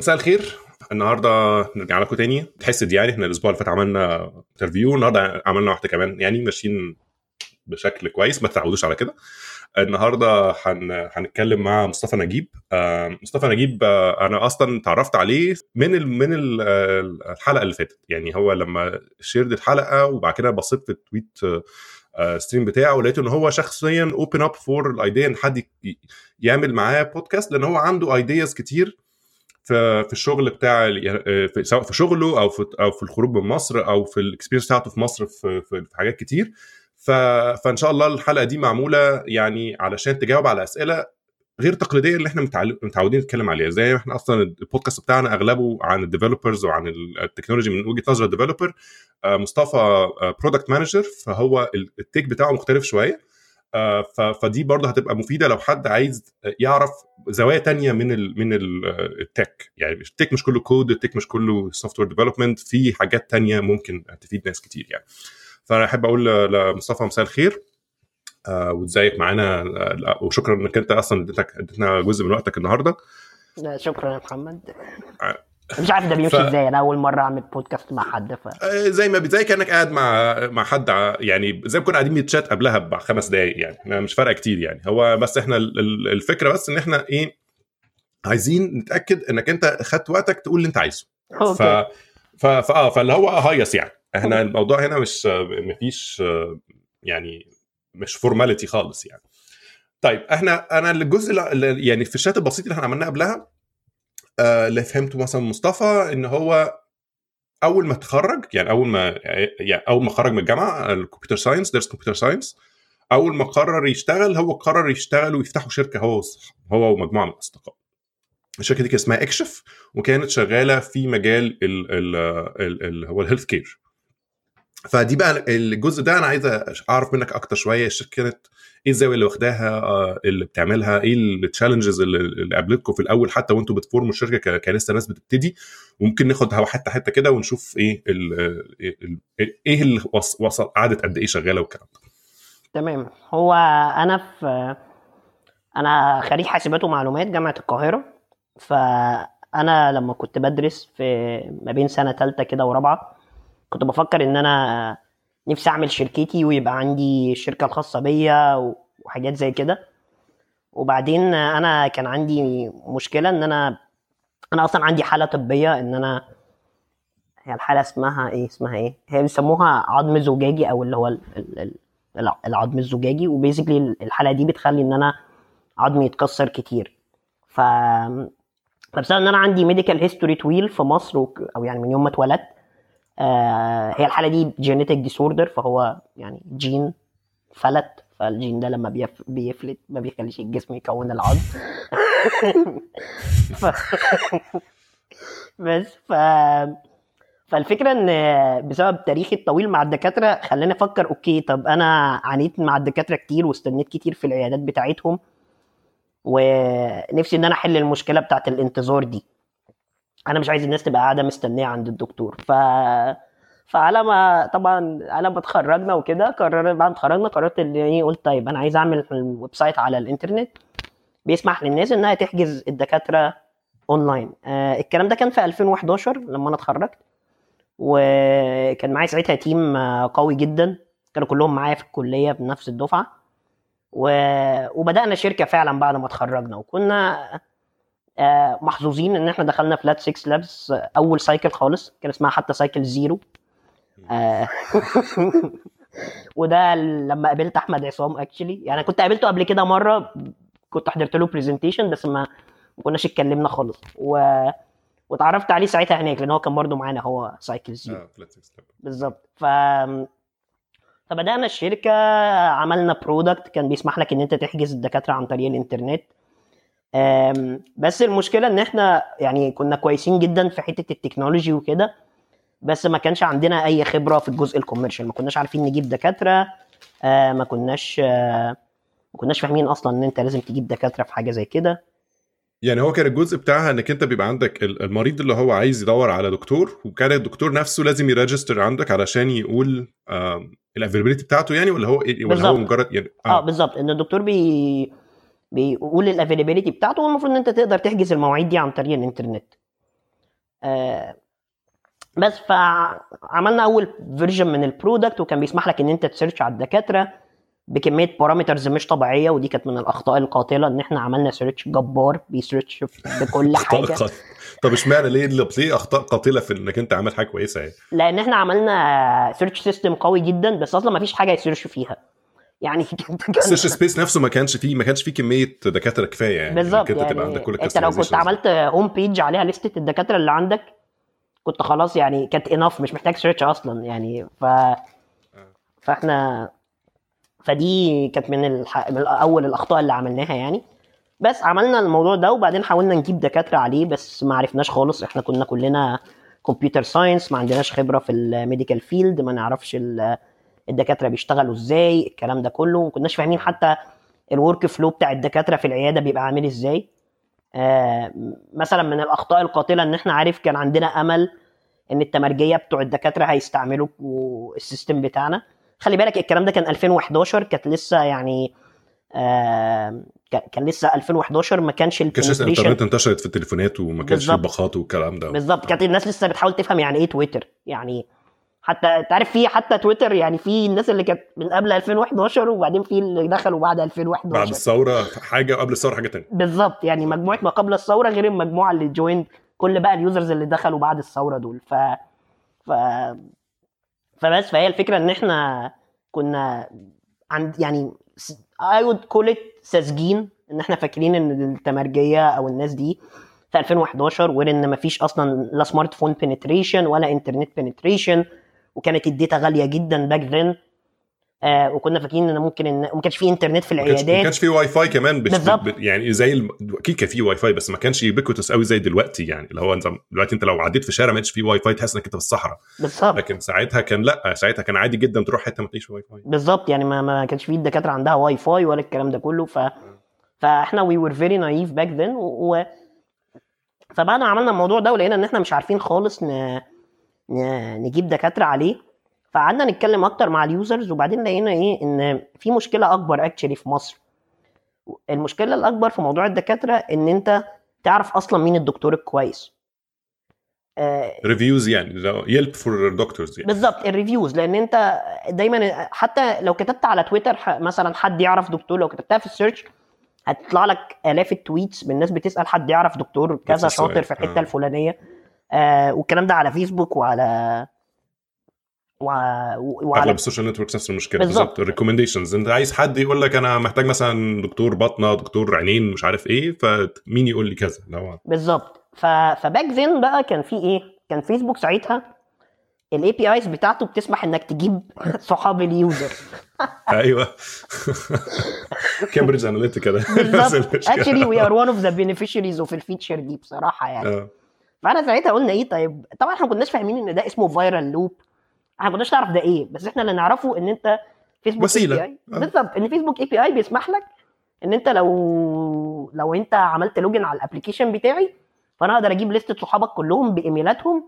مساء الخير. النهارده نرجع لكم تاني. دي يعني إحنا الأسبوع اللي فات عملنا interview النهارده عملنا واحدة كمان يعني ماشيين بشكل كويس ما تتعودوش على كده. النهارده هن... هنتكلم مع مصطفى نجيب. آه، مصطفى نجيب آه، أنا أصلا تعرفت عليه من ال... من ال... الحلقة اللي فاتت. يعني هو لما shared الحلقة وبعد كده بصيت في ال tweet stream بتاعه ولقيت إن هو شخصيا open up for ال idea إن حد يعمل معاه بودكاست لأن هو عنده ideas كتير. في في الشغل بتاع في سواء في شغله أو في أو في الخروج من مصر أو في ال experience بتاعته في مصر في, في, حاجات كتير. فإن شاء الله الحلقة دي معمولة يعني علشان تجاوب على أسئلة غير تقليدية اللي إحنا متعودين نتكلم عليها. زي ما إحنا أصلا البودكاست بتاعنا أغلبه عن ال developers وعن ال technology من وجهة نظر ال developer مصطفى product manager فهو ال take بتاعه مختلف شوية. فدي برضه هتبقى مفيدة لو حد عايز يعرف زوايا تانية من ال من ال tech. يعني ال tech مش كله code ال tech مش كله software development في حاجات تانية ممكن تفيد ناس كتير يعني. فأنا أحب أقول لمصطفى مساء الخير آه وازيك معانا وشكرا إنك أنت أصلا اديتنا جزء من وقتك النهارده. لا شكرا يا محمد. مش عارف ده بيمشي ف... إزاي أنا أول مرة أعمل بودكاست مع حد ف... زي ما زي كأنك قاعد مع مع حد يعني زي ما كنا قاعدين بنتشات قبلها بخمس دقائق يعني مش فارقة كتير يعني. هو بس إحنا الفكرة بس إن إحنا إيه عايزين نتأكد إنك أنت خدت وقتك تقول اللي أنت عايزه. ف ف فاه فاللي هو هيص يعني. إحنا الموضوع هنا مش مفيش يعني مش فورماليتي خالص يعني. طيب إحنا أنا الجزء اللي يعني في الشات البسيط اللي إحنا عملناه قبلها اللي فهمته مثلا مصطفى إن هو أول ما تخرج يعني أول ما يعني أول ما خرج من الجامعة ال computer science درس computer science أول ما قرر يشتغل هو قرر يشتغل ويفتحوا شركة هو هو ومجموعة من الأصدقاء. الشركة دي كان اسمها إكشف وكانت شغالة في مجال اللي هو ال healthcare فدي بقى الجزء ده أنا عايز أعرف منك أكتر شوية الشركة كانت إيه الزاوية اللي واخداها اللي بتعملها إيه ال challenges اللي قابلتكم في الأول حتى وأنتم بت form وا الشركة كلسه ناس بتبتدي. وممكن ناخدها حتة حتة كده ونشوف إيه ال إيه اللي وصل قعدت قد إيه شغالة والكلام ده. تمام. هو أنا في أنا خريج حاسبات ومعلومات جامعة القاهرة. فأنا لما كنت بدرس في ما بين سنة ثالثه كده ورابعة كنت بفكر إن أنا نفسي أعمل شركتي ويبقى عندي الشركة الخاصه بيا وحاجات زي كده. وبعدين أنا كان عندي مشكلة إن أنا أنا أصلا عندي حالة طبية إن أنا هي الحالة اسمها إيه؟ اسمها إيه؟ هي بيسموها عظم زجاجي أو اللي هو العظم الزجاجي. و basically الحالة دي بتخلي إن أنا عظمي يتكسر كتير. ف فبسبب إن أنا عندي medical history طويل في مصر أو يعني من يوم ما اتولدت هي الحالة دي genetic disorder فهو يعني جين فلت فالجين ده لما بيف... بيفلت ما بيخليش الجسم يكون العظم ف... بس ف فالفكرة إن بسبب تاريخي الطويل مع الدكاترة خلاني أفكر okay طب أنا عانيت مع الدكاترة كتير واستنيت كتير في العيادات بتاعتهم ونفسي إن أنا أحل المشكلة بتاعت الانتظار دي. أنا مش عايز الناس تبقى قاعدة مستنية عند الدكتور. ف فعلى ما طبعا على ما اتخرجنا وكده قررنا بعد ما اتخرجنا قررت إن إيه قلت طيب أنا عايز أعمل website على الإنترنت. بيسمح للناس إنها تحجز الدكاترة أونلاين. آه الكلام ده كان في 2011 لما أنا اتخرجت. وكان معايا ساعتها team قوي جدا. كانوا كلهم معايا في الكلية بنفس الدفعة. و... وبدأنا شركة فعلا بعد ما اتخرجنا. وكنا محظوظين إن إحنا دخلنا Flat 6 Labs أول cycle خالص كان اسمها حتى cycle zero وده لما قابلت أحمد عصام actually يعني كنت قابلته قبل كده مرة كنت حضرت له presentation بس ما كناش اتكلمنا خالص. و واتعرفت عليه ساعتها هناك لأن هو كان برضه معانا هو cycle zero بالظبط. ف فبدأنا الشركة عملنا product كان بيسمح لك إن أنت تحجز الدكاترة عن طريق الإنترنت. بس المشكلة إن إحنا يعني كنا كويسين جدا في حتة ال technology وكده بس ما كانش عندنا أي خبرة في الجزء ال commercial. ما كناش عارفين نجيب دكاترة ما كناش ما كناش فاهمين أصلا إن أنت لازم تجيب دكاترة في حاجة زي كده. يعني هو كان الجزء بتاعها إنك أنت بيبقى عندك المريض اللي هو عايز يدور على دكتور وكان الدكتور نفسه لازم ي register عندك علشان يقول ال availability بتاعته يعني ولا هو ولا بالزبط. هو مجرد يعني آه, آه بالظبط. إن الدكتور بي بيقول ال availability بتاعته والمفروض إن أنت تقدر تحجز المواعيد دي عن طريق الإنترنت. آه، بس فعملنا أول version من ال product وكان بيسمح لك إن أنت ت search على الدكاترة بكمية parameters مش طبيعية ودي كانت من الأخطاء القاتلة إن إحنا عملنا search جبار بي search بكل حاجة. طب اشمعنى ليه ليه أخطاء قاتلة في إنك أنت عامل حاجة كويسة يعني؟ لأن إحنا عملنا search system قوي جدا بس أصلا ما فيش حاجة ي search فيها. يعني ال search space نفسه ما كانش فيه ما كانش فيه كمية دكاترة كفاية يعني بالظبط أنت تبقى يعني عندك كل أنت لو كنت. عملت home page عليها لستة الدكاترة اللي عندك كنت خلاص يعني كانت enough مش محتاج search أصلا يعني. ف فاحنا فدي كانت من, الح... من أول الأخطاء اللي عملناها يعني. بس عملنا الموضوع ده وبعدين حاولنا نجيب دكاترة عليه بس ما عرفناش خالص. إحنا كنا كلنا computer science ما عندناش خبرة في ال medical field ما نعرفش ال- الدكاترة بيشتغلوا إزاي الكلام ده كله. ما كناش فاهمين حتى ال workflow بتاع الدكاترة في العيادة بيبقى عامل إزاي. آه مثلا من الأخطاء القاتلة إن إحنا عارف كان عندنا أمل إن التمرجية بتوع الدكاترة هيستعملوا ال system بتاعنا. خلي بالك الكلام ده كان 2011 كانت لسه يعني آه كان- لسه 2011 ما كانش ما الإنترنت انتشرت في التليفونات وما كانش فيه بالظبط. باقات والكلام ده. بالظبط. كانت الناس لسه بتحاول تفهم يعني إيه تويتر يعني حتى انت عارف في حتى تويتر يعني في الناس اللي كانت من قبل 2011 وبعدين في اللي دخلوا بعد 2011 بعد الثورة حاجة وقبل الثورة حاجة تانية. بالظبط يعني مجموعة ما قبل الثورة غير المجموعة اللي joined كل بقى ال users اللي دخلوا بعد الثورة دول. ف ف فبس فهي الفكرة إن إحنا كنا عند يعني I would call it ساذجين إن إحنا فاكرين إن التمرجية أو الناس دي في 2011 وإن ما فيش أصلا لا smartphone penetration ولا internet penetration وكانت ال data غالية جدا back then آه وكنا فاكرين إن ممكن إن ما كانش في إنترنت في كانش ما العيادات. كانش فيه واي فاي كمان بش... بالظبط. يعني زي. أكيد كان فيه واي فاي بس ما كانش ubiquitous قوي زي دلوقتي يعني. اللي هو انت دلوقتي انت لو عديت في شارع ما كانش فيه واي فاي تحس إنك أنت في الصحراء. بالظبط لكن ساعتها كان لأ ساعتها كان عادي جدا تروح حتة ما تلاقيش واي فاي بالظبط يعني ما ما كانش في الدكاترة عندها واي فاي ولا الكلام ده كله. ف فإحنا we were very naive back then و فبعد ما عملنا الموضوع ده ولقينا إن إحنا مش عارفين خالص ن... نجيب دكاترة عليه. فقعدنا نتكلم أكتر مع ال users وبعدين لقينا إيه إن في مشكلة أكبر actually في مصر. المشكلة الأكبر في موضوع الدكاترة إن أنت تعرف أصلا مين الدكتور الكويس. آه، reviews يعني Yelp for doctors يعني. بالظبط ال reviews لأن أنت دايما حتى لو كتبت على تويتر مثلا حد يعرف دكتور لو كتبتها في ال search هتطلع لك آلاف ال tweets من ناس بتسأل حد يعرف دكتور كذا. شاطر في الحتة آه. الفلانية. آه والكلام ده على فيسبوك وعلى وع- وعلى أغلب ال social networks نفس المشكلة. بالظبط. ال recommendations انت عايز حد يقول لك أنا محتاج مثلا دكتور بطنة دكتور عينين مش عارف إيه فمين يقول لي كذا؟ لو بالظبط. ف... ف back then بقى كان في إيه؟ كان فيسبوك ساعتها ال APIs بتاعته بتسمح إنك تجيب صحاب ال user. أيوه. Cambridge Analytica ده. بالظبط. Actually we are one of the beneficiaries of ال feature دي بصراحة يعني. آه. فاحنا ساعتها قلنا إيه طيب طبعا إحنا ما كناش فاهمين إن ده اسمه viral loop إحنا ما كناش نعرف ده إيه بس إحنا اللي نعرفه إن أنت فيسبوك وسيلة. API بالظبط إن فيسبوك API بيسمح لك إن أنت لو لو أنت عملت login على ال application بتاعي فأنا أقدر أجيب لستة صحابك كلهم بإيميلاتهم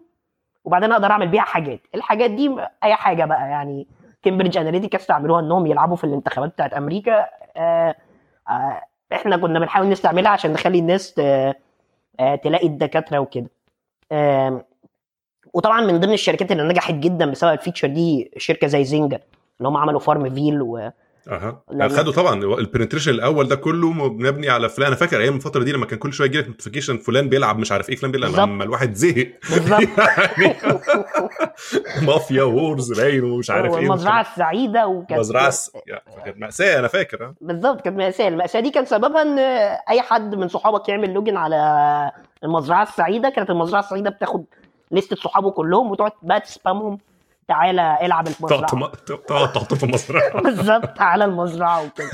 وبعدين أقدر أعمل بيها حاجات. الحاجات دي أي حاجة بقى يعني Cambridge Analytica استعملوها إنهم يلعبوا في الانتخابات بتاعت أمريكا. آه آه إحنا كنا بنحاول نستعملها عشان نخلي الناس آه تلاقي الدكاترة وكده. وطبعا من ضمن الشركات اللي نجحت جدا بسبب ال feature دي شركة زي Zynga اللي هم عملوا FarmVille و... أها. لما- خدوا طبعا ال penetration الأول ده كله مبني على فلان. أنا فاكر أيام الفترة دي لما كان كل شوية يجي لك notification فلان بيلعب مش عارف إيه فلان بيلعب. أما الواحد زهق. يعني Mafia Wars باين ومش عارف إيه المزرعه السعيده وكانت مزرعة س... يعني كانت مأساة أنا فاكر آه. بالظبط كانت مأساة. المأساة دي كان سببها إن أي حد من صحابك يعمل login على المزرعة السعيدة. كانت المزرعة السعيدة بتاخد لستة صحابه كلهم وتقعد بقى ت spam هم. تعالى العب تم- تقعد تحطه في المزرعة. بالظبط تعالى المزرعة وكده.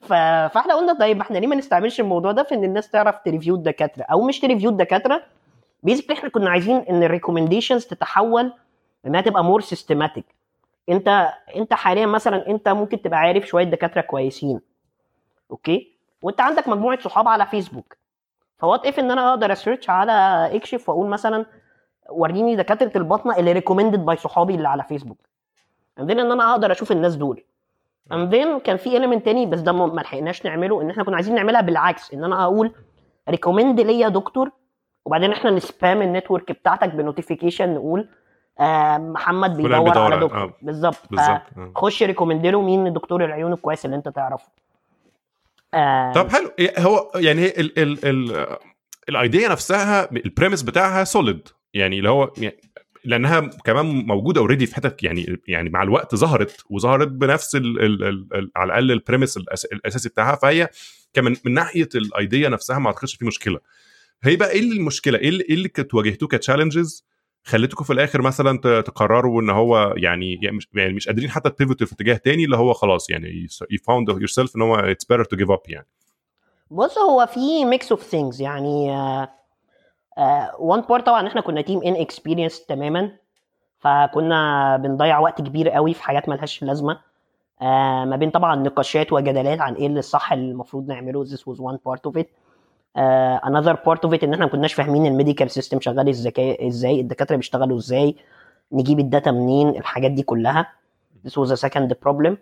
ف... فاحنا قلنا طيب إحنا ليه ما نستعملش الموضوع ده في إن الناس تعرف ت review الدكاترة؟ أو مش ت review الدكاترة basically إحنا كنا عايزين إن ال recommendations تتحول إنها تبقى more systematic انت أنت حاليا مثلا أنت ممكن تبقى عارف شوية دكاترة كويسين. Okay؟ وأنت عندك مجموعة صحاب على فيسبوك ف what if إن أنا أقدر أ search على إكشف وأقول مثلا وريني دكاترة البطنة اللي recommended by صحابي اللي على فيسبوك عندنا إن أنا أقدر أشوف الناس دول. Then كان في element تاني بس ده ما لحقناش نعمله إن إحنا كنا عايزين نعملها بالعكس إن أنا أقول recommend ليا دكتور وبعدين إحنا ن spam ال network بتاعتك ب notification نقول آه محمد بيدور بيدور على دكتور. آه، بالظبط. بالظبط. آه. خش recommend له مين دكتور العيون الكويس اللي أنت تعرفه. آه. طب حلو. إيه هو يعني ال ال ال ال idea نفسها ال premise بتاعها solid يعني اللي هو يعني لأنها كمان موجودة already في حتت يعني يعني مع الوقت ظهرت وظهرت بنفس ال ال ال ال على الأقل ال premise الأساسي بتاعها فهي كمان من ناحية ال idea نفسها ما أعتقدش في مشكلة. هي بقى إيه المشكلة؟ إيه اللي, إيه اللي كنت واجهتوه ك challenges خليتكم في الآخر مثلا تقرروا إن هو يعني يعني مش, يعني قادرين حتى ت pivot في اتجاه تاني اللي هو خلاص يعني you found yourself إن هو it's better to give up يعني. بص هو في mix of things يعني one part طبعا إحنا كنا team inexperienced تماما فكنا بنضيع وقت كبير قوي في حاجات ملهاش لازمة. آه ما بين طبعا نقاشات وجدالات عن إيه اللي الصح اللي المفروض نعمله this was one part of it. آه another part of it إن إحنا ما كناش فاهمين ال medical system شغال إزاي إزاي الدكاترة بيشتغلوا إزاي نجيب ال data منين الحاجات دي كلها. This was a second problem.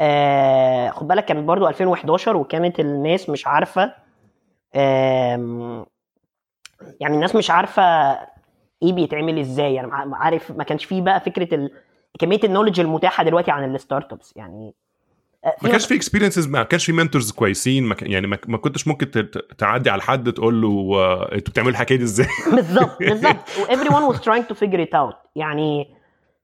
آه خد بالك كانت برضو 2011 وكانت الناس مش عارفة آم، يعني الناس مش عارفة إيه بيتعمل إزاي. يعني عارف ما كانش فيه بقى فكرة ال... كمية ال knowledge المتاحة دلوقتي عن ال startups يعني آه، ما كانش في experiences ما كانش في mentors كويسين. ما يعني ما كنتش ممكن تعدي على حد تقول له أنتوا بتعملوا الحكاية دي إزاي؟ بالظبط بالظبط. و everyone was trying to figure it out. يعني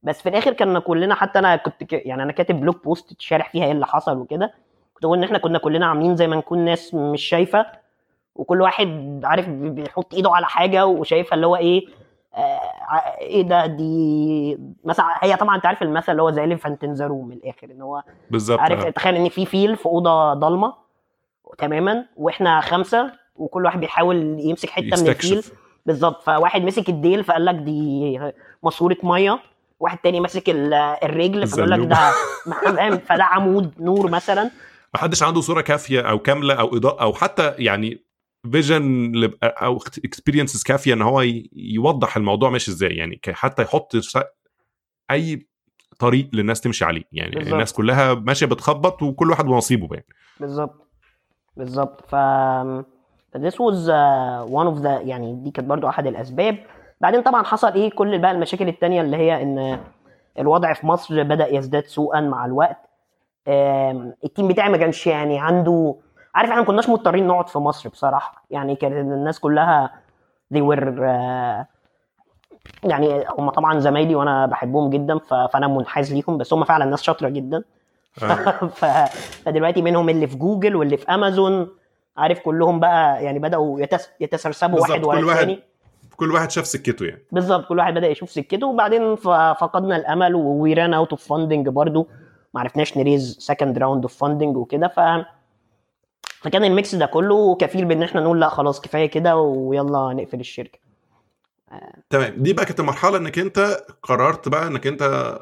بس في الآخر كنا كلنا حتى أنا كنت ك... يعني أنا كاتب blog post شارح فيها إيه اللي حصل وكده. كنت بقول إن إحنا كنا كلنا عاملين زي ما نكون ناس مش شايفة. وكل واحد عارف بي- بيحط ايده على حاجة وشايفها اللي هو إيه آه إيه ده دي مثلا هي طبعا انت عارف المثل اللي هو زي elephant in the room من الآخر إن هو بالظبط عارف آه. تخيل إن في فيل في أوضة ضلمة تماما وإحنا خمسة وكل واحد بيحاول يمسك حتة من الفيل بالظبط فواحد مسك الديل فقال لك دي ماسورة مية واحد تاني ماسك ال- الرجل فقال لك. ده فاهم فده عمود نور مثلا ما حدش عنده صورة كافية أو كاملة أو إضاءة أو حتى يعني vision أو experiences كافية إن هو يوضح الموضوع ماشي إزاي. يعني حتى يحط أي طريق للناس تمشي عليه. يعني بالظبط. الناس كلها ماشية بتخبط وكل واحد ونصيبه يعني بالظبط. بالظبط. ف this was uh, one of the يعني دي كانت برضو أحد الأسباب. بعدين طبعا حصل إيه؟ كل بقى المشاكل التانية اللي هي إن الوضع في مصر بدأ يزداد سوءا مع الوقت. ال team بتاعي ما كانش يعني عنده عارف إحنا ما كناش مضطرين نقعد في مصر بصراحة. يعني كانت الناس كلها they were يعني هم طبعا زمايلي وأنا بحبهم جدا فأنا منحاز ليهم بس هم فعلا ناس شاطرة جدا. ف... فدلوقتي منهم اللي في جوجل واللي في أمازون عارف كلهم بقى يعني بدأوا يتس... يتسرسبوا واحد ورا كل واحد الثاني كل واحد شاف سكته يعني. بالظبط كل واحد بدأ يشوف سكته وبعدين فقدنا الأمل we ran out of funding برضه ما عرفناش ن raise second round of funding وكده ف فكان ال mix ده كله كفيل بان إحنا نقول لا خلاص كفاية كده ويلا نقفل الشركة. تمام. دي بقى كانت المرحلة إنك أنت قررت بقى إنك أنت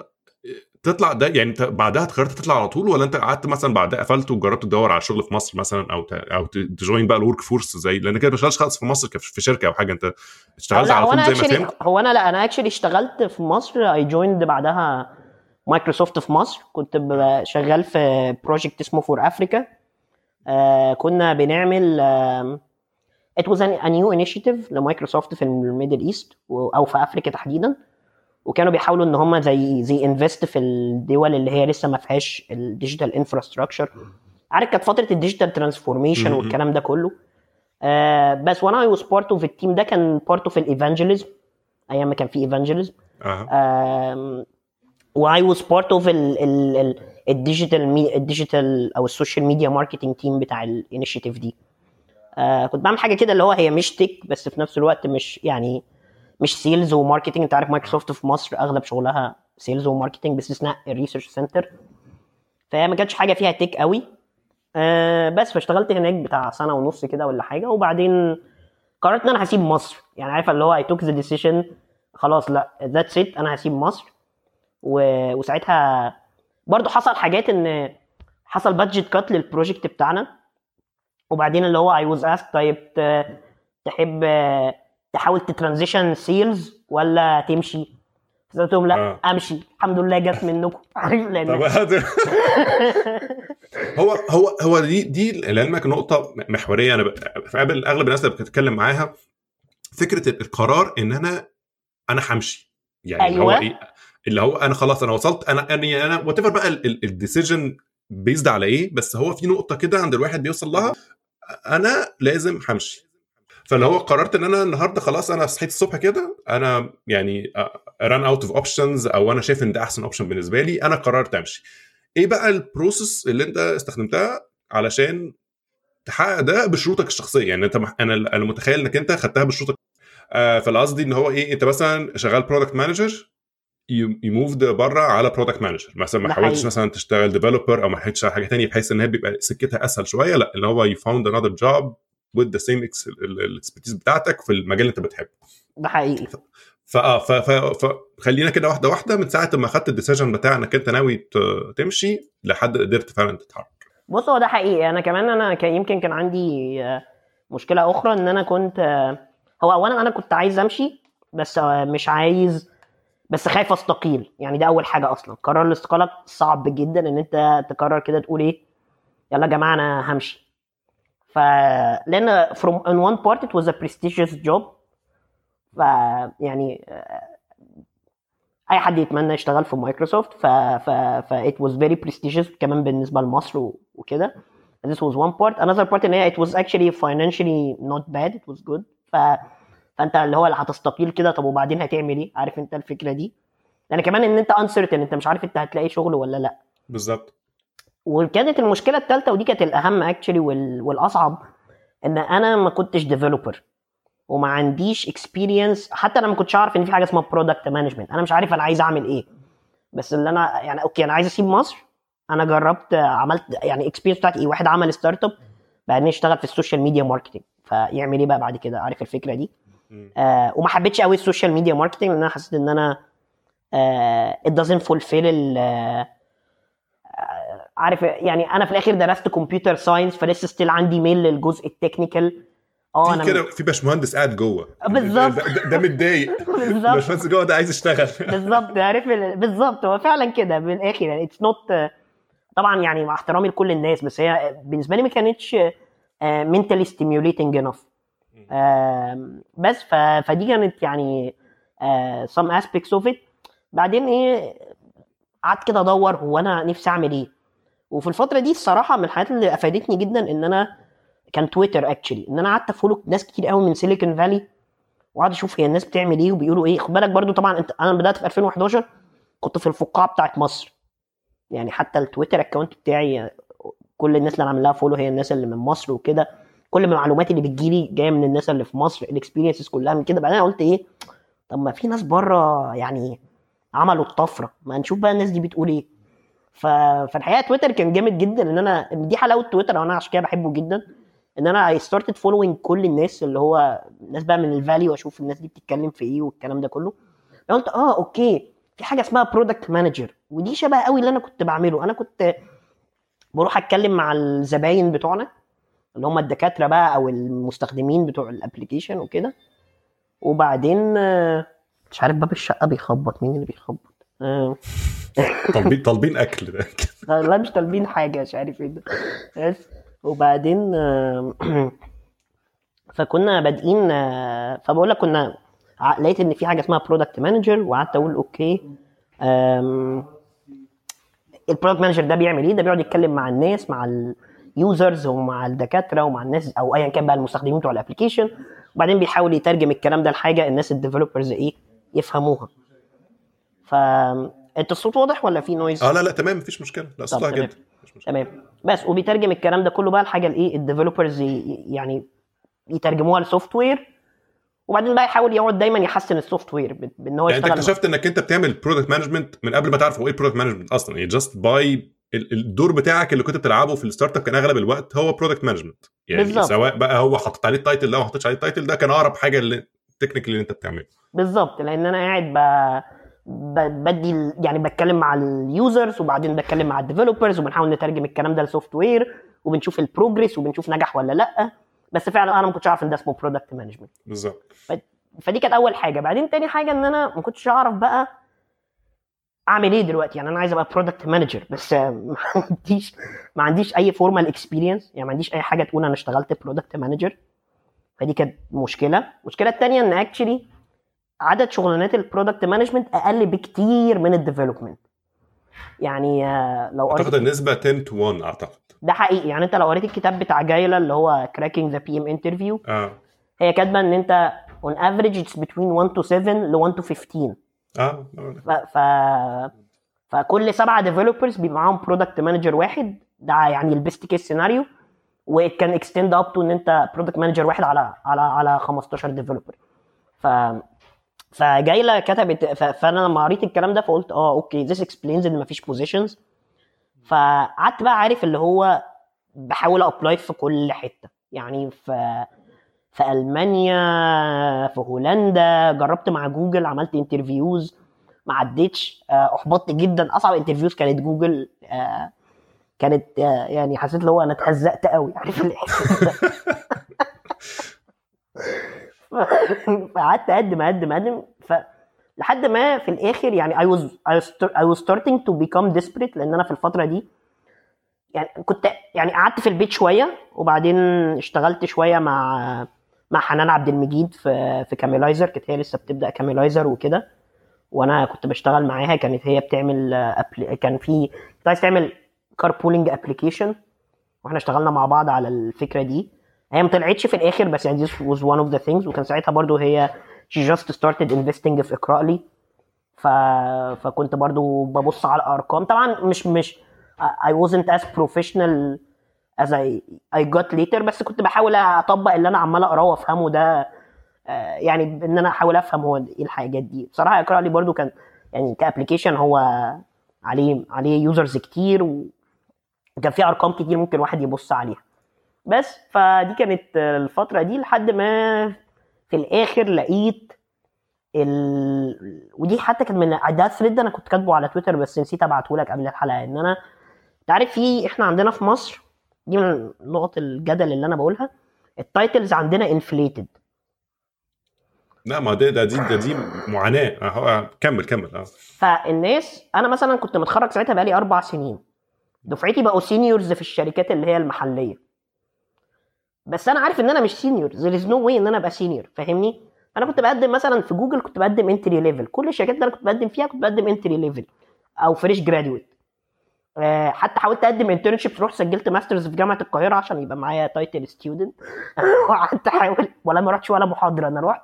تطلع ده يعني أنت بعدها قررت تطلع على طول ولا أنت قعدت مثلا بعدها قفلت وجربت تدور على شغل في مصر مثلا أو ت... أو ت join بقى ال workforce زي لأن كده مش شغال خالص في مصر في شركة أو حاجة. أنت اشتغلت على طول زي ما فهمت؟ هو أنا لا أنا actually اشتغلت في مصر. I joined بعدها مايكروسوفت في مصر. كنت شغال في project اسمه 4Afrika كنا بنعمل it was a new initiative لمايكروسوفت في ال Middle East أو في أفريكا تحديدا. وكانوا بيحاولوا إن هم زي زي invest في الدول اللي هي لسه ما فيهاش ال digital infrastructure عارف كانت فترة ال digital transformation. والكلام ده كله؟ آه بس وأنا I was part of ال team ده كان part of ال evangelism أيام ما كان في evangelism آه و I was part of ال digital ال digital أو ال social media marketing team بتاع ال initiative دي. آه كنت بعمل حاجة كده اللي هو هي مش tech بس في نفس الوقت مش يعني مش sales و marketing أنت عارف مايكروسوفت في مصر أغلب شغلها sales و marketing باستثناء ال research center فهي ما كانتش حاجة فيها tech قوي. آه بس فاشتغلت هناك بتاع سنة ونص كده ولا حاجة. وبعدين قررت إن أنا هسيب مصر. يعني عارف اللي هو I took the decision خلاص لأ that's it أنا هسيب مصر. و... وساعتها برضو حصل حاجات إن حصل budget cut لل project بتاعنا. وبعدين اللي هو I was asked طيب تحب تحاول ت transition sales ولا تمشي؟ قلت لهم لا آه. أمشي. الحمد لله جت منكم. عارف لأن هو هو هو دي دي لعلمك نقطة محورية. أنا قبل اغلب الناس اللي بتتكلم معاها. فكرة القرار إن أنا أنا همشي. يعني اللي هو أيوة. إيه؟ اللي هو أنا خلاص أنا وصلت أنا أنا أنا what بقى ال decision based على إيه بس هو في نقطة كده عند الواحد بيوصل لها أنا لازم همشي. فاللي هو قررت إن أنا النهارده خلاص أنا صحيت الصبح كده أنا يعني ran out of options أو أنا شايف إن ده أحسن option بالنسبة لي أنا قررت أمشي. إيه بقى ال process اللي أنت استخدمتها علشان تحقق ده بشروطك الشخصية؟ يعني أنت أنا أنا متخيل إنك أنت خدتها بشروطك. آه فالقصدي إن هو إيه أنت مثلا شغال product manager you moved بره على product manager مثلا ما حاولتش. مثلا تشتغل developer أو ما حاولتش على حاجة تانية بحيث إن هي بيبقى سكتها أسهل شوية لأ اللي هو you found another job with the same ال expertise بتاعتك في المجال اللي أنت بتحبه. ده حقيقي. فاه ف- ف- فخلينا كده واحدة واحدة من ساعة ما خدت ال decision بتاع إنك أنت ناوي ت- تمشي لحد قدرت فعلا تتحرك. بص هو ده حقيقي. أنا كمان أنا كان يمكن كان عندي آه، مشكلة أخرى إن أنا كنت آه، هو اولا أنا كنت عايز أمشي بس آه، مش عايز بس خايف أستقيل. يعني ده أول حاجة أصلا. قرار الاستقالة صعب جدا إن أنت تقرر كده تقول إيه؟ يلا يا جماعة أنا همشي. ف لأن from in one part it was a prestigious job. ف يعني أي حد يتمنى يشتغل في مايكروسوفت. ف ف ف it was very prestigious كمان بالنسبة لمصر وكده. This was one part. Another part إن هي it was actually financially not bad. It was good. ف فانت اللي هو اللي هتستقيل كده طب وبعدين هتعمل إيه؟ عارف انت الفكرة دي؟ لأن كمان إن أنت uncertain أنت مش عارف أنت هتلاقي شغل ولا لأ. بالظبط. وكانت المشكلة الثالثه ودي كانت الأهم actually والأصعب إن أنا ما كنتش developer وما عنديش experience حتى أنا ما كنتش أعرف إن في حاجة اسمها product management أنا مش عارف أنا عايز أعمل إيه. بس اللي أنا يعني أوكي أنا عايز أسيب مصر. أنا جربت عملت يعني experience بتاعتي إيه؟ واحد عمل startup بعدين يشتغل في ال social media marketing فيعمل إيه بقى بعد كده؟ عارف الفكرة دي. آه وما حبيتش قوي ال social media marketing لأن أنا حسيت إن أنا آه fulfill ال آه، عارف يعني أنا في الآخر درست computer science فلسه still عندي ميل للجزء ال technical. آه في أنا كده في باشمهندس قاعد جوه. بالظبط. ده, متضايق. بالظبط. الباشمهندس جوه ده عايز يشتغل. بالظبط عارف ال- بالظبط. هو فعلا كده بالاخر يعني it's not طبعا يعني مع احترامي لكل الناس بس هي بالنسبة لي ما كانتش mentally stimulating enough بس. فدي كانت يعني some aspects of it بعدين إيه قعدت كده أدور هو أنا نفسي أعمل إيه. وفي الفترة دي الصراحة من الحاجات اللي أفادتني جدا إن أنا كان تويتر actually إن أنا قعدت أ follow ناس كتير قوي من سيليكون فالي وقعد أشوف هي الناس بتعمل إيه وبيقولوا إيه. خد بالك برضو طبعا أنت أنا بدأت في 2011 كنت في الفقاعة بتاعت مصر. يعني حتى التويتر account بتاعي كل الناس اللي أنا عامل لها follow هي الناس اللي من مصر وكده. كل ما المعلومات اللي بتجيلي جاية من الناس اللي في مصر ال experiences كلها من كده. بعدين قلت إيه؟ طب ما في ناس بره يعني عملوا الطفرة. ما نشوف بقى الناس دي بتقول إيه. ف... فالحقيقة تويتر كان جامد جدا إن أنا دي حلاوة تويتر وأنا عشان كده بحبه جدا. إن أنا I started following كل الناس اللي هو الناس بقى من ال Valley وأشوف الناس دي بتتكلم في إيه والكلام ده كله. قلت آه أوكي في حاجة اسمها product manager ودي شبه قوي اللي أنا كنت بعمله. أنا كنت بروح أتكلم مع الزباين بتوعنا. اللي هم الدكاترة بقى أو المستخدمين بتوع ال application وكده. وبعدين آه، مش عارف باب الشقة بيخبط مين اللي بيخبط؟ آه، طالبين طالبين أكل. لا مش طالبين حاجة مش عارف إيه ده. بس. وبعدين آه، فكنا بادئين فبقول لك كنا لقيت إن في حاجة اسمها product manager وقعدت أقول okay ال product manager ده بيعمل إيه؟ ده بيقعد يتكلم مع الناس مع ال users ومع الدكاترة ومع الناس أو ايا كان بقى المستخدمين بتوع ال application وبعدين بيحاول يترجم الكلام ده لحاجة الناس ال developers إيه يفهموها. ف أنت الصوت واضح ولا في noise آه لا لا تمام مفيش مشكلة. لا صوتها. جدا. تمام. بس وبيترجم الكلام ده كله بقى لحاجة لايه ال developers يعني يترجموها ل software وبعدين بقى يحاول يقعد دايما يحسن ال software بإن هو يعني أنت اكتشفت إنك أنت بتعمل product management من قبل ما تعرف هو إيه product management أصلا. يعني just by الدور بتاعك اللي كنت بتلعبه في ال startup كان أغلب الوقت هو product management يعني بالظبط. سواء بقى هو حطيت عليه ال title ده ما حطيتش عليه ال title ده كان أقرب حاجة اللي ال technical اللي أنت بتعمله. بالظبط. لأن أنا قاعد ب... ب... بدي يعني بتكلم مع ال users وبعدين بتكلم مع ال developers وبنحاول نترجم الكلام ده ل software وبنشوف ال progress وبنشوف نجح ولا لأ. بس فعلا أنا ما كنتش عارف إن ده اسمه product management بالظبط. فدي كانت أول حاجة. بعدين تاني حاجة إن أنا ما كنتش أعرف بقى اعمل إيه دلوقتي؟ يعني أنا عايز ابقى product manager بس ما عنديش ما عنديش اي formal experience يعني ما عنديش اي حاجة تقول أنا اشتغلت product manager فدي كانت مشكلة. المشكلة الثانية إن actually عدد شغلانات ال product management أقل بكتير من ال development يعني آه، لو أعتقد قريت النسبة 10 to 1 أعتقد. ده حقيقي. يعني أنت لو قريت الكتاب بتاع جايل اللي هو Cracking the PM Interview آه. هي كاتبة إن أنت on average it's between 1 to 7 ل 1 to 15 آه ف, ف... فكل سبعة developers بيبقى معاهم product manager واحد. ده يعني ال best case scenario و it can extend up to إن أنت product manager واحد على على على 15 developer ف فجايله كتبت ف... فأنا لما قريت الكلام ده فقلت آه okay this explains إن مفيش positions فقعدت بقى عارف اللي هو بحاول apply في كل حتة. يعني في في ألمانيا في هولندا جربت مع جوجل عملت interviews ما عدتش. آه، أحبطت جدا. أصعب interviews كانت جوجل. آه، كانت آه، يعني حسيت اللي هو أنا اتهزقت قوي. عارف فقعدت أقدم أقدم أقدم. ف لحد ما في الآخر يعني I was, I was starting to become desperate لأن أنا في الفترة دي يعني كنت يعني قعدت في البيت شوية وبعدين اشتغلت شوية مع مع حنان عبد المجيد في في كاميلايزر كانت هي لسه بتبدأ كاميلايزر وكده. وأنا كنت بشتغل معاها. كانت هي بتعمل أبل... كان في كنت عايز تعمل carpooling application وإحنا اشتغلنا مع بعض على الفكرة دي. هي ما طلعتش في الآخر بس يعني this was one of the things. وكان ساعتها برضو هي she just started investing في اقرا لي. ف... فكنت برضو ببص على الأرقام. طبعا مش مش I wasn't as professional as I I got later بس كنت بحاول أطبق اللي أنا عمال أقراه وأفهمه ده آه، يعني إن أنا أحاول أفهم هو إيه الحاجات دي. بصراحة إقرأ لي برضو كان يعني ك application هو عليه عليه users كتير وكان فيه أرقام كتير ممكن واحد يبص عليها. بس فدي كانت الفترة دي لحد ما في الآخر لقيت ال... ودي حتى كانت من ده thread أنا كنت كاتبه على تويتر بس نسيت ابعته لك قبل الحلقة. إن أنا أنت عارف في إحنا عندنا في مصر دي من نقط الجدل اللي أنا بقولها. ال titles عندنا inflated لا ما ده ده دي ده دي معاناة. اهو كمل كمل. آه. فالناس أنا مثلا كنت متخرج ساعتها بقالي أربع سنين. دفعتي بقوا seniors في الشركات اللي هي المحلية. بس أنا عارف إن أنا مش senior there is no way إن أنا أبقى senior فاهمني؟ أنا كنت بقدم مثلا في جوجل كنت بقدم entry level كل الشركات اللي أنا كنت بقدم فيها كنت بقدم entry level أو fresh graduate حتى حاولت أقدم internship رحت سجلت masters في جامعة القاهرة عشان يبقى معايا title student وقعدت أحاول ولا ما رحتش ولا محاضرة أنا رحت.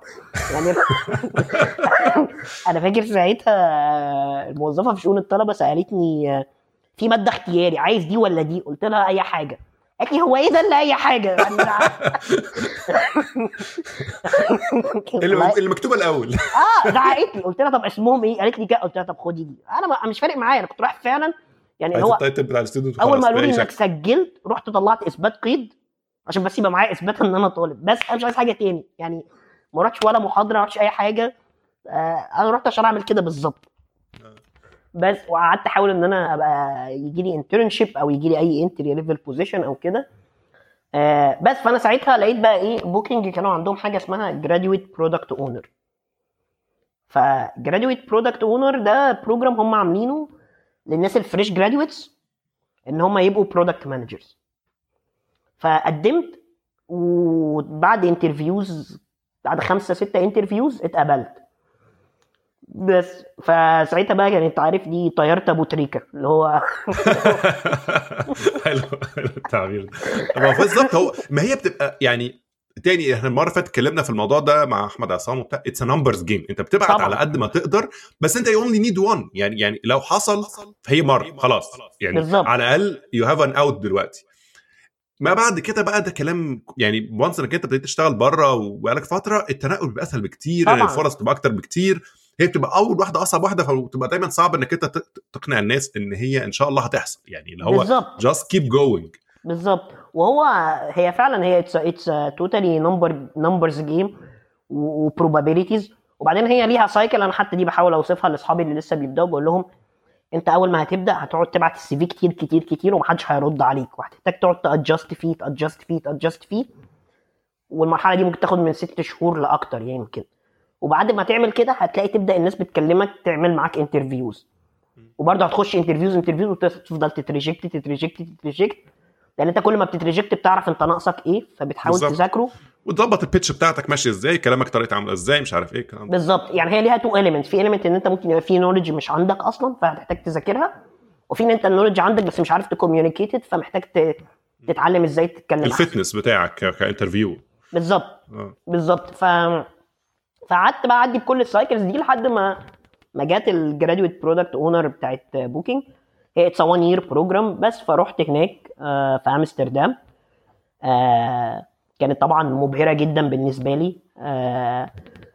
يعني أنا فاكر ساعتها الموظفة في شؤون الطلبة سألتني آه، في مادة اختياري عايز دي ولا دي؟ قلت لها أي حاجة. قالت لي هو إيه ده اللي أي حاجة؟ يعني اللي اللي مكتوبة الأول. آه زعقت لي قلت لها طب اسمهم إيه؟ قالت لي قلت لها طب خدي دي. أنا مش فارق معايا. أنا كنت رايح فعلا يعني هو التايتل بتاع ال student أول ما قالوا لي إنك. سجلت رحت طلعت إثبات قيد عشان بس يبقى معايا إثبات إن أنا طالب. بس أنا مش عايز حاجة تاني. يعني ما رحتش ولا محاضرة ما رحتش أي حاجة. آه أنا رحت عشان أعمل كده بالظبط. بس وقعدت أحاول إن أنا أبقى يجي لي internship أو يجي لي أي entry level position أو كده. آه بس فأنا ساعتها لقيت بقى إيه بوكينج كانوا عندهم حاجة اسمها graduate product owner ف graduate product owner ده program هم عاملينه للناس ال fresh graduates إن هم يبقوا product managers فقدمت وبعد interviews بعد خمسة ستة interviews اتقبلت. بس فساعتها بقى كانت عارف دي طيارة أبو تريكة اللي هو حلو التعبير ده. بالظبط هو ما هي بتبقى يعني تاني إحنا المرة اللي فاتت اتكلمنا في الموضوع ده مع أحمد عصام وبتاع it's numbers game انت بتبعت طبعاً. على قد ما تقدر بس انت you only need one يعني يعني لو حصل فهي مرة. خلاص. يعني بالظبط. على الأقل you have an out دلوقتي. ما بعد كده بقى ده كلام يعني و once انك انت ابتديت تشتغل بره وبقالك فترة التنقل بيبقى أسهل بكتير طبعاً. الفرص بتبقى أكتر بكتير. هي بتبقى أول واحدة أصعب واحدة فبتبقى دايما صعب إنك انت تقنع الناس إن هي إن شاء الله هتحصل. يعني اللي هو just keep going. بالظبط. وهو هي فعلا هي it's it's totally number numbers game و probabilities وبعدين هي ليها cycle أنا حتى دي بحاول أوصفها لأصحابي اللي لسه بيبدأوا بقول لهم أنت أول ما هتبدأ هتقعد تبعت ال CV كتير كتير كتير ومحدش هيرد عليك. وهتحتاج تقعد ت adjust فيه ت adjust فيه ت adjust فيه. والمرحلة دي ممكن تاخد من ست شهور لأكتر يمكن. وبعد ما تعمل كده هتلاقي تبدأ الناس بتكلمك تعمل معاك interviews وبرضه هتخش interviews interviews وتفضل تت reject تت reject تت reject. لأن انت كل ما بتت reject بتعرف انت ناقصك إيه فبتحاول بالظبط. تذاكره. وتظبط ال pitch بتاعتك ماشيه إزاي كلامك طريقته عاملة إزاي مش عارف إيه الكلام بالظبط. يعني هي ليها two elements في element ان انت ممكن يبقى في knowledge مش عندك أصلا فهتحتاج تذاكرها. وفي ان انت ال knowledge عندك بس مش عارف ت communicate فمحتاج تتعلم إزاي تتكلم. ال fitness بتاعك ك interview بالظبط. آه. بالظبط. ف فقعدت بقى أعدي بكل ال cycles دي لحد ما ما جت ال graduate product owner بتاعت بوكينج it's 1 year program بس فرحت هناك آه، في أمستردام. آه، كانت طبعا مبهرة جدا بالنسبة لي. آه،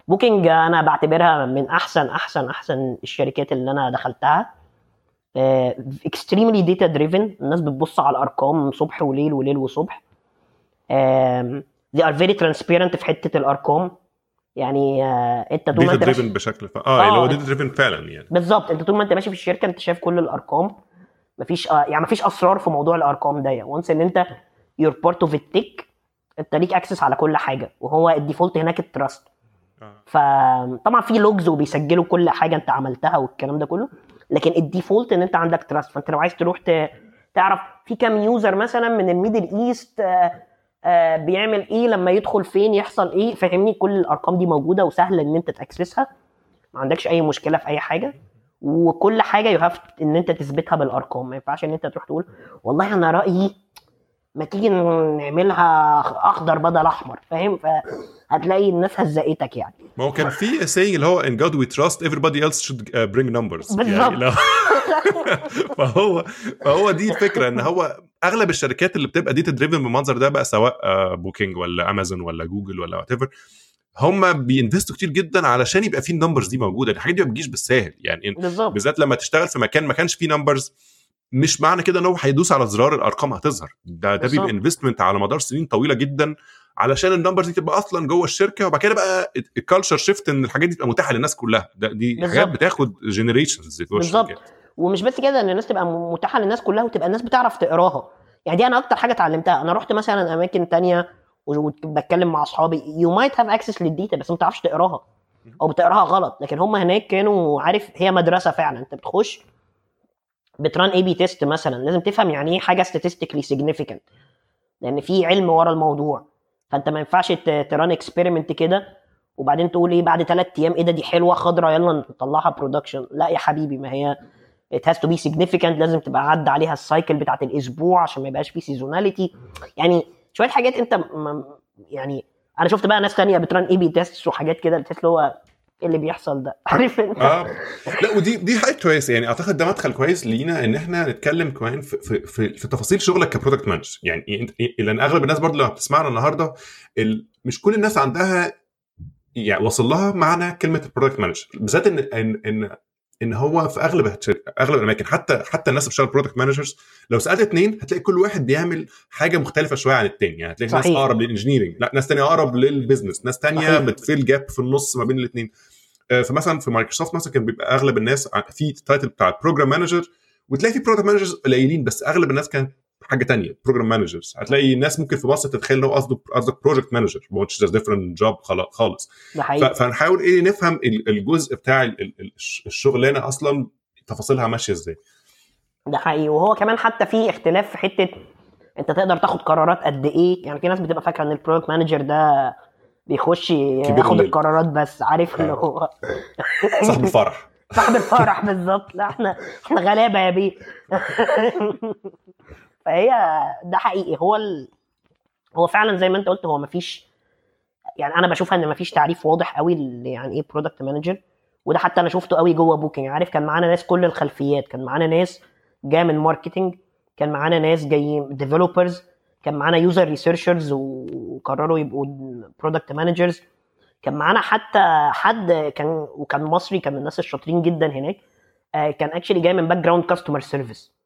بوكينج أنا بعتبرها من أحسن أحسن أحسن الشركات اللي أنا دخلتها. extremely data driven الناس بتبص على الأرقام صبح وليل وليل وصبح. they are very transparent في حتة الأرقام. يعني آه، أنت طول ما أنت driven بشكل ف... آه اللي هو آه. data driven فعلا يعني. بالظبط. أنت طول ما أنت ماشي في الشركة أنت شايف كل الأرقام. مفيش آه يعني مفيش أسرار في موضوع الأرقام ده once إن أنت you're part of ال tech أنت ليك access على كل حاجة وهو ال default هناك ال trust آه. فطبعا في logs وبيسجلوا كل حاجة أنت عملتها والكلام ده كله لكن ال default إن أنت عندك trust فأنت لو عايز تروح تعرف في كام user مثلا من ال Middle East آه، بيعمل إيه لما يدخل فين يحصل إيه؟ فاهمني؟ كل الأرقام دي موجودة وسهل إن أنت ت access ها. ما عندكش أي مشكلة في أي حاجة. وكل حاجة you إن أنت تثبتها بالأرقام ما ينفعش إن أنت تروح تقول والله أنا رأيي ما تيجي نعملها أخضر بدل أحمر فاهم؟ فهتلاقي الناس هزقتك يعني. ما هو كان في saying اللي هو in God we trust everybody else should uh, bring numbers. بالظبط. يعني فهو فهو دي الفكرة إن هو أغلب الشركات اللي بتبقى data driven بالمنظر ده بقى سواء بوكينج ولا امازون ولا جوجل ولا whatever هم بي invest وا كتير جدا علشان يبقى في ال numbers دي موجودة. الحاجات دي ما بتجيش بالساهل. يعني بالذات لما تشتغل في مكان ما كانش فيه numbers مش معنى كده إن هو هيدوس على زرار الأرقام هتظهر. ده ده بيبقى. investment على مدار سنين طويلة جدا علشان ال numbers دي تبقى أصلا جوه الشركة. وبعد كده بقى ال culture shift إن الحاجات دي تبقى متاحة للناس كلها. ده دي بالظبط. حاجات بتاخد generations بالظبط. ومش بس كده إن الناس تبقى متاحة للناس كلها وتبقى الناس بتعرف تقراها. يعني دي أنا أكتر حاجة اتعلمتها. أنا رحت مثلا أماكن تانية وبتكلم مع أصحابي. you might have access لل data بس ما بتعرفش تقراها. أو بتقراها غلط. لكن هم هناك كانوا عارف هي مدرسة فعلا. أنت بتخش بت run A/B test مثلا. لازم تفهم يعني إيه حاجة statistically significant. لأن في علم ورا الموضوع. فأنت ما ينفعش ت run experiment كده وبعدين تقول إيه بعد ثلاث أيام إيه ده دي حلوة خضرا يلا نطلعها production لا يا حبيبي ما هي it has to be significant. لازم تبقى عدى عليها ال cycle بتاعت الأسبوع عشان ما يبقاش فيه seasonality يعني شوية حاجات انت م- يعني أنا شفت بقى ناس تانية بت run A/B test وحاجات كده اللي هو إيه اللي بيحصل ده؟ عارف انت؟ آه. لا ودي دي حاجة كويسة. يعني أعتقد ده مدخل كويس لينا إن إحنا نتكلم كمان في في في, في تفاصيل شغلك ك product manager يعني إنت لأن أغلب الناس برضه لما بتسمعنا النهارده ال... مش كل الناس عندها يعني وصل لها معنى كلمة ال product manager بالذات إن إن إن إن هو في أغلب أغلب الأماكن حتى حتى الناس اللي بتشتغل product managers لو سألت اتنين هتلاقي كل واحد بيعمل حاجة مختلفة شوية عن التاني يعني هتلاقي ناس صحيح. أقرب لل engineering لا ناس تانية أقرب لل business ناس صحيح. بت fill gap في النص ما بين الاثنين فمثلا في مايكروسوفت مثلا كان بيبقى أغلب الناس في title بتاع program manager وتلاقي في product managers قليلين بس أغلب الناس كانت حاجة تانية program managers هتلاقي ناس ممكن في مصر تتخيل ان هو قصده قصدك project manager which is a different job خلا- خالص. فنحاول إيه نفهم ال- الجزء بتاع ال- ال- الش- الشغلانة أصلا تفاصيلها ماشية إزاي. ده حقيقي. وهو كمان حتى في اختلاف في حتة أنت تقدر تاخد قرارات قد إيه. يعني في ناس بتبقى فاكرة إن ال product manager ده بيخش ياخد. القرارات بس عارف اللي آه. هو صاحب الفرح. صاحب الفرح بالظبط. لا إحنا إحنا غلابة يا بيه. فهي ده حقيقي. هو ال... هو فعلا زي ما انت قلت هو مفيش يعني أنا بشوفها إن مفيش تعريف واضح قوي يعني إيه product manager وده حتى أنا شفته قوي جوه بوكينج عارف كان معانا ناس كل الخلفيات. كان معانا ناس جاية من marketing كان معانا ناس جايين developers كان معانا user researchers وقرروا يبقوا product managers كان معانا حتى حد كان وكان مصري كان من الناس الشاطرين جدا هناك آه، كان actually جاي من background customer service.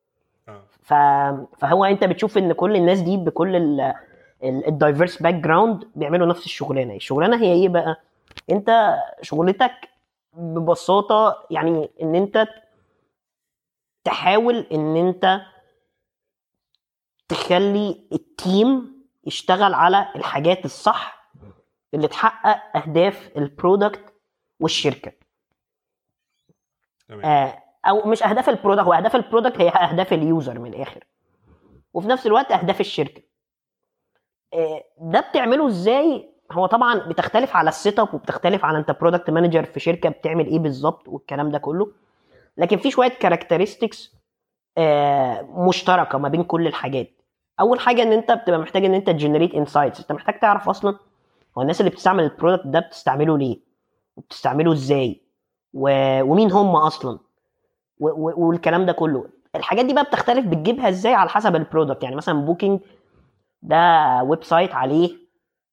فهو انت بتشوف ان كل الناس دي بكل ال diverse background بيعملوا نفس الشغلانة. الشغلانة هي إيه بقى؟ انت شغلتك ببساطة يعني ان انت تحاول ان انت تخلي ال team يشتغل على الحاجات الصح اللي تحقق اهداف ال product والشركة. تمام. آه، أو مش أهداف ال product هو أهداف ال product هي أهداف ال user من الآخر. وفي نفس الوقت أهداف الشركة. آه، ده بتعمله إزاي؟ هو طبعا بتختلف على ال setup وبتختلف على أنت product manager في شركة بتعمل إيه بالظبط والكلام ده كله. لكن في شوية characteristics مشتركة ما بين كل الحاجات. أول حاجة إن أنت بتبقى محتاج إن أنت ت generate insights أنت محتاج تعرف أصلا هو الناس اللي بتستعمل ال product ده بتستعمله ليه؟ وبتستعمله إزاي. ومين هم أصلا. والكلام ده كله. الحاجات دي بقى بتختلف بتجيبها إزاي على حسب ال product يعني مثلا Booking ده website عليه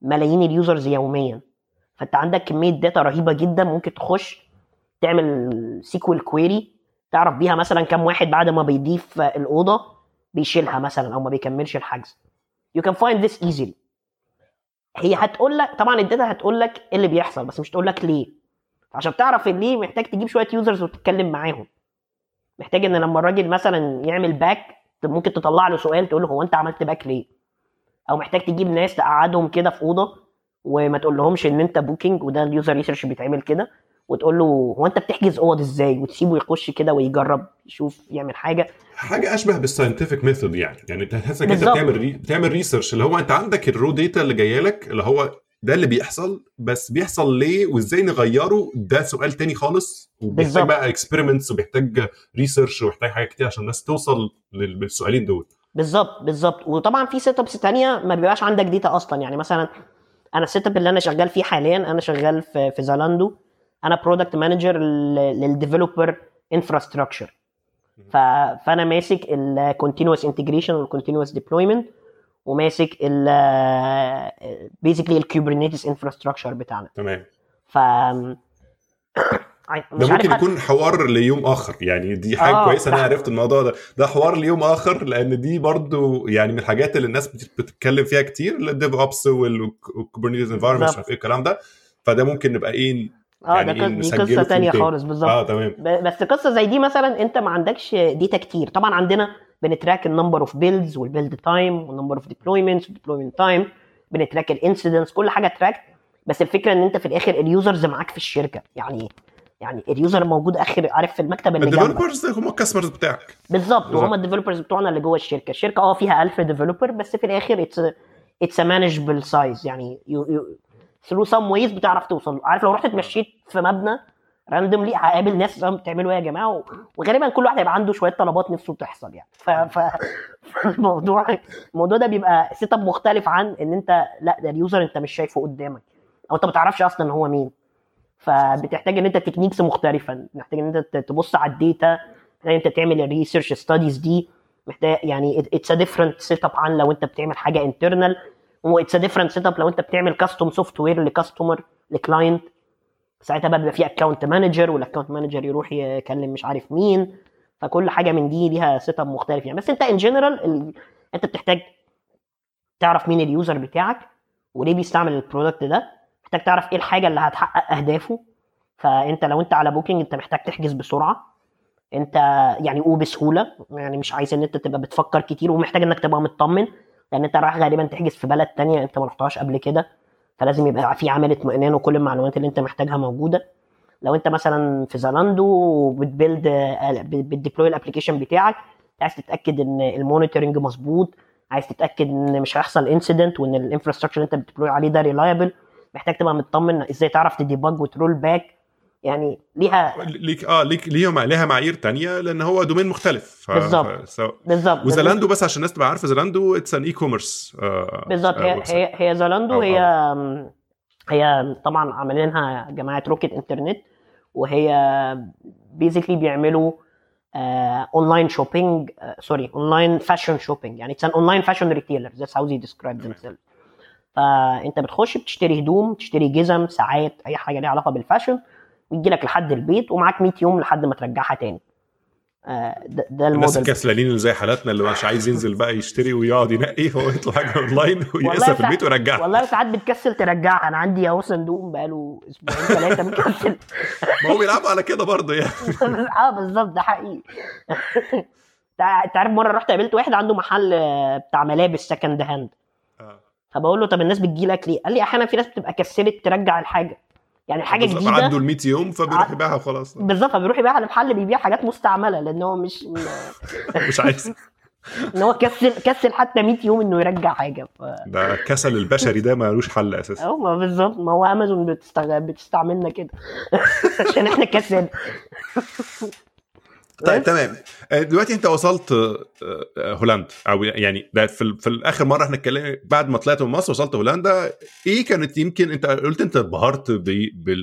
ملايين ال users يوميا. فأنت عندك كمية data رهيبة جدا ممكن تخش تعمل SQL query تعرف بيها مثلا كم واحد بعد ما بيضيف الأوضة بيشيلها مثلا أو ما بيكملش الحجز. You can find this easily. هي هتقول لك طبعا ال data هتقول لك إيه اللي بيحصل بس مش تقول لك ليه. عشان تعرف ليه محتاج تجيب شوية users وتتكلم معاهم. محتاج إن لما الراجل مثلا يعمل back ممكن تطلع له سؤال تقول له هو أنت عملت back ليه؟ أو محتاج تجيب ناس تقعدهم كده في أوضة وما تقول لهمش إن أنت Booking وده ال user research بيتعمل كده وتقول له هو أنت بتحجز أوض إزاي؟ وتسيبه يخش كده ويجرب يشوف يعمل حاجة. حاجة أشبه بال scientific method يعني يعني أنت تحس أنت. بتعمل re... بتعمل research اللي هو أنت عندك ال raw data اللي جاية لك اللي هو ده اللي بيحصل بس بيحصل ليه وإزاي نغيره؟ ده سؤال تاني خالص وبيحتاج. بقى experiments وبيحتاج research وبيحتاج حاجات كتير عشان الناس توصل لل- للسؤالين دول. بالظبط بالظبط. وطبعا في setups ثانية ما بيبقاش عندك data أصلا. يعني مثلا أنا ال setup اللي أنا شغال فيه حاليا أنا شغال في في Zalando أنا product manager لل developer infrastructure فأنا ماسك ال continuous integration وال continuous deployment وماسك ال basically ال Kubernetes infrastructure بتاعنا. تمام. ف ده ممكن يكون حوار ليوم آخر. يعني دي حاجة آه، كويسة أنا عرفت الموضوع ده. ده حوار ليوم آخر لأن دي برضو يعني من الحاجات اللي الناس بت- بتتكلم فيها كتير ال DevOps وال Kubernetes environment مش. عارف إيه الكلام ده. فده ممكن نبقى إيه آه يعني ده إيه دي قصة تاني. خالص بالظبط. آه تمام. بس قصة زي دي مثلا أنت ما عندكش data كتير طبعا عندنا بنتراك النمبر اوف بيلدز والبيلد تايم والنمبر اوف ديبلويمنتس والديبلويمنت تايم بنتراك الانسيدنتس كل حاجة track بس الفكرة إن أنت في الآخر ال users معاك في الشركة. يعني يعني ال user موجود آخر عارف في المكتب اللي جنبك. ال developers هم ال customers بتاعك. بالظبط. وهم ال developers بتوعنا اللي جوه الشركة. الشركة آه فيها 1000 developer بس في الآخر it's it's manageable size يعني through some ways بتعرف توصل. عارف لو رحت اتمشيت في مبنى randomly هقابل ناس بتعملوا إيه يا جماعة؟ وغالبا كل واحد هيبقى عنده شوية طلبات نفسه تحصل يعني. ف... ف... فالموضوع الموضوع ده بيبقى setup مختلف عن إن انت لا ده ال user أنت مش شايفه قدامك. أو أنت ما تعرفش أصلا هو مين. فبتحتاج إن أنت techniques مختلفة. محتاج إن أنت تبص على ال data. محتاج إن أنت تعمل ال research studies دي. محتاج يعني it's a different setup عن لو أنت بتعمل حاجة internal و it's a different setup لو أنت بتعمل custom software ل customer ل client ساعتها بقى بيبقى في account manager وال account manager يروح يكلم مش عارف مين. فكل حاجة من دي ليها setup مختلف يعني. بس انت in general انت بتحتاج تعرف مين ال user بتاعك وليه بيستعمل ال product ده. محتاج تعرف إيه الحاجة اللي هتحقق أهدافه. فانت لو انت على Booking انت محتاج تحجز بسرعة. انت يعني وبسهوله يعني مش عايز ان انت تبقى بتفكر كتير ومحتاج انك تبقى مطمن. لأن انت رايح غالبا تحجز في بلد تانية انت ما رحتهاش قبل كده. فلازم يبقى في عامل اطمئنان وكل المعلومات اللي انت محتاجها موجودة. لو انت مثلا في Zalando وبت build بت deploy ال application بتاعك عايز تتأكد إن ال monitoring مظبوط عايز تتأكد إن مش هيحصل incident وإن ال infrastructure اللي انت بت deploy عليه ده reliable محتاج تبقى مطمن إزاي تعرف تديبج وترول باك يعني ليها ليك آه ليك ليهم ليها معايير تانية لأن هو domain مختلف. ف... بالظبط. ف... بالظبط و Zalando بس عشان الناس تبقى عارفة Zalando it's an e-commerce بالظبط. هي هي أو- هي هي طبعا عاملينها جماعة Rocket Internet وهي basically بيعملوا online shopping sorry online fashion shopping يعني it's an online fashion retailer that's how they describe themselves. فأنت بتخش بتشتري هدوم تشتري جزم ساعات أي حاجة ليها علاقة بال fashion. ويجي لك لحد البيت ومعاك 100 يوم لحد ما ترجعها تاني. آه، ده, ده الناس الكسلانين اللي زي حالاتنا اللي مش عايز ينزل بقى يشتري ويقعد ينقي هو يطلب حاجة أونلاين ويقيسها في البيت ويرجعها. والله ساعات بتكسل ترجعها. أنا عندي أهو صندوق بقاله أسبوعين ثلاثة مكسل ما هو بيلعبوا على كده برضه يعني. آه بالظبط ده حقيقي. أنت عارف مرة رحت قابلت واحد عنده محل بتاع ملابس second hand آه. فبقول له طب الناس بتجي لك ليه؟ قال لي أحيانا في ناس بتبقى كسلت ترجع الحاجة. يعني حاجة جديدة. عدوا ال 100 يوم فبيروح يبيعها وخلاص. بالظبط فبيروح يبيعها لمحل بيبيع حاجات مستعملة لأن هو مش مش عايز. إن هو كسل كسل حتى 100 يوم إنه يرجع حاجة ف... ده كسل البشري ده ملوش حل أساسا. آه ما بالظبط ما هو أمازون بتستغ... بتستعملنا كده عشان إحنا كسل. طيب تمام. آه، دلوقتي انت وصلت آه، آه، هولندا. أو يعني ده في, في الآخر مرة إحنا اتكلمنا بعد ما طلعت من مصر وصلت هولندا إيه كانت يمكن انت قلت انت انبهرت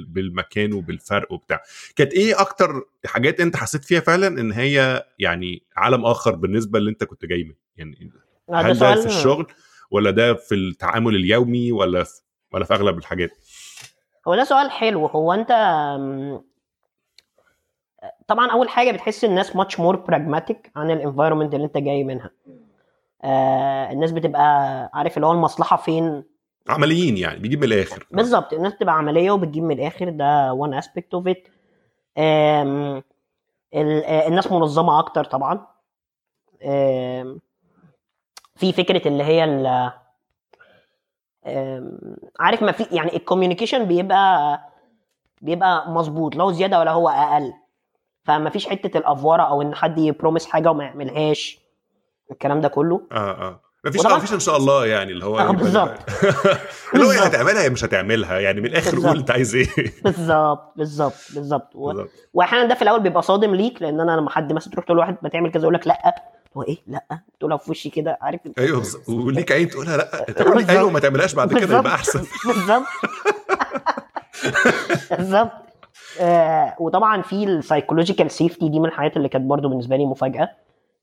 بالمكان وبالفرق وبتاع. كانت إيه أكتر حاجات انت حسيت فيها فعلا إن هي يعني عالم آخر بالنسبة اللي انت كنت جاي منه يعني هل ده في الشغل ولا ده في التعامل اليومي ولا في ولا في أغلب الحاجات؟ هو ده سؤال حلو. هو انت طبعا أول حاجة بتحس الناس much more pragmatic عن ال environment اللي أنت جاي منها. آه الناس بتبقى عارف اللي هو المصلحة فين؟ عمليين يعني بيجيب من الآخر. بالظبط الناس بتبقى عملية وبتجيب من الآخر ده و one aspect of it الناس منظمة أكتر طبعا. في فكرة اللي هي ال- عارف ما في يعني ال communication بيبقى بيبقى مظبوط لو زيادة ولا هو أقل. فما فيش حتة الافوره أو إن حد ي promise حاجة وما يعملهاش الكلام ده كله آه آه مفيش وطبعاً- آه مفيش إن شاء الله يعني اللي هو آه، بالظبط. اللي هو. هتعملها يا مش هتعملها يعني من الآخر. قول أنت عايز إيه بالظبط بالظبط بالظبط و-. واحيانا ده في الأول بيبقى صادم ليك لأن أنا لما حد مثلا تروح تقول لواحد ما تعمل كذا يقول لك لأ هو إيه لأ تقولها في وشي كده عارف أيوه بالظبط. وليك عين تقولها لأ تقول. أيوه ما تعملهاش بعد كده. يبقى أحسن بالظبط بالظبط آه وطبعا في ال psychological safety دي من الحاجات اللي كانت برضو بالنسبة لي مفاجأة.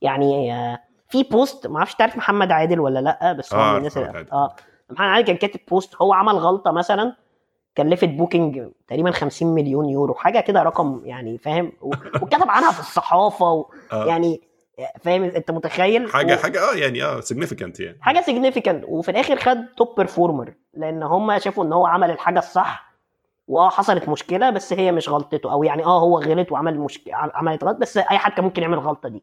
يعني آه في post ما أعرفش تعرف محمد عادل ولا لأ؟ بس هو آه، من الناس. آه محمد عادل كان كاتب بوست هو عمل غلطة مثلا كلفت Booking تقريبا 50 مليون يورو حاجة كده رقم يعني فاهم؟ وكتب عنها في الصحافة و... آه. يعني فاهم؟ أنت متخيل؟ حاجة و- حاجة آه يعني آه significant يعني. حاجة significant وفي الآخر خد top performer لأن هم شافوا إن هو عمل الحاجة الصح واه حصلت مشكلة بس هي مش غلطته أو يعني آه هو غلط وعمل مشكله عملت غلط بس أي حد كان ممكن يعمل الغلطة دي.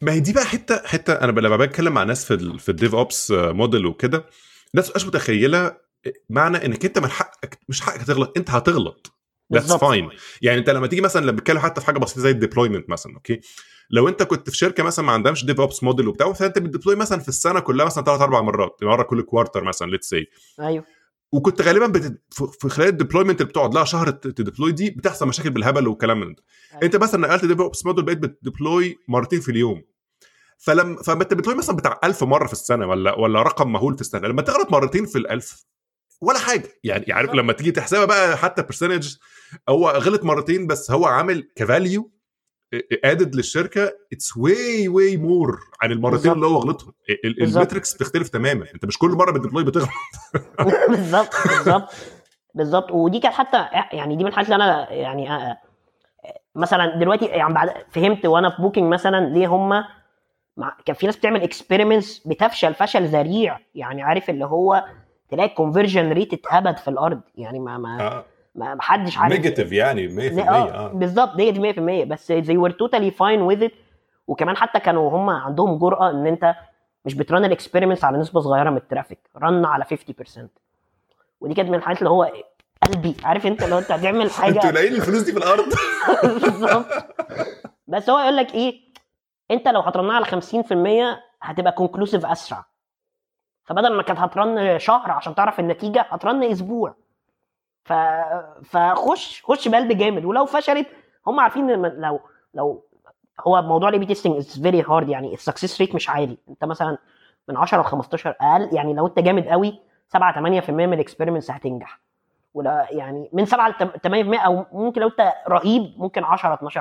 ما هي دي بقى حتة حتة أنا لما بتكلم مع ناس في ال في ال DevOps model وكده الناس مش متخيلة معنى إنك أنت من حقك مش حقك تغلط أنت هتغلط. that's. fine يعني أنت لما تيجي مثلا لما بتتكلم حتى في حاجة بسيطة زي ال deployment مثلا okay لو أنت كنت في شركة مثلا ما عندهمش DevOps model وبتاع فأنت بت deploy مثلا في السنة كلها مثلا ثلاث أربع مرات مرة كل quarter مثلا let's say أيوه. وكنت غالبا بت... في- خلال ال deployment اللي بتقعد لها شهر ت deploy دي بتحصل مشاكل بالهبل والكلام من ده. أيوة. أنت مثلا نقلت DevOps model بقيت بت deploy مرتين في اليوم. فلما فما أنت بت deploy مثلا بتاع 1000 مرة في السنة ولا ولا رقم مهول في السنة. لما تغلط مرتين في ال1000 ولا حاجة. يعني عارف لما تيجي تحسبها بقى حتى percentage هو غلط مرتين بس هو عامل ك value added للشركة it's way way more عن المرتين. اللي هو غلطهم. ال- ال- بالظبط. ال metrics بتختلف تماما. انت مش كل مرة بت deploy بتغلط. بالظبط بالظبط بالظبط. ودي كانت حتى يعني دي من الحاجات اللي أنا يعني آه، آه، مثلا دلوقتي يعني بعد فهمت وأنا في Booking مثلا ليه هم مع كان في ناس بتعمل experiments بتفشل فشل ذريع. يعني عارف اللي هو تلاقي ال conversion rate اتهبد في الأرض. يعني ما ما آه. ما حدش عارف. negative يعني 100% آه آه. بالظبط negative 100% بس they were totally fine with it. وكمان حتى كانوا هم عندهم جرأة إن أنت مش بت run ال experiments على نسبة صغيرة من ال traffic. run على 50% ودي كانت من الحاجات اللي هو قلبي. عارف أنت لو أنت هتعمل أنتوا حاجة لاقيين الفلوس دي في الأرض. بالظبط. بس هو يقول لك إيه؟ أنت لو هت run ها على 50% هتبقى conclusive أسرع. فبدل ما كانت هت run شهر عشان تعرف النتيجة هت run أسبوع. ف... فخش خش بقلب جامد. ولو فشلت هم عارفين إن لو لو هو موضوع ال A/B testing is very hard يعني. ال success rate مش عالي. أنت مثلا من 10 ل 15 أقل. يعني لو أنت جامد قوي 7 8% من ال experiments هتنجح. ولا يعني من 7 ل 8% أو ممكن لو أنت رهيب ممكن 10 12%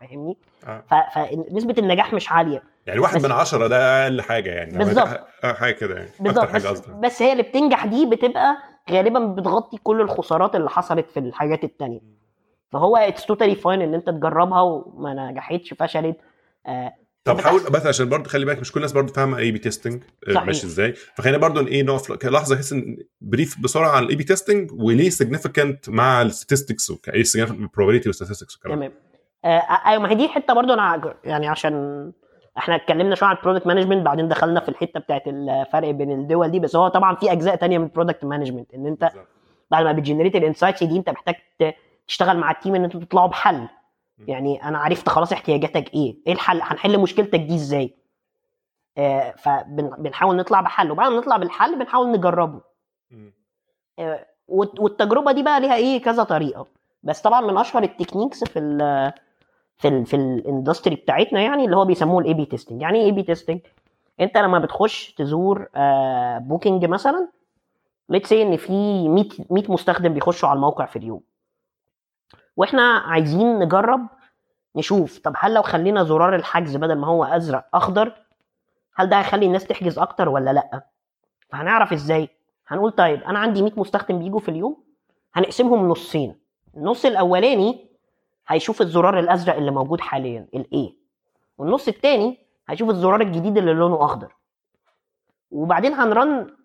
فاهمني؟ آه. فنسبه النجاح مش عالية. يعني واحد من عشرة ده أقل حاجة يعني. بالظبط. حاجة كده يعني. بالظبط. بس, بس هي اللي بتنجح دي بتبقى غالبا بتغطي كل الخسارات اللي حصلت في الحاجات التانية فهو it's totally fine إن أنت تجربها وما نجحتش فشلت آه طب حاول بس عشان برضو خلي بالك مش كل الناس برضو فاهمة A/B testing. ماشي إزاي فخلينا برضو إيه نقف لحظة احس in brief بسرعة عن ال A/B testing وليه significant مع ال statistics وايه significant probability وال statistics والكلام. تمام آه، أيوه ما هي دي حتة برضو أنا يعني عشان إحنا اتكلمنا شوية عن ال product management بعدين دخلنا في الحتة بتاعت الفرق بين الدول دي بس هو طبعا في أجزاء تانية من ال product management إن أنت. بعد ما بت generate ال insights دي أنت محتاج تشتغل مع ال team إن أنتوا تطلعوا بحل. يعني أنا عرفت خلاص احتياجاتك إيه إيه الحل هنحل مشكلتك دي إزاي. آه، فبنحاول نطلع بحل وبعد ما نطلع بالحل بنحاول نجربه. آه، والت- والتجربة دي بقى ليها إيه كذا طريقة. بس طبعا من أشهر ال techniques في في ال في ال industry بتاعتنا يعني اللي هو بيسموه ال A/B testing يعني إيه A/B testing أنت لما بتخش تزور Booking مثلا let's إن في 100 100 مستخدم بيخشوا على الموقع في اليوم. وإحنا عايزين نجرب نشوف طب هل لو خلينا زرار الحجز بدل ما هو أزرق أخضر هل ده هيخلي الناس تحجز أكتر ولا لأ؟ فهنعرف إزاي؟ هنقول طيب أنا عندي 100 مستخدم بيجوا في اليوم هنقسمهم نصين. النص الأولاني هيشوف الزرار الأزرق اللي موجود حاليا ال A والنص التاني هيشوف الزرار الجديد اللي لونه أخضر. وبعدين هنرن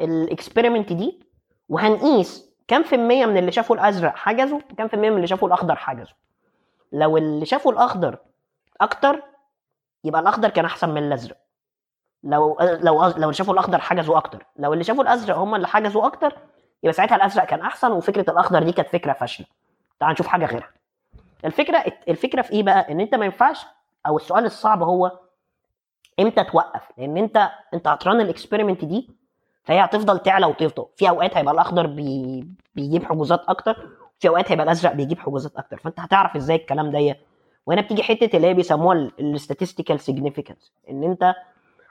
الإكسبيرمنت دي وهنقيس كام في المية من اللي شافوا الأزرق حجزوا وكام في المية من اللي شافوا الأخضر حجزوا لو اللي شافوا الأخضر أكتر يبقى الأخضر كان أحسن من الأزرق. لو لو لو اللي شافوا الأخضر حجزوا أكتر. لو اللي شافوا الأزرق هم اللي حجزوا أكتر يبقى ساعتها الأزرق كان أحسن وفكرة الأخضر دي كانت فكرة فاشلة. تعال نشوف حاجة غيرها. الفكرة الفكرة في إيه بقى؟ إن أنت ما ينفعش أو السؤال الصعب هو إمتى توقف؟ لأن أنت أنت هت run ال experiment دي فهي هتفضل تعلى وتفضل في أوقات هيبقى الأخضر بي... بيجيب حجوزات أكتر في أوقات هيبقى الأزرق بيجيب حجوزات أكتر. فأنت هتعرف إزاي الكلام ده وهنا بتيجي حتة اللي هي بيسموها ال statistical significance إن أنت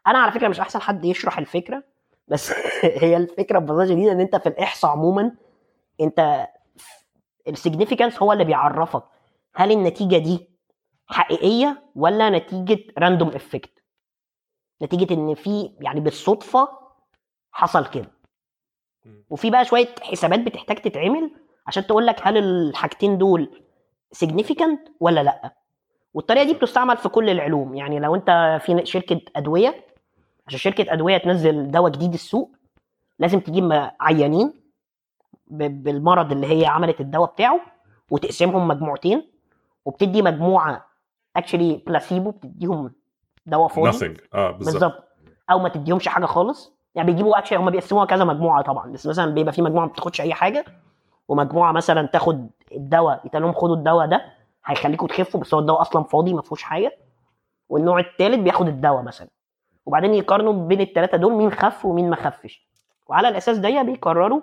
أنا على فكرة مش أحسن حد يشرح الفكرة بس هي الفكرة ببساطه شديده إن أنت في الإحصاء عموما أنت ال significance هو اللي بيعرفك. هل النتيجة دي حقيقية ولا نتيجة random effect نتيجة إن في يعني بالصدفة حصل كده. وفي بقى شوية حسابات بتحتاج تتعمل عشان تقول لك هل الحاجتين دول significant ولا لأ. والطريقة دي بتستعمل في كل العلوم. يعني لو أنت في شركة أدوية عشان شركة أدوية تنزل دواء جديد السوق لازم تجيب عيانين بالمرض اللي هي عملت الدواء بتاعه وتقسمهم مجموعتين. وبتدي مجموعة actually placebo بتديهم دواء فاضي آه بالظبط. أو ما تديهمش حاجة خالص. يعني بيجيبوا actually هم بيقسموها كذا مجموعة طبعا. بس مثلا بيبقى في مجموعة ما بتاخدش أي حاجة ومجموعة مثلا تاخد الدواء يتقال لهم خدوا الدواء ده هيخليكم تخفوا بس هو الدواء أصلا فاضي ما فيهوش حاجة. والنوع الثالث بياخد الدواء مثلا. وبعدين يقارنوا بين الثلاثه دول مين خف ومين ما خفش. وعلى الأساس ده بيقرروا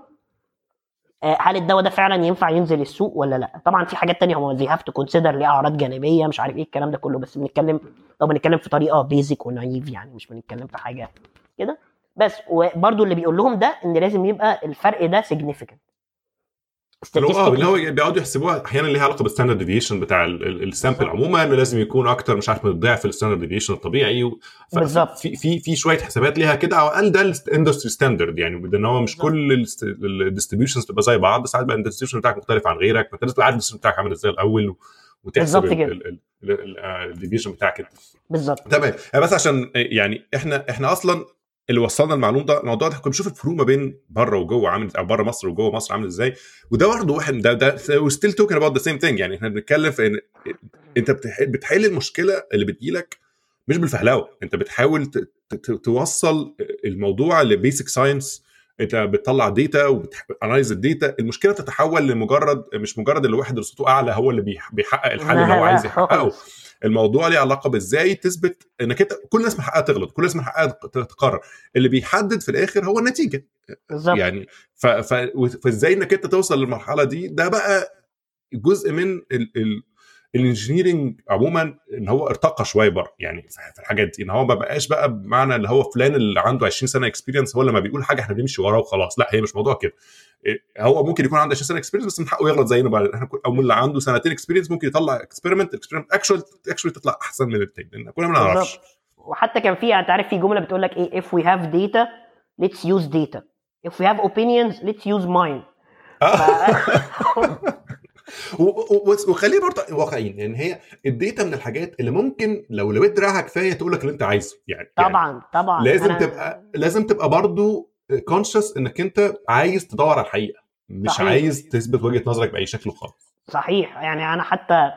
هل الدواء ده فعلا ينفع ينزل السوق ولا لا؟ طبعا في حاجات تانية هم زي have to consider ليه اعراض جانبية مش عارف إيه الكلام ده كله بس بنتكلم لو بنتكلم في طريقة basic و naive يعني مش بنتكلم في حاجة كده. بس وبرده اللي بيقول لهم ده إن لازم يبقى الفرق ده significant هو آه اللي هو بيقعدوا يحسبوها أحيانا ليها علاقة بال standard deviation بتاع ال sample عموما انه لازم يكون أكتر مش عارف من ضعف ال standard deviation الطبيعي بالظبط. في في في شوية حسابات ليها كده على الاقل ده ال industry standard يعني ان هو مش. كل ال distributions تبقى زي بعض ساعات بقى ال distribution بتاعك مختلف عن غيرك فأنت لازم عارف ال distribution بتاعك عامل إزاي الأول وتحسب ال deviation بتاعك كده بالظبط. تمام. بس عشان يعني إحنا إحنا أصلا اللي وصلنا المعلومه ده الموضوع ده كنا بنشوف الفروق ما بين بره وجوه عامل أو بره مصر وجوه مصر عامل إزاي. وده برضه واحد ده ده still talking about the same thing يعني إحنا بنتكلم في إن أنت بتحل المشكلة اللي بتجيلك مش بالفهلاوه أنت بتحاول توصل الموضوع ل basic science أنت بتطلع data وبت analyze ال data المشكلة تتحول لمجرد مش مجرد اللي واحد رصيده أعلى هو اللي بيحقق الحل اللي هو عايز يحققه. الموضوع ليه علاقة بإزاي تثبت إنك انت كل الناس من حقها تغلط كل الناس من حقها تقرر. اللي بيحدد في الآخر هو النتيجة. بالظبط. يعني ف... ف... فإزاي إنك أنت توصل للمرحلة دي؟ ده بقى جزء من ال... ال... ال engineering عموما إن هو ارتقى شوية بره. يعني في الحاجات دي إن هو ما بقاش بقى بمعنى اللي هو فلان اللي عنده 20 سنة experience هو لما بيقول حاجة إحنا بنمشي وراه وخلاص. لا هي مش موضوع كده. هو ممكن يكون عنده 20 سنة experience بس من حقه يغلط زينا بقى. إحنا أو من اللي عنده سنتين experience ممكن يطلع experiment experiment actual actual تطلع أحسن من التاني. لأن كلنا ما نعرفش. وحتى كان في أنت عارف في جملة بتقول لك إيه؟ If we have data let's use data. If we have opinions let's use mine. وخليه برضه واقعيين لأن هي ال data من الحاجات اللي ممكن لو لويت دراعها كفاية تقول لك اللي أنت عايزه يعني طبعا يعني طبعا لازم أنا... تبقى لازم تبقى برضه conscious إنك أنت عايز تدور على الحقيقة مش صحيح. عايز تثبت وجهة نظرك بأي شكل خالص. صحيح. يعني أنا حتى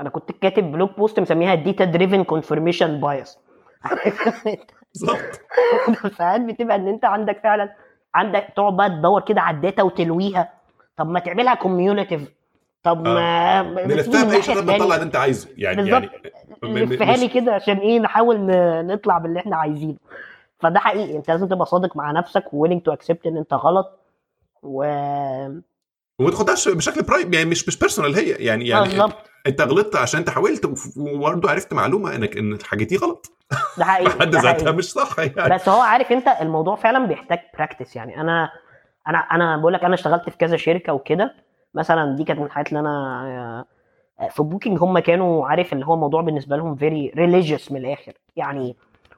أنا كنت كاتب blog post مسميها data driven confirmation bias بالظبط. ساعات بتبقى إن أنت عندك فعلا عندك تقعد بقى تدور كده على الداتا وتلويها. طب ما تعملها كوميونيتيف طب آه. ما نلفها من باي شكل التانية. نطلع اللي أنت عايزه يعني بالظبط. يعني لفها لي كده عشان إيه نحاول نطلع باللي إحنا عايزينه فده حقيقي أنت لازم تبقى صادق مع نفسك وويلنج تو اكسبت إن أنت غلط و وما تاخدهاش بشكل برايم يعني مش مش بيرسونال هي يعني يعني بالظبط أنت غلطت عشان أنت حاولت وبرضه عرفت معلومة انك إن الحاجة دي غلط ده حقيقي حد ذاتها. مش صح يعني بس هو عارف أنت الموضوع فعلا بيحتاج practice يعني أنا أنا أنا بقول لك أنا اشتغلت في كذا شركة وكده مثلا دي كانت من الحاجات اللي أنا آه، في Booking هم كانوا عارف اللي هو الموضوع بالنسبة لهم very religious من الآخر. يعني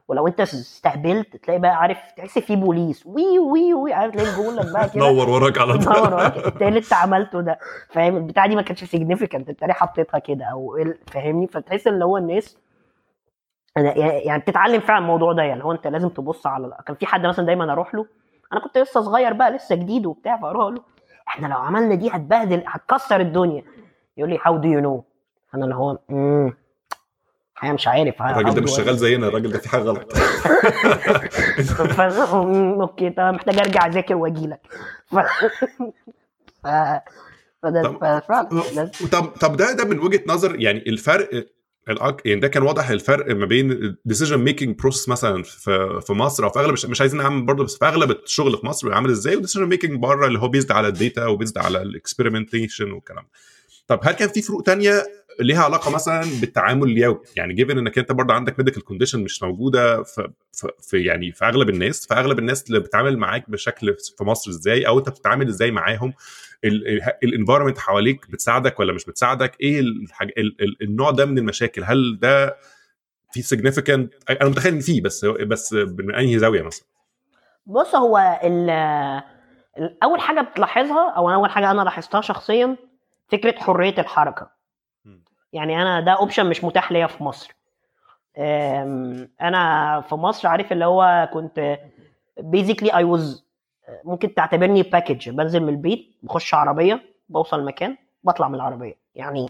ولو أنت استهبلت تلاقي بقى عارف تحس في بوليس وي وي وي عارف تلاقي بيقول لك بقى كده. نور وراك على طول. نور وراك. انت إيه اللي أنت عملته ده فاهم؟ البتاعة دي ما كانتش significant انت ليه حطيتها كده أو فاهمني؟ فتحس اللي هو الناس يعني بتتعلم فعلا الموضوع ده. يعني هو أنت لازم تبص على كان في حد مثلا دايما أروح له أنا كنت لسه صغير بقى لسه جديد وبتاع فأروح أقول له إحنا لو عملنا دي هتبهدل هتكسر الدنيا. يقول لي how do you know أنا اللي هو امم أنا مش عارف. الراجل ده مش شغال زينا الراجل ده في حاجة غلط. أوكي طب محتاج أرجع أذاكر وأجي لك. فده طب- طب طب ده ده من وجهة نظر يعني الفرق. يعني ده كان واضح الفرق ما بين decision making process مثلا في في مصر أو في أغلب مش, عايزين نعمل برضه بس في أغلب الشغل في مصر عامل إزاي و decision making بره اللي هو based على ال data و based على ال experimentation والكلام. طب هل كان في فروق تانية ليها علاقة مثلا بالتعامل اليومي. يعني given إنك أنت برضه عندك medical condition مش موجودة في, في, في يعني في أغلب الناس فأغلب الناس اللي بتتعامل معاك بشكل في مصر إزاي؟ أو أنت بتتعامل إزاي معاهم؟ ال environment حواليك بتساعدك ولا مش بتساعدك؟ إيه الحاج... ال... ال... النوع ده من المشاكل؟ هل ده في significant أنا متخيل إن فيه بس بس من أنهي زاوية مثلا؟ بص هو أول حاجة بتلاحظها أو أول حاجة أنا لاحظتها شخصيا فكرة حرية الحركة. يعني أنا ده option مش متاح ليا في مصر. أنا في مصر عارف اللي هو كنت basically I was ممكن تعتبرني package بنزل من البيت بخش عربية بوصل مكان بطلع من العربية. يعني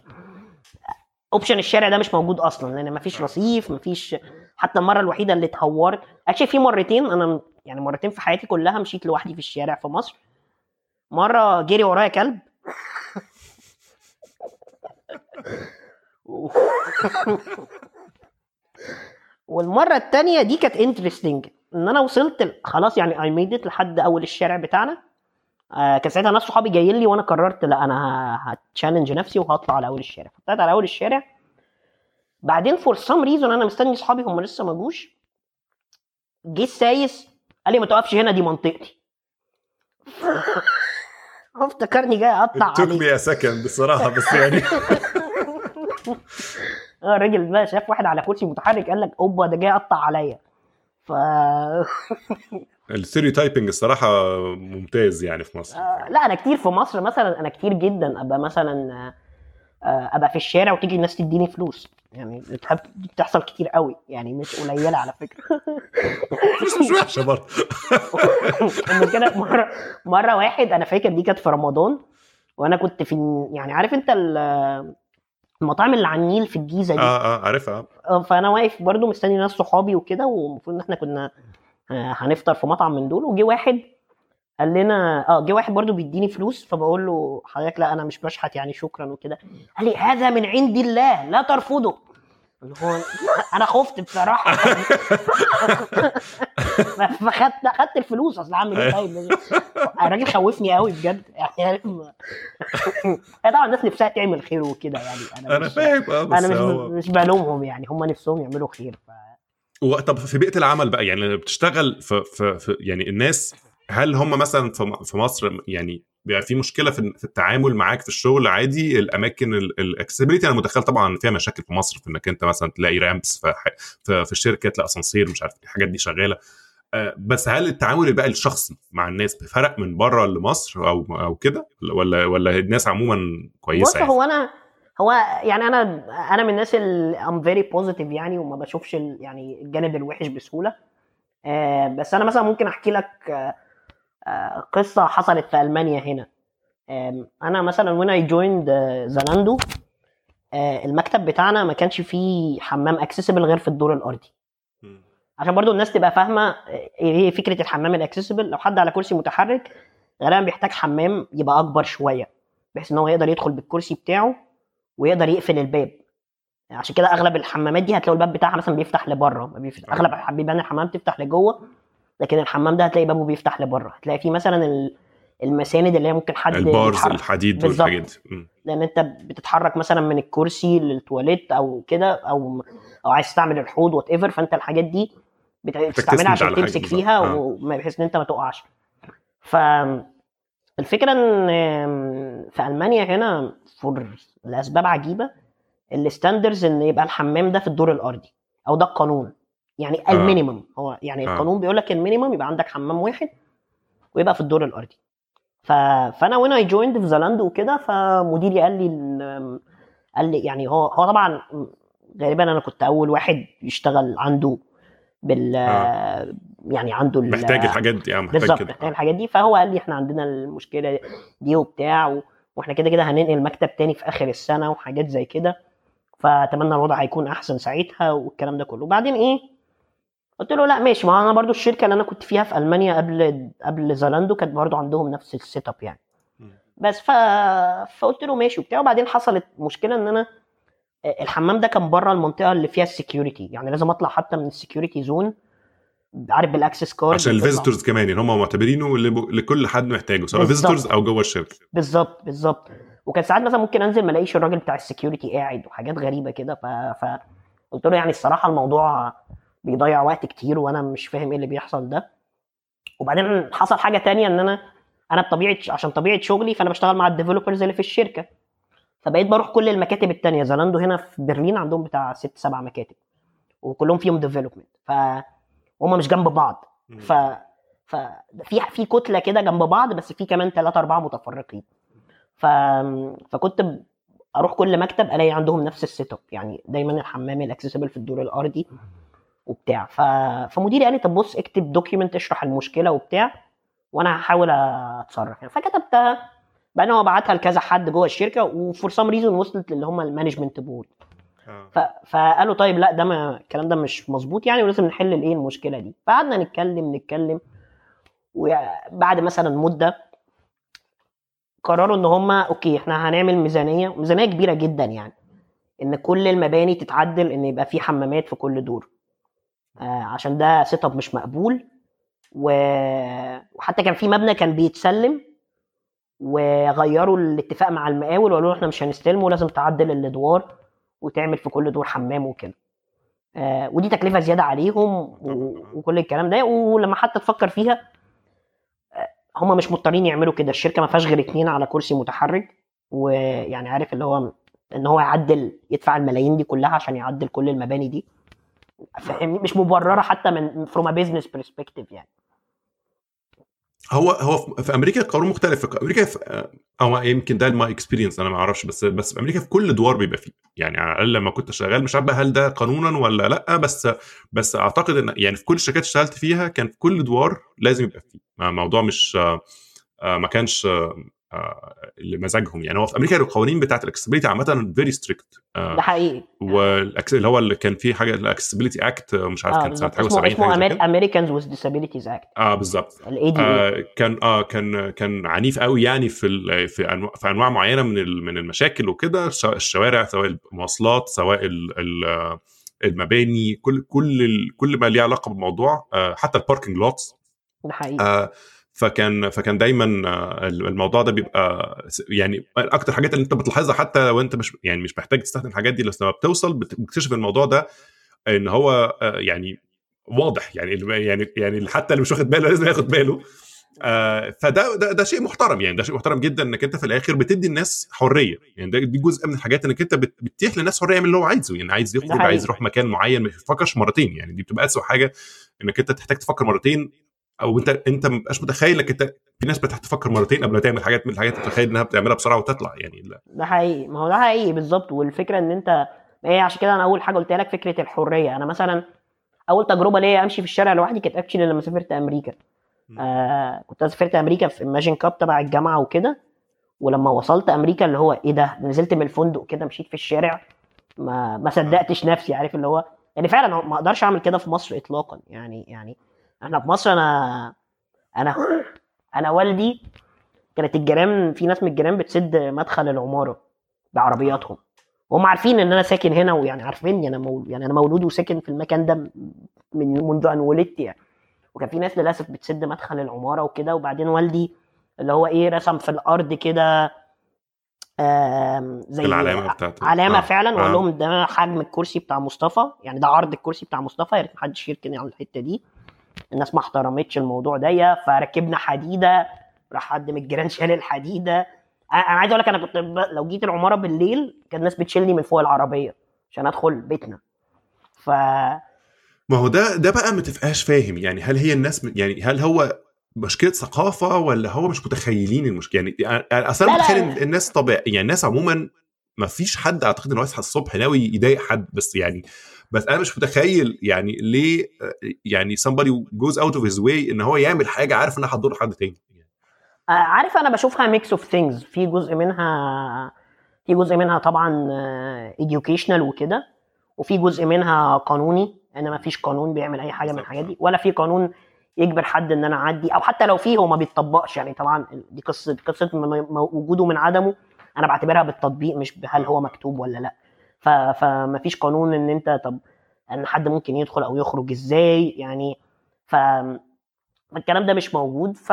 option الشارع ده مش موجود أصلا لأن مفيش رصيف مفيش حتى المرة الوحيدة اللي اتهورت actually في مرتين أنا يعني مرتين في حياتي كلها مشيت لوحدي في الشارع في مصر. مرة جري ورايا كلب. والمرة التانية دي كانت interesting إن أنا وصلت خلاص يعني I made لحد أول الشارع بتاعنا. آه كان ساعتها ناس صحابي جايين لي وأنا قررت لا أنا ه challenge نفسي وهطلع على أول الشارع. فطلعت على أول الشارع. بعدين for some reason أنا مستني صحابي هم لسه ما جوش. جه السايس قال لي ما توقفش هنا دي منطقتي. افتكرني جاي أقطع عليه me a second بصراحة بس يعني الراجل بقى شاف واحد على كرسي متحرك قال لك أوبا ده جاي اقطع عليا. ف الستيريوتايبنج الصراحة ممتاز يعني في مصر. آه، لا أنا كتير في مصر مثلا أنا كتير جدا أبقى مثلا آه، أبقى في الشارع وتيجي الناس تديني فلوس. يعني بتحصل كتير قوي يعني مش قليلة على فكرة. مش مش وحشة برضه. كده مره مرة واحد أنا فاكر دي كانت في رمضان وأنا كنت في يعني عارف أنت ال- المطاعم اللي على النيل في الجيزة دي. آه آه عارفها. آه، فأنا واقف برضو مستني ناس صحابي وكده والمفروض إن إحنا كنا آه، هنفطر في مطعم من دول. وجي واحد قال لنا آه جه واحد برضو بيديني فلوس فبقول له حضرتك لا أنا مش بشحت يعني شكرا وكده. قال لي هذا من عند الله لا ترفضه. اللي هو أنا خفت بصراحة. فخدت خدت الفلوس أصل اعمل إيه؟ طيب الراجل خوفني قوي بجد. يعني طبعا الناس نفسها تعمل خير وكده يعني. أنا أنا مش فاهم آه بس أنا هو مش مش بلومهم يعني. هم نفسهم يعملوا خير ف... و- طب في بيئة العمل بقى يعني بتشتغل في, في, في يعني الناس هل هم مثلا في مصر يعني بيبقى في مشكلة في التعامل معاك في الشغل عادي الأماكن الاكسسبيلتي أنا متخيل طبعا فيها مشاكل في مصر في إنك أنت مثلا تلاقي رامبس في, في, الشركة تلاقي أسانسير مش عارف الحاجات دي شغالة. آه، بس هل التعامل بقى الشخصي مع الناس فرق من بره لمصر أو أو كده؟ ولا ولا الناس عموما بص كويسه يعني؟ هو أنا هو يعني أنا أنا من الناس اللي I'm very positive يعني وما بشوفش يعني الجانب الوحش بسهولة. آه بس أنا مثلا ممكن أحكي لك آه قصة حصلت في ألمانيا هنا. أنا مثلا when I joined آه، Zalando آه المكتب بتاعنا ما كانش فيه حمام accessible غير في الدور الأرضي. عشان برضو الناس تبقى فاهمة آه، إيه هي فكرة الحمام ال accessible لو حد على كرسي متحرك غالبا بيحتاج حمام يبقى أكبر شوية بحيث إن هو يقدر يدخل بالكرسي بتاعه ويقدر يقفل الباب. عشان كده أغلب الحمامات دي هتلاقوا الباب بتاعها مثلا بيفتح لبره بيفتح أغلب بيبان الحمام بتفتح لجوه لكن الحمام ده هتلاقي بابه بيفتح لبره هتلاقي فيه مثلا ال- المساند اللي هي ممكن حد ال bars يتحرك. الحديد. والحاجات. لأن أنت بتتحرك مثلا من الكرسي للتواليت أو كده أو أو عايز تستعمل الحوض whatever فأنت الحاجات دي بت- بتستعملها عشان تمسك. فيها آه. وما- بحيث إن أنت ما تقعش ف الفكرة إن في ألمانيا هنا for لأسباب عجيبة ال standards إن يبقى الحمام ده في الدور الأرضي أو ده القانون يعني آه. ال minimum هو يعني آه. القانون بيقول لك ال minimum يبقى عندك حمام واحد ويبقى في الدور الأرضي. ف... فأنا وأنا I joined في Zalando وكده فمديري قال لي ال- قال لي يعني هو هو طبعا غالبا أنا كنت أول واحد يشتغل عنده بال آه. يعني عنده ال- محتاج الحاجات دي آه محتاج بالظبط كده. محتاج الحاجات دي. فهو قال لي إحنا عندنا المشكلة دي وبتاع و... وإحنا كده كده هننقل مكتب تاني في آخر السنة وحاجات زي كده. فأتمنى الوضع هيكون أحسن ساعتها والكلام ده كله. وبعدين إيه؟ قلت له لا ماشي. ما أنا برضو الشركة اللي أنا كنت فيها في ألمانيا قبل قبل Zalando كانت برضو عندهم نفس ال setup يعني. بس ف... فقلت له ماشي وبتاع. وبعدين حصلت مشكلة إن أنا الحمام ده كان بره المنطقة اللي فيها ال security يعني لازم أطلع حتى من ال security zone عارف بال access card؟ عشان. ال visitors كمان يعني هم معتبرينه لكل حد محتاجه سواء. visitors أو جوه الشركة. بالظبط بالظبط. وكان ساعات مثلا ممكن أنزل ما ألاقيش الراجل بتاع ال security قاعد وحاجات غريبة كده. ف... فقلت له يعني الصراحة الموضوع بيضيع وقت كتير وأنا مش فاهم إيه اللي بيحصل ده. وبعدين حصل حاجة تانية إن أنا أنا بطبيعة عشان طبيعة شغلي فأنا بشتغل مع ال developers اللي في الشركة. فبقيت بروح كل المكاتب التانية. Zalando هنا في برلين عندهم بتاع ست سبع مكاتب. وكلهم فيهم development ف هم مش جنب بعض. ف ف في في كتلة كده جنب بعض بس في كمان ثلاثة أربعة متفرقين. ف... فكنت ب- أروح كل مكتب ألاقي عندهم نفس ال setup يعني دايما الحمام ال accessible في الدور الأرضي. وبتاع. ف... فمديري قال لي طب بص اكتب document اشرح المشكلة وبتاع وأنا هحاول أتصرف يعني. فكتبتها. بعدين هو بعتها لكذا حد جوه الشركة و for some reason وصلت اللي هم ال management board. آه. ف... فقالوا طيب لا ده ما الكلام ده مش مظبوط يعني ولازم نحل الإيه المشكلة دي. فقعدنا نتكلم نتكلم وبعد مثلا مدة قرروا إن هم okay إحنا هنعمل ميزانية ميزانية كبيرة جدا يعني إن كل المباني تتعدل إن يبقى في حمامات في كل دور. عشان ده setup مش مقبول. و... وحتى كان في مبنى كان بيتسلم. وغيروا الاتفاق مع المقاول وقالوا إحنا مش هنستلمه لازم تعدل الأدوار وتعمل في كل دور حمام وكده. آه ودي تكلفة زيادة عليهم. وكل الكلام ده. ولما حتى تفكر فيها آه، هم مش مضطرين يعملوا كده. الشركة ما فيهاش غير اتنين على كرسي متحرك. ويعني عارف اللي هو إن هو يعدل يدفع الملايين دي كلها عشان يعدل كل المباني دي. فاهمني؟ مش مبررة حتى من from a business perspective يعني. هو هو في- أمريكا القانون مختلف. في أمريكا في أو يمكن ده my experience أنا ما أعرفش بس بس في أمريكا في كل دور بيبقى فيه. يعني على الأقل لما كنت شغال مش عارف هل ده قانونا ولا لأ بس بس أعتقد إن يعني في كل الشركات اشتغلت فيها كان في كل دور لازم يبقى فيه. الموضوع مش آه، آه، ما كانش آه، آه، لمزاجهم. يعني هو في أمريكا القوانين بتاعت ال accessibility عامة very strict ده حقيقي. اللي هو اللي كان فيه حاجة ال accessibility act مش عارف آه كان سنه حاجة اسمه 70 حاجة زي اسمه. Americans with Disabilities Act آه بالظبط. ال ADA كان آه كان كان عنيف قوي يعني في ال- في أنواع في أنواع معينة من ال- من المشاكل وكده الش- الشوارع سواء المواصلات سواء ال- ال- آه، المباني كل كل ال- كل ما ليه علاقة بالموضوع آه حتى ال parking lots ده حقيقي. آه فكان فكان دايما آه، الموضوع ده بيبقى يعني أكتر حاجات اللي أنت بتلاحظها حتى لو أنت مش يعني مش محتاج تستخدم الحاجات دي لما بتوصل بت- بتكتشف الموضوع ده إن هو آه، يعني واضح يعني يعني يعني حتى اللي مش واخد باله لازم ياخد باله. آه فده ده, ده شيء محترم يعني ده شيء محترم جدا إنك أنت في الآخر بتدي الناس حرية. يعني ده دي جزء من الحاجات إنك أنت بت- بتتيح للناس حرية يعمل اللي هو عايزه. يعني عايز يخرج. عايز يروح مكان معين ما يفكرش مرتين. يعني دي بتبقى اسوء حاجة إنك أنت تحتاج تفكر مرتين أو أنت أنت ما بتبقاش متخيل إنك أنت في ناس بتحتاج تفكر مرتين قبل ما تعمل حاجات من الحاجات اللي تتخيل إنها بتعملها بسرعة وتطلع يعني لا ده حقيقي. ما هو ده حقيقي بالظبط والفكرة إن أنت هي عشان كده أنا أول حاجة قلت لك فكرة الحرية. أنا مثلا أول تجربة ليا أمشي في الشارع لوحدي كانت actually لما سافرت أمريكا. آه كنت سافرت أمريكا في Imagine Cup تبع الجامعة وكده. ولما وصلت أمريكا اللي هو إيه ده؟ نزلت من الفندق كده مشيت في الشارع. ما ما صدقتش نفسي عارف اللي هو يعني فعلا ما أقدرش أعمل كده في مصر اطلاقا. يعني يعني إحنا في مصر أنا أنا أنا والدي كانت الجيران في ناس من الجيران بتسد مدخل العمارة بعربياتهم وهم عارفين ان أنا ساكن هنا ويعني عارفيني أنا مول يعني أنا مولود وساكن في المكان ده من منذ ان ولدت يعني وكان في ناس للأسف بتسد مدخل العمارة وكده وبعدين والدي اللي هو إيه رسم في الأرض كده زي العلامة بتاعته. علامة آه. فعلا وقال آه. لهم ده حجم الكرسي بتاع مصطفى يعني ده عرض الكرسي بتاع مصطفى يا ريت محدش يركن على الحتة دي الناس ما احترمتش الموضوع ده فركبنا حديدة راح حد من الجيران شال الحديدة أنا عايز أقول لك أنا كنت. لو جيت العمارة بالليل كان الناس بتشيلني من فوق العربية عشان أدخل بيتنا ف ما هو ده ده بقى ما تبقاش فاهم يعني هل هي الناس يعني هل هو مشكلة ثقافة ولا هو مش متخيلين المشكلة يعني أصل أنا. متخيل إن الناس طبيعي يعني الناس عموما ما فيش حد أعتقد انه يصحى الصبح ناوي يضايق حد بس يعني بس أنا مش متخيل يعني ليه يعني somebody goes out of his way إن هو يعمل حاجة عارف إنها هتضر حد تاني. آه، عارف أنا بشوفها mix of things في جزء منها في جزء منها طبعا educational وكده وفي جزء منها قانوني. ان ما فيش قانون بيعمل أي حاجة من الحاجات دي ولا في قانون يجبر حد إن أنا أعدي أو حتى لو فيه هو ما بيتطبقش. يعني طبعا دي قصة قصة وجوده من عدمه. أنا بعتبرها بالتطبيق مش هل هو مكتوب ولا لأ. فما فيش قانون إن أنت طب إن حد ممكن يدخل أو يخرج إزاي؟ يعني ف الكلام ده مش موجود. ف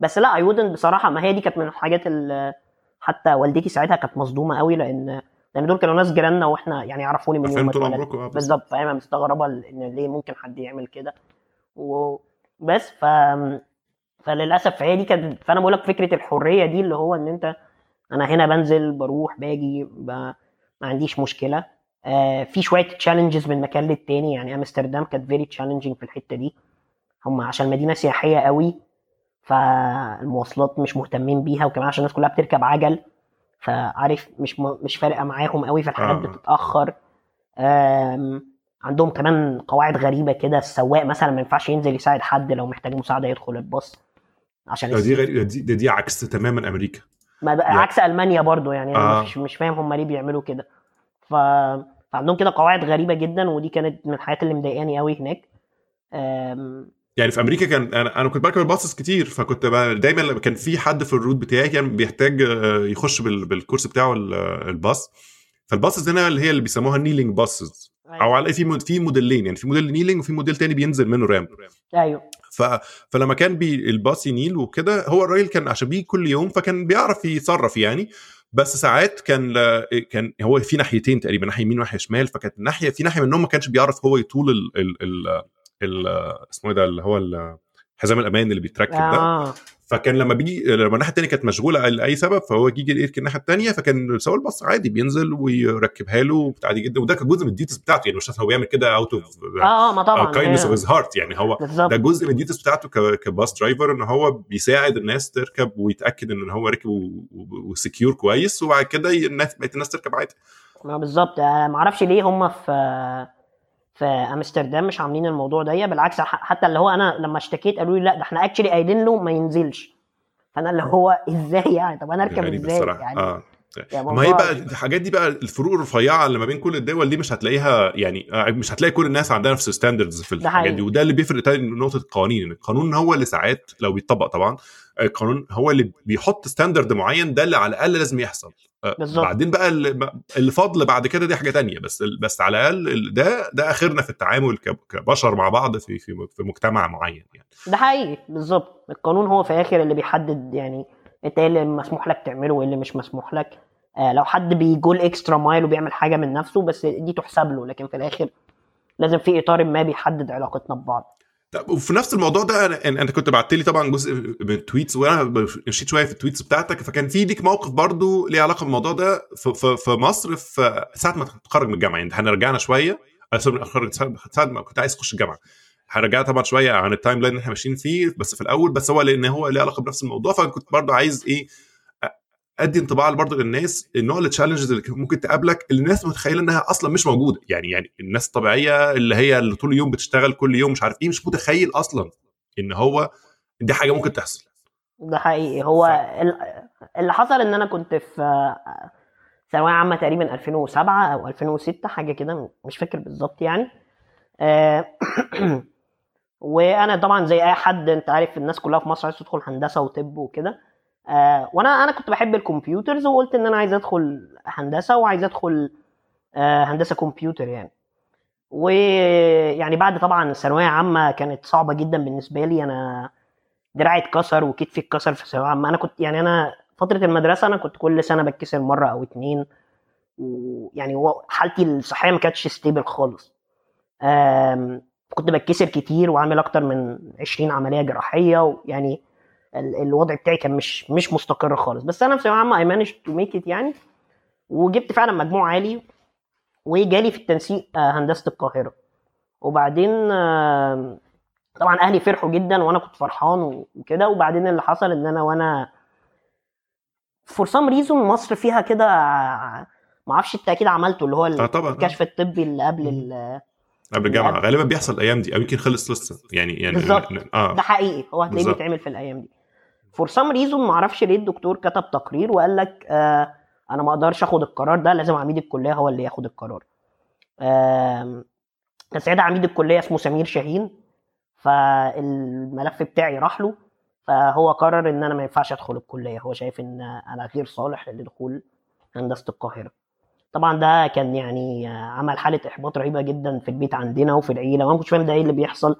بس لا اي بصراحة ما هي دي كانت من الحاجات اللي حتى والدتي ساعتها كانت مصدومة قوي لأن لأن دول كانوا ناس جيراننا وإحنا يعني يعرفوني من يوم ما اتولدت. آه، بالظبط. فهي مستغربة إن ليه ممكن حد يعمل كده. وبس ف فللأسف هي دي كانت فأنا بقول لك فكرة الحرية دي اللي هو إن أنت أنا هنا بنزل بروح باجي ب... ما عنديش مشكلة. آه في شوية challenges من مكان للتاني يعني أمستردام كانت very challenging في الحتة دي. هم عشان مدينة سياحية قوي فالمواصلات مش مهتمين بيها وكمان عشان الناس كلها بتركب عجل فعارف مش م... مش فارقة معاهم قوي فالحاجات آه. بتتأخر. عندهم كمان قواعد غريبة كده السواق مثلا ما ينفعش ينزل يساعد حد لو محتاج مساعدة يدخل الباص عشان دي غير دي, دي, دي عكس تماما أمريكا. ما بقى يعني- عكس ألمانيا برضو يعني آه. مش مش فاهم هم ليه بيعملوا كده. ف... فعندهم كده قواعد غريبة جدا ودي كانت من الحاجات اللي مضايقاني قوي هناك. أم... يعني في أمريكا كان أنا أنا كنت بركب ال buses كتير فكنت دايما لما كان في حد في ال route بتاعي كان بيحتاج آه، يخش بال- بالكرسي بتاعه ال- الباص. فال buses هنا اللي هي اللي بيسموها kneeling buses. أو على في في موديلين يعني في موديل kneeling وفي موديل تاني بينزل منه ramp. أيوه. ف... فلما كان بي الباص ي kneel وكده هو الراجل كان عشان بيجي كل يوم فكان بيعرف يتصرف يعني. بس ساعات كان كان هو في ناحيتين تقريبا ناحية يمين وناحية شمال فكانت ناحيه في ناحية منهم ما كانش بيعرف هو يطول ال ال ال, ال... اسمه إيه ده اللي هو ال- حزام الأمان اللي بيتركب ده. آه. فكان لما بيجي لما الناحية الثانية كانت مشغولة لاي سبب فهو يجي يركن الناحية الثانية فكان سواق الباص عادي بينزل ويركبها له عادي جدا. وده كان جزء من ال duties بتاعته يعني مش هو بيعمل كده out of آه آه ما طبعا. kindness of hi- his heart يعني هو ده جزء من ال duties بتاعته ك bus driver إن هو بيساعد الناس تركب ويتأكد إن هو راكب و secure كويس وبعد كده الناس بقت الناس تركب عادي. ما بالظبط. آه، ما أعرفش ليه هم في في امستردام مش عاملين الموضوع ده بالعكس حتى اللي هو أنا لما اشتكيت قالوا لي لا ده إحنا actually قايلين له ما ينزلش. فأنا اللي هو إزاي يعني؟ طب أنا أركب إزاي يعني؟ آه. يعني ما هي بقى الحاجات دي بقى الفروق الرفيعة اللي ما بين كل الدول دي مش هتلاقيها يعني آه، مش هتلاقي كل الناس عندها نفس ال standards في الحاجات. دي. وده اللي بيفرق تاني نقطة القوانين القانون هو اللي ساعات لو بيتطبق طبعا القانون هو اللي بيحط standard معين ده اللي على الأقل لازم يحصل. آه، بالظبط. بعدين بقى اللي اللي فضل بعد كده دي حاجة تانية بس بس على الأقل ده ده آخرنا في التعامل كبشر مع بعض في في في مجتمع معين يعني. ده حقيقي بالظبط. القانون هو في الآخر اللي بيحدد يعني انت إيه اللي مسموح لك تعمله وإيه اللي مش مسموح لك. آه لو حد بي go ال extra mile وبيعمل حاجة من نفسه بس دي تحسب له لكن في الآخر لازم في إطار ما بيحدد علاقتنا ببعض. طب وفي نفس الموضوع ده أنا أنا- أنت كنت بعت لي طبعا جزء من ال tweets وأنا مشيت شوية في ال tweets بتاعتك فكان في ليك موقف برضو ليه علاقة بالموضوع ده في, مصر في ساعة ما تتخرج من الجامعة. يعني إحنا رجعنا شوية آه، ساعة ما كنت عايز تخش الجامعة. هرجع طبعا شوية عن ال timeline اللي إحنا ماشيين فيه بس في الأول بس هو لأن هو ليه علاقة بنفس الموضوع فكنت برضو عايز إيه ادي انطباع برضو للناس النوع ال challenges اللي ممكن تقابلك اللي الناس متخيلة إنها أصلا مش موجودة. يعني يعني الناس الطبيعية اللي هي اللي طول اليوم بتشتغل كل يوم مش عارف إيه مش متخيل أصلا إن هو دي حاجة ممكن تحصل. ده حقيقي. هو ف- ال- اللي حصل إن أنا كنت في ثانوية عامة تقريبا 2007 أو 2006 حاجة كده مش فاكر بالظبط يعني. آه، وأنا طبعا زي أي حد أنت عارف الناس كلها في مصر عايز تدخل هندسة وطب وكده. آه وأنا أنا كنت بحب الكمبيوترز وقلت إن أنا عايز أدخل هندسة وعايز أدخل آه هندسة كمبيوتر يعني. ويعني بعد طبعا ثانوية عامة كانت صعبة جدا بالنسبة لي. أنا دراعي اتكسر وكتفي اتكسر في ثانوية عامة. أنا كنت يعني أنا فترة المدرسة أنا كنت كل سنة بتكسر مرة أو اتنين. ويعني حالتي الصحية ما كانتش stable خالص. كنت بتكسر كتير وعامل أكتر من 20 عملية جراحية. ويعني الوضع بتاعي كان مش مش مستقر خالص. بس أنا في ثانوية عامة I managed to make it يعني. وجبت فعلا مجموع عالي. وجالي في التنسيق آه، هندسة القاهرة. وبعدين آم، طبعا أهلي فرحوا جدا وأنا كنت فرحان وكده. وبعدين اللي حصل إن أنا وأنا for some reason مصر فيها كده ما أعرفش أنت أكيد عملته اللي هو طبعا. الكشف الطبي اللي قبل ال- قبل الجامعة. غالبا بيحصل الأيام دي. أو يمكن خلص لسه. يعني يعني بالظبط. آه. ده حقيقي. هو هتلاقيه. بيتعمل في الأيام دي. for some reason ما أعرفش ليه الدكتور كتب تقرير وقال لك آه أنا ما أقدرش اخد القرار ده لازم عميد الكلية هو اللي ياخد القرار. آم، كان ساعتها عميد الكلية اسمه سمير شاهين فالملف بتاعي راح له فهو قرر إن أنا ما ينفعش أدخل الكلية. هو شايف إن أنا غير صالح لدخول هندسة القاهرة. طبعا ده كان يعني آه، عمل حالة إحباط رهيبة جدا في البيت عندنا وفي العيلة ما كنتش فاهم ده إيه اللي بيحصل.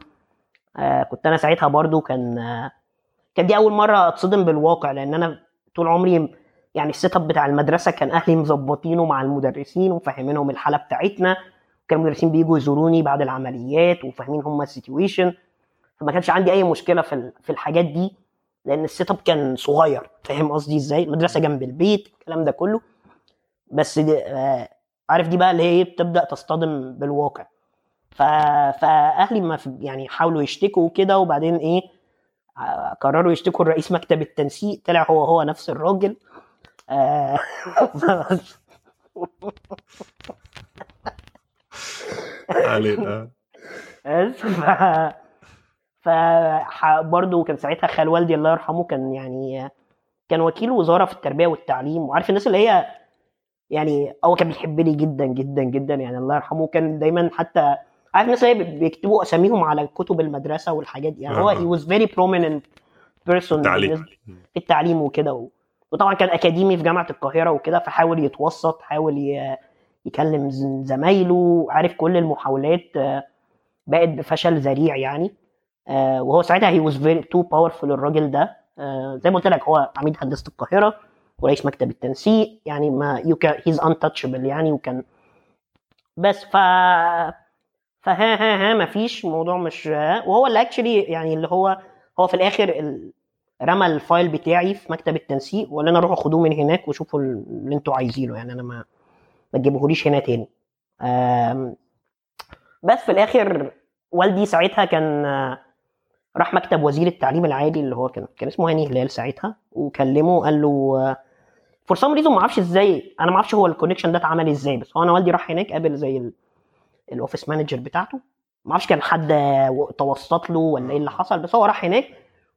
آه كنت أنا ساعتها برضو كان آه كان دي أول مرة أتصدم بالواقع لأن أنا طول عمري يعني ال setup بتاع المدرسة كان أهلي مظبطينه مع المدرسين ومفهمينهم الحالة بتاعتنا كان المدرسين بيجوا يزوروني بعد العمليات وفاهمين هم ال situation فما كانش عندي أي مشكلة في في الحاجات دي لأن ال setup كان صغير. فاهم قصدي إزاي؟ المدرسة جنب البيت الكلام ده كله. بس دي آه عارف دي بقى اللي هي بتبدأ تصطدم بالواقع. فأهلي ما يعني حاولوا يشتكوا كده وبعدين إيه؟ قرروا يشتكوا لرئيس مكتب التنسيق طلع هو هو نفس الراجل. آه، علينا. ف برضه كان ساعتها خال والدي الله يرحمه كان يعني كان وكيل وزارة في التربية والتعليم وعارف الناس اللي هي يعني هو كان بيحبني جدا جدا جدا يعني الله يرحمه كان دايما حتى عارف الناس اللي هي بيكتبوا أساميهم على كتب المدرسة والحاجات دي؟ يعني هو آه. very prominent person التعليم. بالنسبة- في التعليم وكده و... وطبعا كان أكاديمي في جامعة القاهرة وكده فحاول يتوسط حاول ي... يكلم زمايله عارف كل المحاولات آه، بقت بفشل ذريع يعني. آه، وهو ساعتها he was very too powerful الراجل ده. آه، زي ما قلت لك هو عميد هندسة القاهرة ورئيس مكتب التنسيق يعني ما يو كان هيز انتشبل يعني وكان بس ف فها ها ها ما فيش الموضوع مش وهو اللي اكشلي يعني اللي هو هو في الآخر ال- رمى الفايل بتاعي في مكتب التنسيق وقال لنا روحوا خدوه من هناك وشوفوا اللي أنتوا عايزينه يعني أنا ما ما تجيبوهوليش هنا تاني. بس في الآخر والدي ساعتها كان راح مكتب وزير التعليم العالي اللي هو كان كان اسمه هاني هلال ساعتها وكلمه قال له for some reason ما أعرفش إزاي أنا ما أعرفش هو ال connection ده اتعمل إزاي بس هو أنا والدي راح هناك قابل زي ال office manager بتاعته. ما أعرفش كان حد توسط له ولا إيه اللي حصل بس هو راح هناك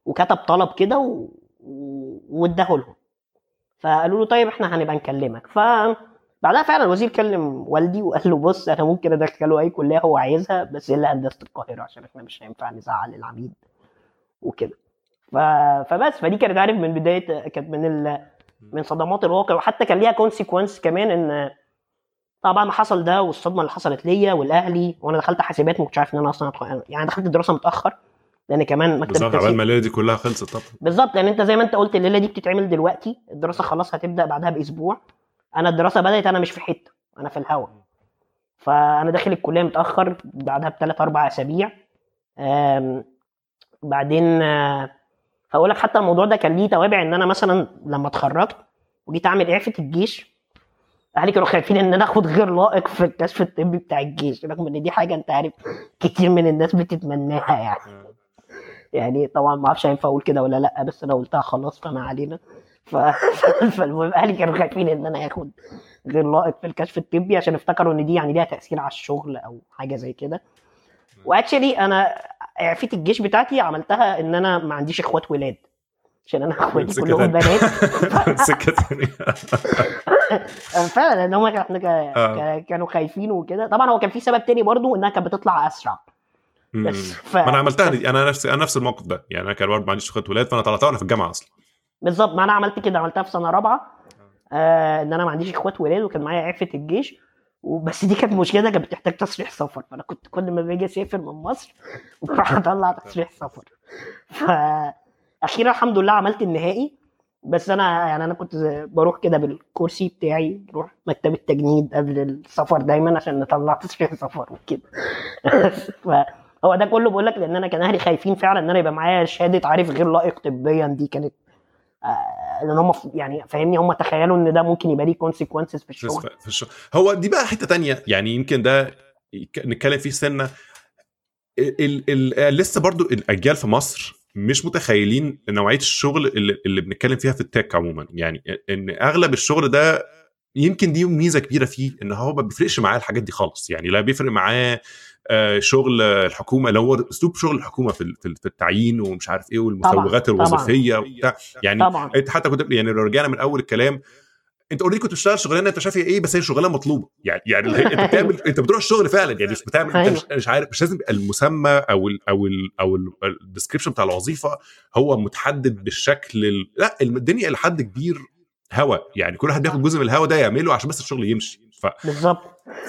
وكتب طلب كده و... و- واداه لهم فقالوا له طيب إحنا هنبقى نكلمك. ف بعدها فعلا الوزير كلم والدي وقال له بص أنا ممكن أدخله أي كلية هو عايزها بس إلا هندسة القاهرة عشان إحنا مش هينفع نزعل العميد وكده. ف... فبس فدي كانت عارف من بداية كانت من ال... من صدمات الواقع. وحتى كان ليها كونسيكونس كمان إن طبعا ما حصل ده والصدمة اللي حصلت ليا والأهلي وأنا دخلت حاسبات ما كنتش عارف إن أنا أصلا أدخل يعني دخلت الدراسه متأخر لأن كمان مكتب بالظبط عبال ما الليلة دي كلها خلصت طبعا. بالظبط لأن أنت زي ما أنت قلت الليلة دي بتتعمل دلوقتي الدراسة خلاص هتبدأ بعدها بأسبوع. أنا الدراسة بدأت أنا مش في حتة أنا في الهوا. فأنا داخل الكلية متأخر بعدها بثلاث أربع أسابيع. بعدين آه، فاقول لك حتى الموضوع ده كان ليه توابع إن أنا مثلا لما اتخرجت وجيت أعمل اعفه الجيش أهلي كانوا خايفين إن أنا اخد غير لائق في الكشف الطبي بتاع الجيش رغم إن دي حاجة أنت عارف كتير من الناس بتتمناها يعني. يعني طبعا ما أعرفش هينفع أقول كده ولا لأ بس أنا قلتها خلاص فما علينا. ف... فالمهم أهلي كانوا خايفين إن أنا آخد غير لائق في الكشف الطبي عشان افتكروا إن دي يعني ليها تأثير على الشغل أو حاجة زي كده. وأكشلي أنا اعفيه الجيش بتاعتي عملتها إن أنا ما عنديش إخوات ولاد. عشان أنا أخواتي كلهم. بنات. سكه ثانية فعلا لأن هم آه. كا- كانوا خايفين وكده. طبعا هو كان في سبب تاني برضو إنها كانت بتطلع أسرع. بس ف... ما أنا عملتها دي أنا نفسي أنا نفس الموقف ده. يعني أنا كان برضه ما عنديش إخوات ولاد فأنا طلعتها وأنا في الجامعة أصلا. بالظبط ما أنا عملت كده. عملتها في سنة رابعة. آه. إن أنا ما عنديش إخوات ولاد وكان معايا عفة الجيش. وبس دي كانت مشكلة كانت بتحتاج تصريح سفر. فأنا كنت كل ما باجي أسافر من مصر بروح أطلع تصريح سفر. فاخيرا الحمد لله عملت النهائي بس أنا يعني أنا كنت بروح كده بالكرسي بتاعي بروح مكتب التجنيد قبل السفر دايما عشان نطلع تصريح سفر وكده. فهو ده كله بقول لك لأن أنا كان أهلي خايفين فعلا إن أنا يبقى معايا شهادة عارف غير لائق طبيا دي كانت آه، لأن هم يعني فاهمني هم تخيلوا إن ده ممكن يبقى ليه كونسيكونسز في الشغل. في الشغل. هو دي بقى حتة تانية يعني يمكن ده نتكلم فيه سنة. ال ال لسه برضو الأجيال في مصر مش متخيلين نوعية الشغل اللي, اللي بنتكلم فيها في التك عموما. يعني إن أغلب الشغل ده يمكن دي ميزة كبيرة فيه إن هو ما بيفرقش معاه الحاجات دي خالص. يعني لا بيفرق معاه آه، شغل الحكومة اللي هو أسلوب شغل الحكومة في في التعيين ومش عارف إيه والمسوغات الوظيفية وبتاع. يعني طبعا. حتى كنت يعني لو رجعنا من أول الكلام انت already كنت بتشتغل شغلانة انت شايف إيه بس هي شغلانة مطلوبة؟ يعني يعني انت بتعمل انت بتروح الشغل فعلا يعني مش بتعمل انت مش, مش عارف مش لازم المسمى أو ال أو ال أو ال description بتاع الوظيفة هو متحدد بالشكل ال... لا الدنيا إلى حد كبير هوا يعني كل واحد بياخد جزء من الهوا ده يعمله عشان بس الشغل يمشي. ف... بالظبط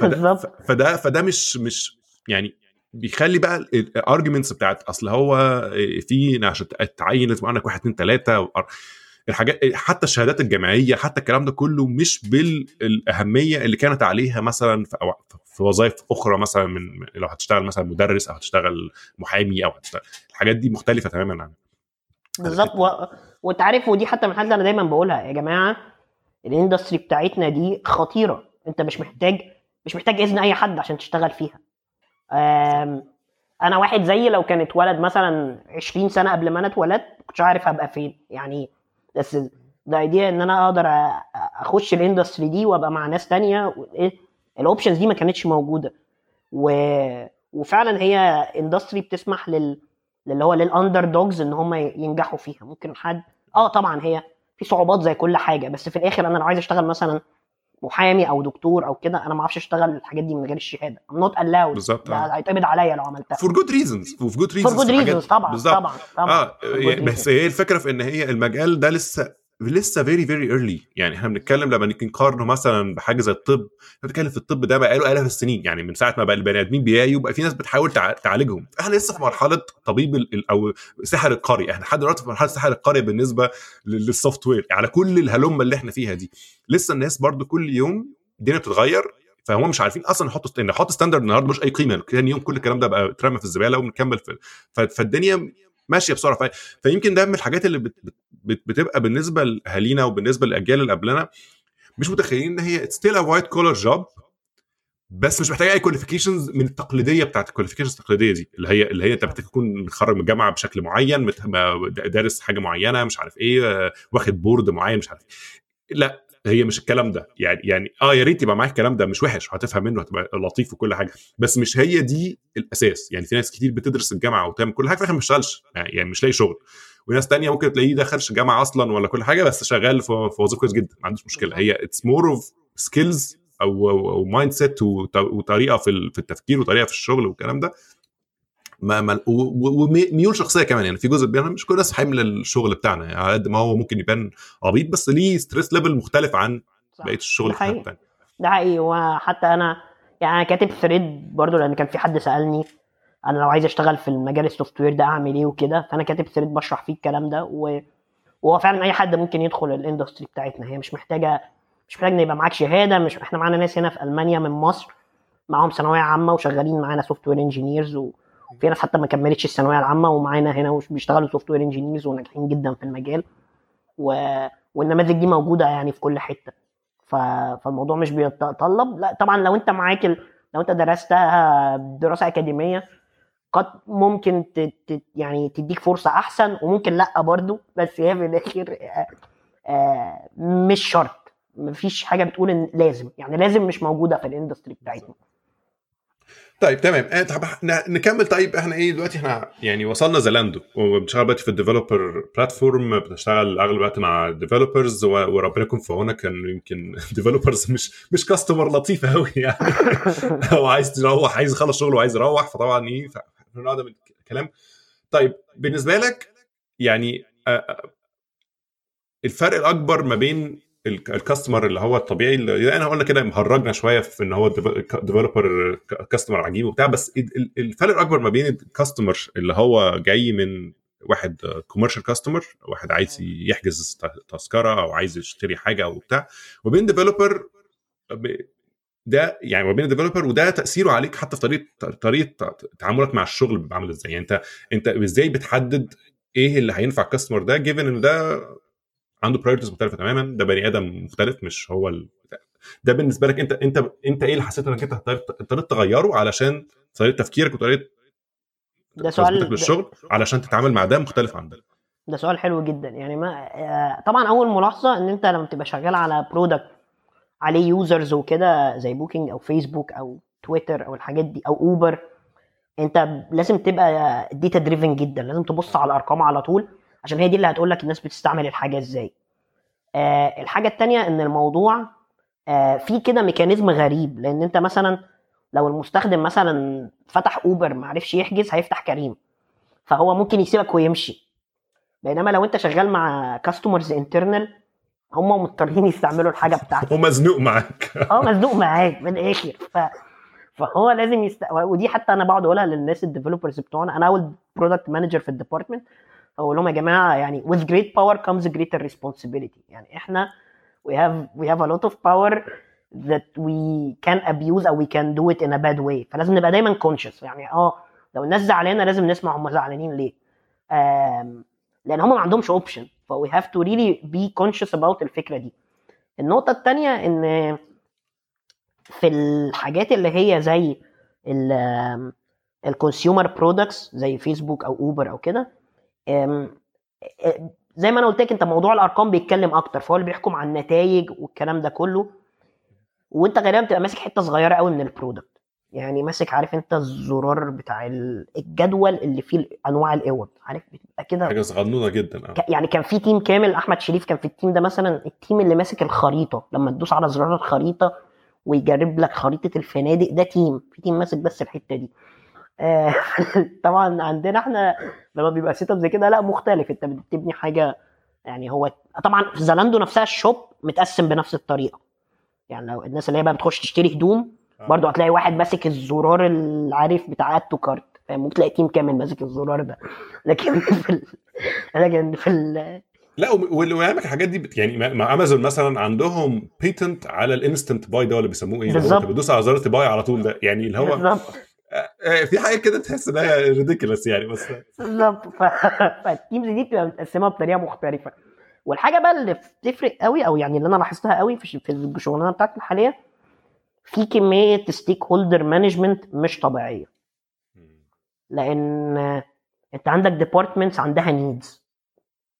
بالظبط. فده فده مش مش يعني بيخلي بقى ال arguments بتاعت أصل هو في عشان تعين لازم عندك واحد اثنين ثلاثة الحاجات حتى الشهادات الجامعية حتى الكلام ده كله مش بالأهمية اللي كانت عليها مثلا في, في وظائف أخرى مثلا من لو هتشتغل مثلا مدرس أو هتشتغل محامي أو هتشتغل الحاجات دي مختلفة تماما عن بالظبط. و... وانت عارف ودي حتى من اللي أنا دايما بقولها يا جماعة الاندستري بتاعتنا دي خطيرة. أنت مش محتاج مش محتاج إذن أي حد عشان تشتغل فيها. أنا واحد زيي لو كان اتولد مثلا 20 سنة قبل ما أنا اتولدت كنتش عارف هبقى فين. يعني بس the idea إن أنا أقدر أخش ال industry دي وأبقى مع ناس تانية ال options دي ما كانتش موجودة. و... وفعلا هي industry بتسمح لل اللي هو لل underdogs إن هم ينجحوا فيها. ممكن حد آه طبعا هي في صعوبات زي كل حاجة بس في الآخر أنا لو عايز أشتغل مثلا محامي أو دكتور أو كده أنا ما أعرفش أشتغل الحاجات دي من غير الشهادة. I'm not allowed بالظبط آه. هيتقبض عليا لو عملتها. for good reasons for good reasons for good reasons طبعا بالزبط. طبعا طبعا. آه بس هي الفكرة في إن هي المجال ده لسه لسه very very early يعني إحنا بنتكلم لما نيجي نقارنه مثلا بحاجة زي الطب. بنتكلم في الطب ده بقاله آلاف السنين. يعني من ساعة ما بقى البني آدمين بيعيوا بقى في ناس بتحاول تعالجهم. إحنا لسه في مرحلة طبيب أو سحر القريه إحنا لحد دلوقتي في مرحلة سحر القريه بالنسبة لل software على كل الهلمه اللي إحنا فيها دي. لسه الناس برضو كل يوم الدنيا بتتغير. فهم مش عارفين أصلا يحطوا نحط standard النهارده مش أي قيمة. ثاني يوم كل الكلام ده بقى اترمى في الزبالة وبنكمل في فالدنيا ماشية بسرعة. فيمكن ده من الحاجات اللي بت... بت... بتبقى بالنسبة لاهالينا وبالنسبة للأجيال اللي قبلنا مش متخيلين إن هي still a white collar job بس مش محتاجة أي qualifications من التقليدية بتاعت ال qualifications التقليدية دي اللي هي اللي هي أنت محتاج تكون متخرج من الجامعة بشكل معين دارس حاجة معينة مش عارف إيه واخد board معين مش عارف إيه. لا هي مش الكلام ده. يعني يعني آه يا ريت يبقى معاك الكلام ده مش وحش وهتفهم منه هتبقى لطيف وكل حاجة بس مش هي دي الأساس. يعني في ناس كتير بتدرس الجامعة وتعمل كل حاجة في الآخر ما بيشتغلش يعني, يعني مش لاقي شغل. وناس تانية ممكن تلاقيه دخلش جامعة أصلا ولا كل حاجة بس شغال في وظيفة كويس جدا ما عندوش مشكلة. هي it's more of skills أو أو mindset وطريقة في في التفكير وطريقة في الشغل والكلام ده. ما ما وميول شخصية كمان يعني في جزء كبير مش كل الناس حامل الشغل بتاعنا يعني على قد ما هو ممكن يبان عبيط بس ليه stress level مختلف عن بقية الشغل ده حقيقي. ده حقيقي. وحتى أنا يعني أنا كاتب thread برضو لأن كان في حد سألني أنا لو عايز اشتغل في المجال ال software ده اعمل إيه وكده؟ فانا كاتب thread بشرح فيه الكلام ده و... وهو فعلا اي حد ممكن يدخل ال industry بتاعتنا. هي مش محتاجة مش محتاج إن يبقى معاك شهادة مش إحنا معانا ناس هنا في ألمانيا من مصر معاهم ثانوية عامة وشغالين معانا software engineers و... في ناس حتى ما كملتش الثانوية العامة ومعانا هنا وبيشتغلوا software engineers وناجحين جدا في المجال و... والنماذج دي موجودة يعني في كل حتة. ف... فالموضوع مش بيتطلب. لا طبعا لو انت معاك ال... لو انت درستها دراسة أكاديمية قد ممكن. يعني تديك فرصة أحسن وممكن لأ برضو بس هي في الآخر آه... آه... مش شرط. مفيش حاجة بتقول إن لازم يعني لازم مش موجودة في ال industry بتاعتنا. طيب تمام. طب نكمل. طيب إحنا إيه دلوقتي؟ إحنا يعني وصلنا زالاندو وبنشتغل دلوقتي في ال developer platform بنشتغل أغلب الوقت مع developers وربنا يكون في عونك. كان يمكن developers مش مش customer لطيف قوي يعني. هو عايز يروح عايز يخلص شغله وعايز يروح فطبعا إيه ده من الكلام طيب بالنسبة لك يعني الفرق الأكبر ما بين ال customer اللي هو الطبيعي اللي انا قلنا كده مهرجنا شوية في إن هو developer customer عجيب وبتاع بس الفرق الأكبر ما بين ال customer اللي هو جاي من واحد commercial customer واحد عايز يحجز تذكرة أو عايز يشتري حاجة أو بتاع وبين developer ده يعني ما بين ال developer وده تأثيره عليك حتى في طريقة طريقة تعاملك مع الشغل بيبقى عامل إزاي. يعني انت انت إزاي بتحدد إيه اللي هينفع ال customer ده given إن ده عنده priorities مختلفة تماما ده بني آدم مختلف مش هو ال... ده بالنسبة لك انت انت انت إيه اللي حسيت انك انت اضطريت تغيره علشان طريقة تفكيرك وطريقة ده سؤال للشغل علشان تتعامل مع ده مختلف عن ده؟ ده سؤال حلو جدا. يعني ما طبعا أول ملاحظة إن أنت لما تبقى شغال على product عليه users وكده زي بوكينج أو فيسبوك أو تويتر أو الحاجات دي أو اوبر أنت لازم تبقى data driven جدا لازم تبص على الأرقام على طول عشان هي دي اللي هتقول لك الناس بتستعمل الحاجة إزاي. آه الحاجة التانية إن الموضوع آه في كده mechanism غريب لأن أنت مثلا لو المستخدم مثلا فتح اوبر ما عرفش يحجز هيفتح كريم فهو ممكن يسيبك ويمشي. بينما لو أنت شغال مع customers internal هم مضطرين يستعملوا الحاجة بتاعتك هو مزنوق معاك. آه مزنوق معاك من الآخر. ف... فهو لازم يست... ودي حتى أنا بقعد أقولها للناس ال developers بتوعنا. أنا أول product manager في ال department أقول لهم يا جماعة يعني with great power comes greater responsibility. يعني إحنا we have we have a lot of power that we can abuse أو we can do it in a bad way. فلازم نبقى دايما conscious. يعني آه لو الناس زعلانة لازم نسمع هم زعلانين ليه. لأن هم ما عندهمش option ف we have to really be conscious about الفكرة دي. النقطة الثانية إن في الحاجات اللي هي زي ال consumer products زي فيسبوك أو اوبر أو كده زي ما أنا قلت لك أنت موضوع الأرقام بيتكلم أكتر فهو اللي بيحكم على النتائج والكلام ده كله. وأنت غالبا بتبقى ماسك حتة صغيرة قوي من ال product يعني ماسك عارف انت الزرار بتاع الجدول اللي فيه انواع الأوض عارف؟ بتبقى كده حاجة صغنونة جدا آه. يعني كان في team كامل أحمد شريف كان في ال team ده مثلا ال team اللي ماسك الخريطة لما تدوس على زرار الخريطة ويجيب لك خريطة الفنادق ده team في team ماسك بس الحتة دي. آه طبعا عندنا إحنا لما بيبقى setup زي كده لا مختلف أنت بتبني حاجة يعني هو طبعا في زالاندو نفسها ال shop متقسم بنفس الطريقة. يعني لو الناس اللي هي بقى بتخش تشتري هدوم برضه هتلاقي واحد ماسك الزرار العارف بتاع add to cart ممكن تلاقي team كامل ماسك الزرار ده. لكن في ال... لكن في ال... لا واللي يعمل الحاجات دي يعني مع امازون مثلا عندهم patent على ال instant buy ده ولا بيسموه إيه؟ بالظبط. بتدوس على زرار buy على طول ده. يعني اللي هو بالظبط. في حاجة كده تحس إنها ridiculous يعني بس بالظبط. ف... فال teams دي بتبقى متقسمة بطريقة مختلفة. والحاجة بقى اللي بتفرق قوي أو يعني اللي أنا لاحظتها قوي في في الشغلانة بتاعتي الحاليه في كمية stakeholder management مش طبيعية. لأن أنت عندك departments عندها needs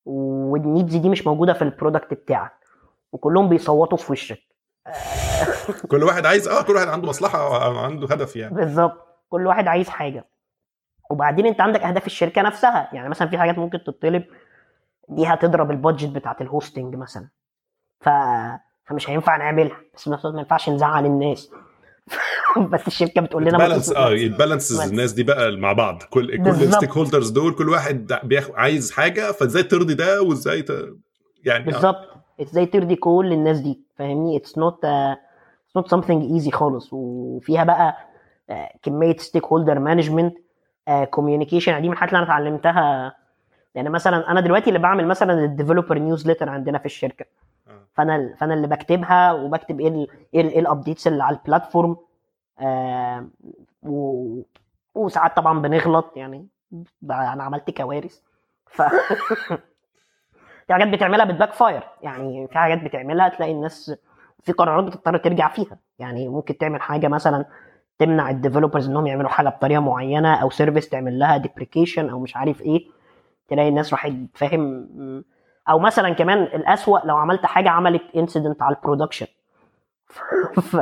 وال needs دي مش موجودة في ال product بتاعك وكلهم بيصوتوا في وشك. كل واحد عايز آه كل واحد عنده مصلحة عنده هدف يعني. بالظبط. كل واحد عايز حاجة. وبعدين أنت عندك أهداف الشركة نفسها. يعني مثلا في حاجات ممكن تطلب دي هتضرب ال budget بتاعت ال hosting مثلا. ف... فمش هينفع نعملها. بس ما ينفعش نزعل الناس. بس الشركة بتقول لنا balance آه ال balance الناس دي بقى مع بعض. كل كل ال stakeholders دول كل واحد عايز حاجة فازاي ترضي ده وازاي ت... يعني بالظبط. إزاي ترضي كل الناس دي؟ فاهمني؟ it's not it's not something easy خالص. وفيها بقى كمية stakeholder management communication دي من الحاجات اللي أنا اتعلمتها. يعني مثلا أنا دلوقتي اللي بعمل مثلا ال developer newsletter عندنا في الشركة. فأنا فأنا اللي بكتبها وبكتب إيه إيه ال updates اللي على ال platform آه. وساعات طبعا بنغلط يعني أنا عملت كوارث. ف في حاجات بتعملها بت backfire يعني في حاجات بتعملها تلاقي الناس في قرارات بتضطر ترجع فيها. يعني ممكن تعمل حاجة مثلا تمنع ال developers إنهم يعملوا حاجة بطريقة معينة أو service تعمل لها deprecation أو مش عارف إيه تلاقي الناس راحت فاهم؟ أو مثلا كمان الأسوأ لو عملت حاجة عملت incident على ال production ف...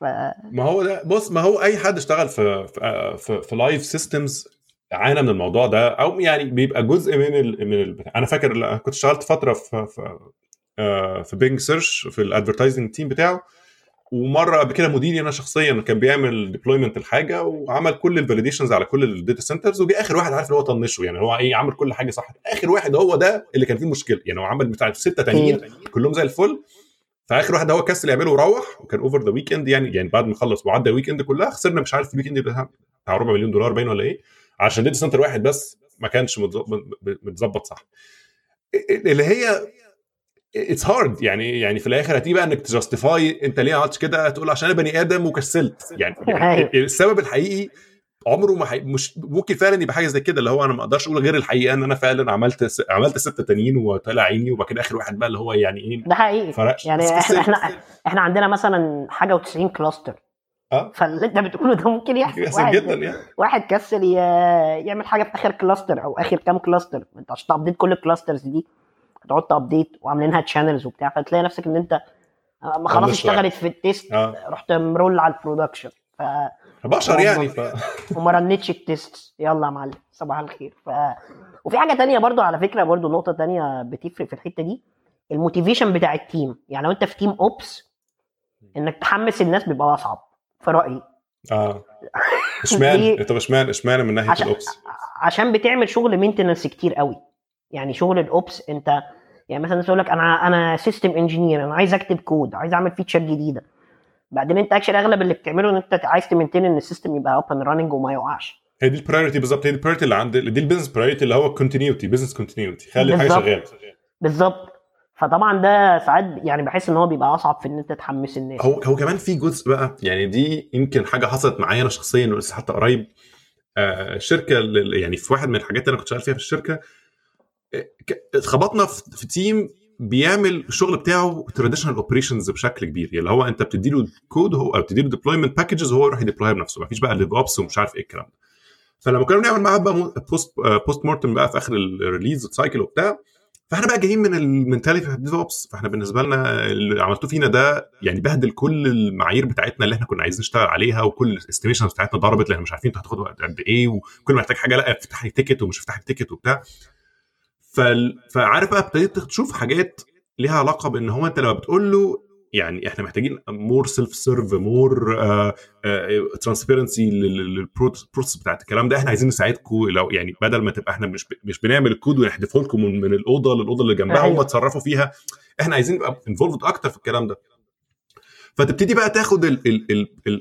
ف... ما هو ده بص ما هو أي حد اشتغل في في في, live systems عانى من الموضوع ده أو يعني بيبقى جزء من ال من ال أنا فاكر كنت اشتغلت فترة في في, في Bing search في ال advertising team بتاعه. ومرة قبل كده مديري أنا شخصيا كان بيعمل deployment لحاجة وعمل كل ال validations على كل ال data centers وجي آخر واحد عارف اللي هو طنشه. يعني هو إيه عمل كل حاجة صح. آخر واحد هو ده اللي كان فيه مشكلة. يعني هو عمل بتاع ستة تانيين. كلهم زي الفل. فآخر واحد هو كسل يعمله وروح وكان over the weekend يعني يعني بعد ما خلص وعدى ال weekend كلها خسرنا مش عارف ال weekend بتاع ربع مليون دولار باين ولا إيه عشان data center واحد بس ما كانش متظبط صح. اللي هي it's hard يعني يعني في الآخر هتيجي بقى إنك ت justify أنت ليه عملتش كده؟ تقول عشان أنا بني آدم وكسلت. يعني, يعني السبب الحقيقي عمره ما حي... مش ممكن فعلا يبقى حاجة زي كده اللي هو أنا ما أقدرش أقول غير الحقيقة إن أنا فعلا عملت س... عملت ستة تانيين وطلع عيني وبعد كده آخر واحد بقى اللي هو يعني إيه ده حقيقي. فرقش. يعني إحنا إحنا إحنا عندنا مثلا حاجة و90 cluster آه. فاللي أنت بتقوله ده ممكن يحصل. يحصل واحد جدا يعني. واحد كسل ي... يعمل حاجة في آخر cluster أو آخر كام cluster أنت عشان ت update كل ال clusters دي. هتقعد ت update وعاملينها channels وبتاع فتلاقي نفسك إن أنت ما خلاص. اشتغلت في ال test آه. رحت مرول على ال production ف... بشر يعني ف... وما رنتش ال test يلا يا معلم صباح الخير. ف... وفي حاجة تانية برضو على فكرة برضو نقطة تانية بتفرق في الحتة دي. ال motivation بتاع ال team يعني لو أنت في team ops إنك تحمس الناس بيبقى أصعب. في رأيي. آه. إشمعنى؟ انت إشمعنى؟ إشمعنى من ناحية عشان ال ops عشان بتعمل شغل maintenance كتير قوي. يعني شغل ال ops أنت يعني مثلا تقول لك أنا أنا system engineer أنا عايز أكتب كود عايز أعمل feature جديدة. بعدين أنت اكشن أغلب اللي بتعمله إن أنت عايز ت maintain إن ال system يبقى up and running وما يقعش. هي دي ال priority بالظبط هي دي ال priority اللي عند دي ال business priority اللي هو continuity business continuity خلي الحاجة. شغالة. بالظبط. فطبعا ده ساعات يعني بحس إن هو بيبقى أصعب في إن أنت تحمس الناس. هو هو كمان في جزء بقى يعني دي يمكن حاجة حصلت معايا أنا شخصيا ولسه حتى قريب. آه شركة يعني في واحد من الحاجات اللي أنا كنت شغال فيها في الشركة اتخبطنا في team بيعمل الشغل بتاعه traditional operations بشكل كبير. يعني هو انت بتدي له الكود هو أو بتدي له deployment packages وهو يروح ي deploy ها بنفسه. مفيش بقى DevOps ومش عارف إيه الكلام ده. فلما كنا بنعمل معاه بقى post post-mortem بقى في آخر ال release cycle وبتاع فإحنا بقى جايين من ال mentality DevOps فإحنا بالنسبة لنا اللي عملتوه فينا ده يعني بهدل كل المعايير بتاعتنا اللي إحنا كنا عايزين نشتغل عليها وكل ال estimations بتاعتنا ضربت لأن مش عارفين أنتوا هتاخدوا وقت قد إيه وكل ما محتاج حاجة لأ افتح لي ticket ومش افتح لي ticket وبتاع. فال... فعارف بقى ابتديت تشوف حاجات ليها علاقة بإن هو أنت لما بتقول له يعني إحنا محتاجين more self-serve more transparency لل process بتاعت الكلام ده. إحنا عايزين نساعدكم لو يعني بدل ما تبقى إحنا مش مش بنعمل الكود ونحذفه لكم من, من الأوضة للأوضة اللي جنبها أيوة. هم تصرفوا فيها إحنا عايزين نبقى involved أكتر في الكلام ده. فتبتدي بقى تاخد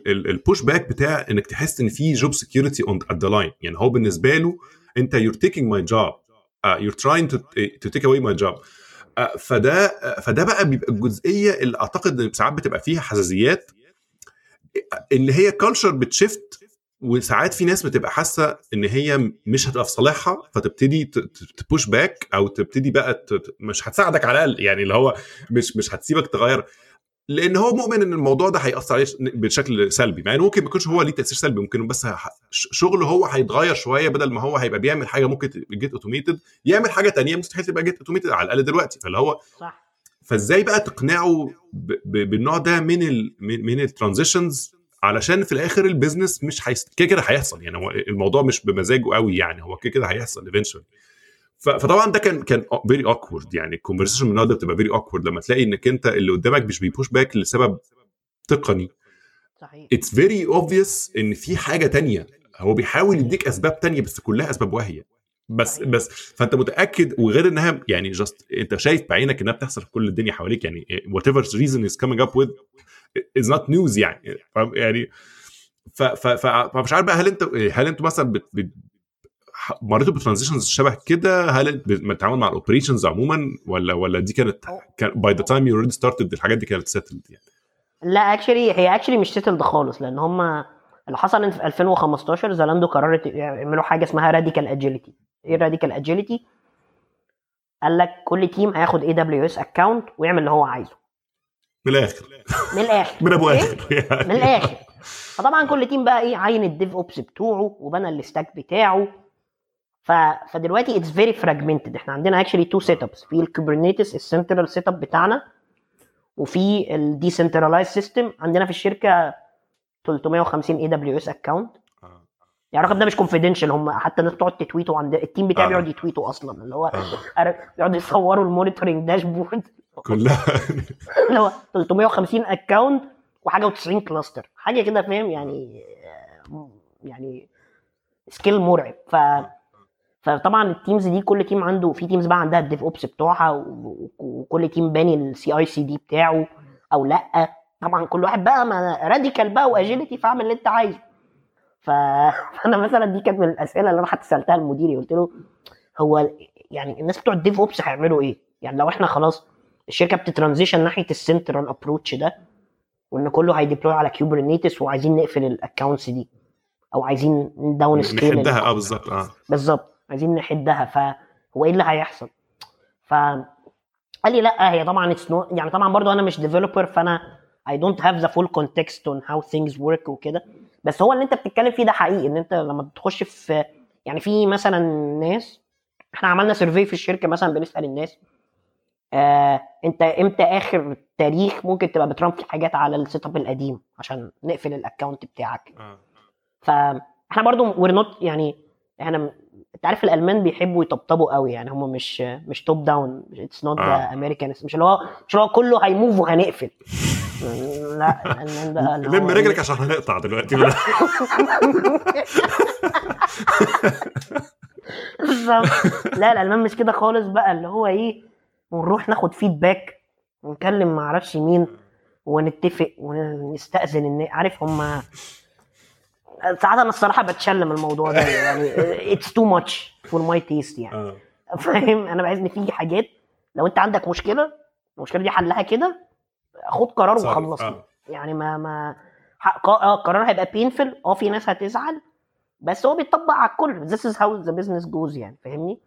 ال push back بتاع إنك تحس إن في job security on the line يعني هو بالنسبة له أنت taking my job. uh, you're trying to, to take away my job. Uh, فده uh, فده بقى بيبقى الجزئية اللي أعتقد إن ساعات بتبقى فيها حساسيات اللي هي culture بت shift وساعات في ناس بتبقى حاسة إن هي مش هتبقى في صالحها فتبتدي ت push back أو تبتدي بقى مش هتساعدك على الأقل يعني اللي هو مش مش هتسيبك تغير. لأن هو مؤمن إن الموضوع ده هيأثر عليه بشكل سلبي مع إنه ممكن ما يكونش هو ليه تأثير سلبي ممكن بس شغله هو هيتغير شوية بدل ما هو هيبقى بيعمل حاجة ممكن get automated يعمل حاجة تانية مستحيل تبقى get automated على الأقل دلوقتي. فاللي هو صح. فإزاي بقى تقنعه بالنوع ده من ال من, ال transitions علشان في الآخر ال business مش. كده كده هيحصل. يعني هو الموضوع مش بمزاجه قوي يعني هو كده كده هيحصل eventually فطبعا ده كان كان very awkward يعني ال conversation من النوع ده بتبقى very awkward لما تلاقي إنك أنت اللي قدامك مش بي push back لسبب تقني. صحيح. it's very obvious إن في حاجة تانية. هو بيحاول يديك أسباب تانية بس كلها أسباب واهية. بس بس فأنت متأكد وغير إنها يعني just أنت شايف بعينك إنها بتحصل في كل الدنيا حواليك. يعني whatever reason is coming up with is not news يعني؟ يعني؟ ف- ف- ف- فمش عارف بقى هل أنت هل أنتوا مثلا مريتوا ب transitions شبه كده؟ هل بتتعامل مع ال operations عموما ولا ولا دي كانت كان by the time you already started الحاجات دي كانت settled يعني؟ لا actually هي actually مش settled خالص لأن هم اللي حصل إن في 2015 زالاندو قررت يعملوا حاجة اسمها radical agility إيه radical agility قال لك كل team هياخد AWS account ويعمل اللي هو عايزه. من الآخر. من الآخر. من أبو إيه؟ آخر. يعني. من الآخر. فطبعا كل team بقى إيه عين ال DevOps بتوعه وبنى ال stack بتاعه. ف... فدلوقتي it's very fragmented إحنا عندنا actually two setups في ال Kubernetes ال central setup بتاعنا وفي ال decentralized system عندنا في الشركة 350 AWS account. يعني الرقم ده مش confidential هم حتى الناس تقعد ت tweet وا عند ال team بتاعي آه. بيقعد ي tweet وا أصلا. اللي هو آه. يقعدوا يصوروا ال monitoring dashboard. كلها. اللي هو 350 account وحاجة و90 cluster حاجة كده فاهم؟ يعني آه، يعني scale مرعب. ف فطبعا ال teams دي كل team عنده في teams بقى عندها ال DevOps بتوعها وكل team باني ال CI/CD بتاعه أو لأ طبعا كل واحد بقى ما radical بقى و agility فاعمل اللي أنت عايزه. فأنا مثلا دي كانت من الأسئلة اللي أنا حتى سألتها لمديري قلت له هو يعني الناس بتوع ال DevOps هيعملوا إيه؟ يعني لو إحنا خلاص الشركة بت transition ناحية ال central approach ده وإن كله هي deploy على Kubernetes وعايزين نقفل ال accounts دي أو عايزين down scale نحدها آه بالظبط آه بالظبط عايزين نحدها فهو إيه اللي هيحصل؟ ف قال لي لا هي طبعا it's not يعني طبعا برضو أنا مش developer فأنا I don't have the full context on how things work وكده. بس هو اللي أنت بتتكلم فيه ده حقيقي إن أنت لما بتخش في يعني في مثلا ناس إحنا عملنا survey في الشركة مثلا بنسأل الناس آه أنت إمتى آخر تاريخ ممكن تبقى بتران في حاجات على ال setup القديم عشان نقفل ال account بتاعك؟ آه. فاحنا برضو we're not يعني إحنا أنت عارف الألمان بيحبوا يطبطبوا قوي يعني هم مش مش top down it's not آه. امريكان مش اللي هو مش اللي هو كله هي move وهنقفل. لا الألمان اللي لم رجلك عشان هنقطع دلوقتي بالظبط. لا الألمان مش كده خالص بقى اللي هو إيه ونروح ناخد feedback ونكلم ما أعرفش مين ونتفق ونستأذن الناس. عارف هم ساعات أنا الصراحه بتشلم الموضوع ده يعني it's too much for my taste يعني. آه. فاهم؟ أنا بحس ان في حاجات لو انت عندك مشكله المشكلة دي حلها كده خد قرار آه. يعني ما ما آه القرار هيبقى بينفل آه في ناس هتزعل بس هو بيطبق على الكل. This is how the business goes يعني فاهمني؟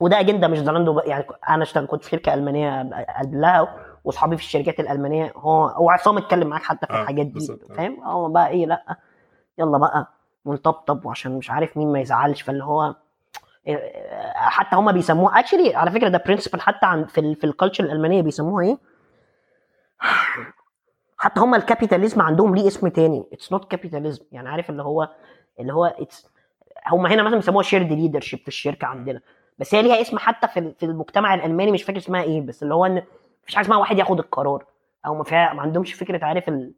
وده اجنده مش زلاندو يعني أنا اشتغل كنت في شركة ألمانية قبلها وأصحابي في الشركات الألمانية هو هو عصام اتكلم معاك حتى في آه، الحاجات دي آه. فاهم؟ هو بقى إيه لأ. يلا بقى ونطبطب وعشان مش عارف مين ما يزعلش. فاللي هو حتى هما بيسموه actually على فكرة ده principle حتى عن في في ال culture الألمانية بيسموها إيه؟ حتى هما ال capitalism عندهم ليه اسم تاني. it's not capitalism يعني عارف اللي هو اللي هو it's هما هنا مثلا بيسموها shared leadership في الشركة عندنا. بس هي ليها اسم حتى في في المجتمع الألماني مش فاكر اسمها إيه. بس اللي هو إن مفيش حاجة اسمها واحد ياخد القرار. أو ما ما عندهمش فكرة عارف ال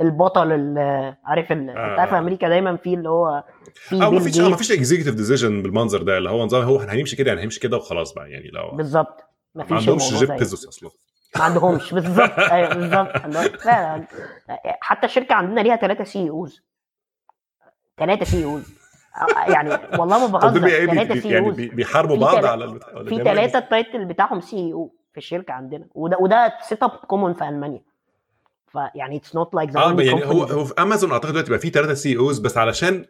البطل ال- عارف. آه. انت عارف أمريكا دايما في اللي هو في بيل مفيش. مفيش اكزيكتيف ديسيجن بالمنظر ده اللي هو نظام هو إحنا هنمشي كده يعني هنمشي كده وخلاص بقى يعني لو بالظبط ما مفيش عندهمش الموضوع جيب. بيزوس أصلا ما عندهمش بالظبط أيوه بالظبط عندهم- لا لا حتى الشركة عندنا ليها ثلاثة سي أوز ثلاثة سي أوز يعني والله ما بهزر ثلاثة بي- سي يعني أوز بي- بيحاربوا بعض على في إيه؟ ثلاثة التايتل بتاعهم سي أو في الشركة عندنا وده وده سيت اب كومون في ألمانيا فيعني اتس نوت لايك آه يعني هو هو في امازون أعتقد دلوقتي بقى في ثلاثة CEOs بس علشان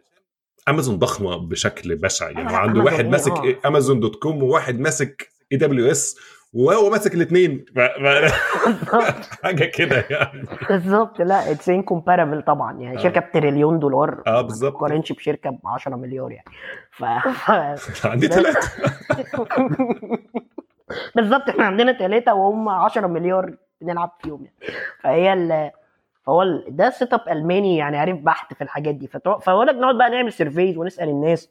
امازون ضخمة بشكل بشع. يعني أيوة، عنده واحد إيه، ماسك آه. Amazon dot com وواحد ماسك AWS وهو ماسك الاثنين حاجة كده يعني. بالظبط لا it's incomparable طبعا. يعني آه. شركة بتريليون دولار آه بالظبط ما تقارنش بشركة ب 10 مليار يعني. ف... ف... عندي ثلاثة بالظبط إحنا عندنا ثلاثة وهم 10 مليار. بنلعب فيهم يعني فهي ال... فهو ال... ده setup ألماني يعني عارف بحت في الحاجات دي. فبقول لك نقعد بقى نعمل surveys ونسأل الناس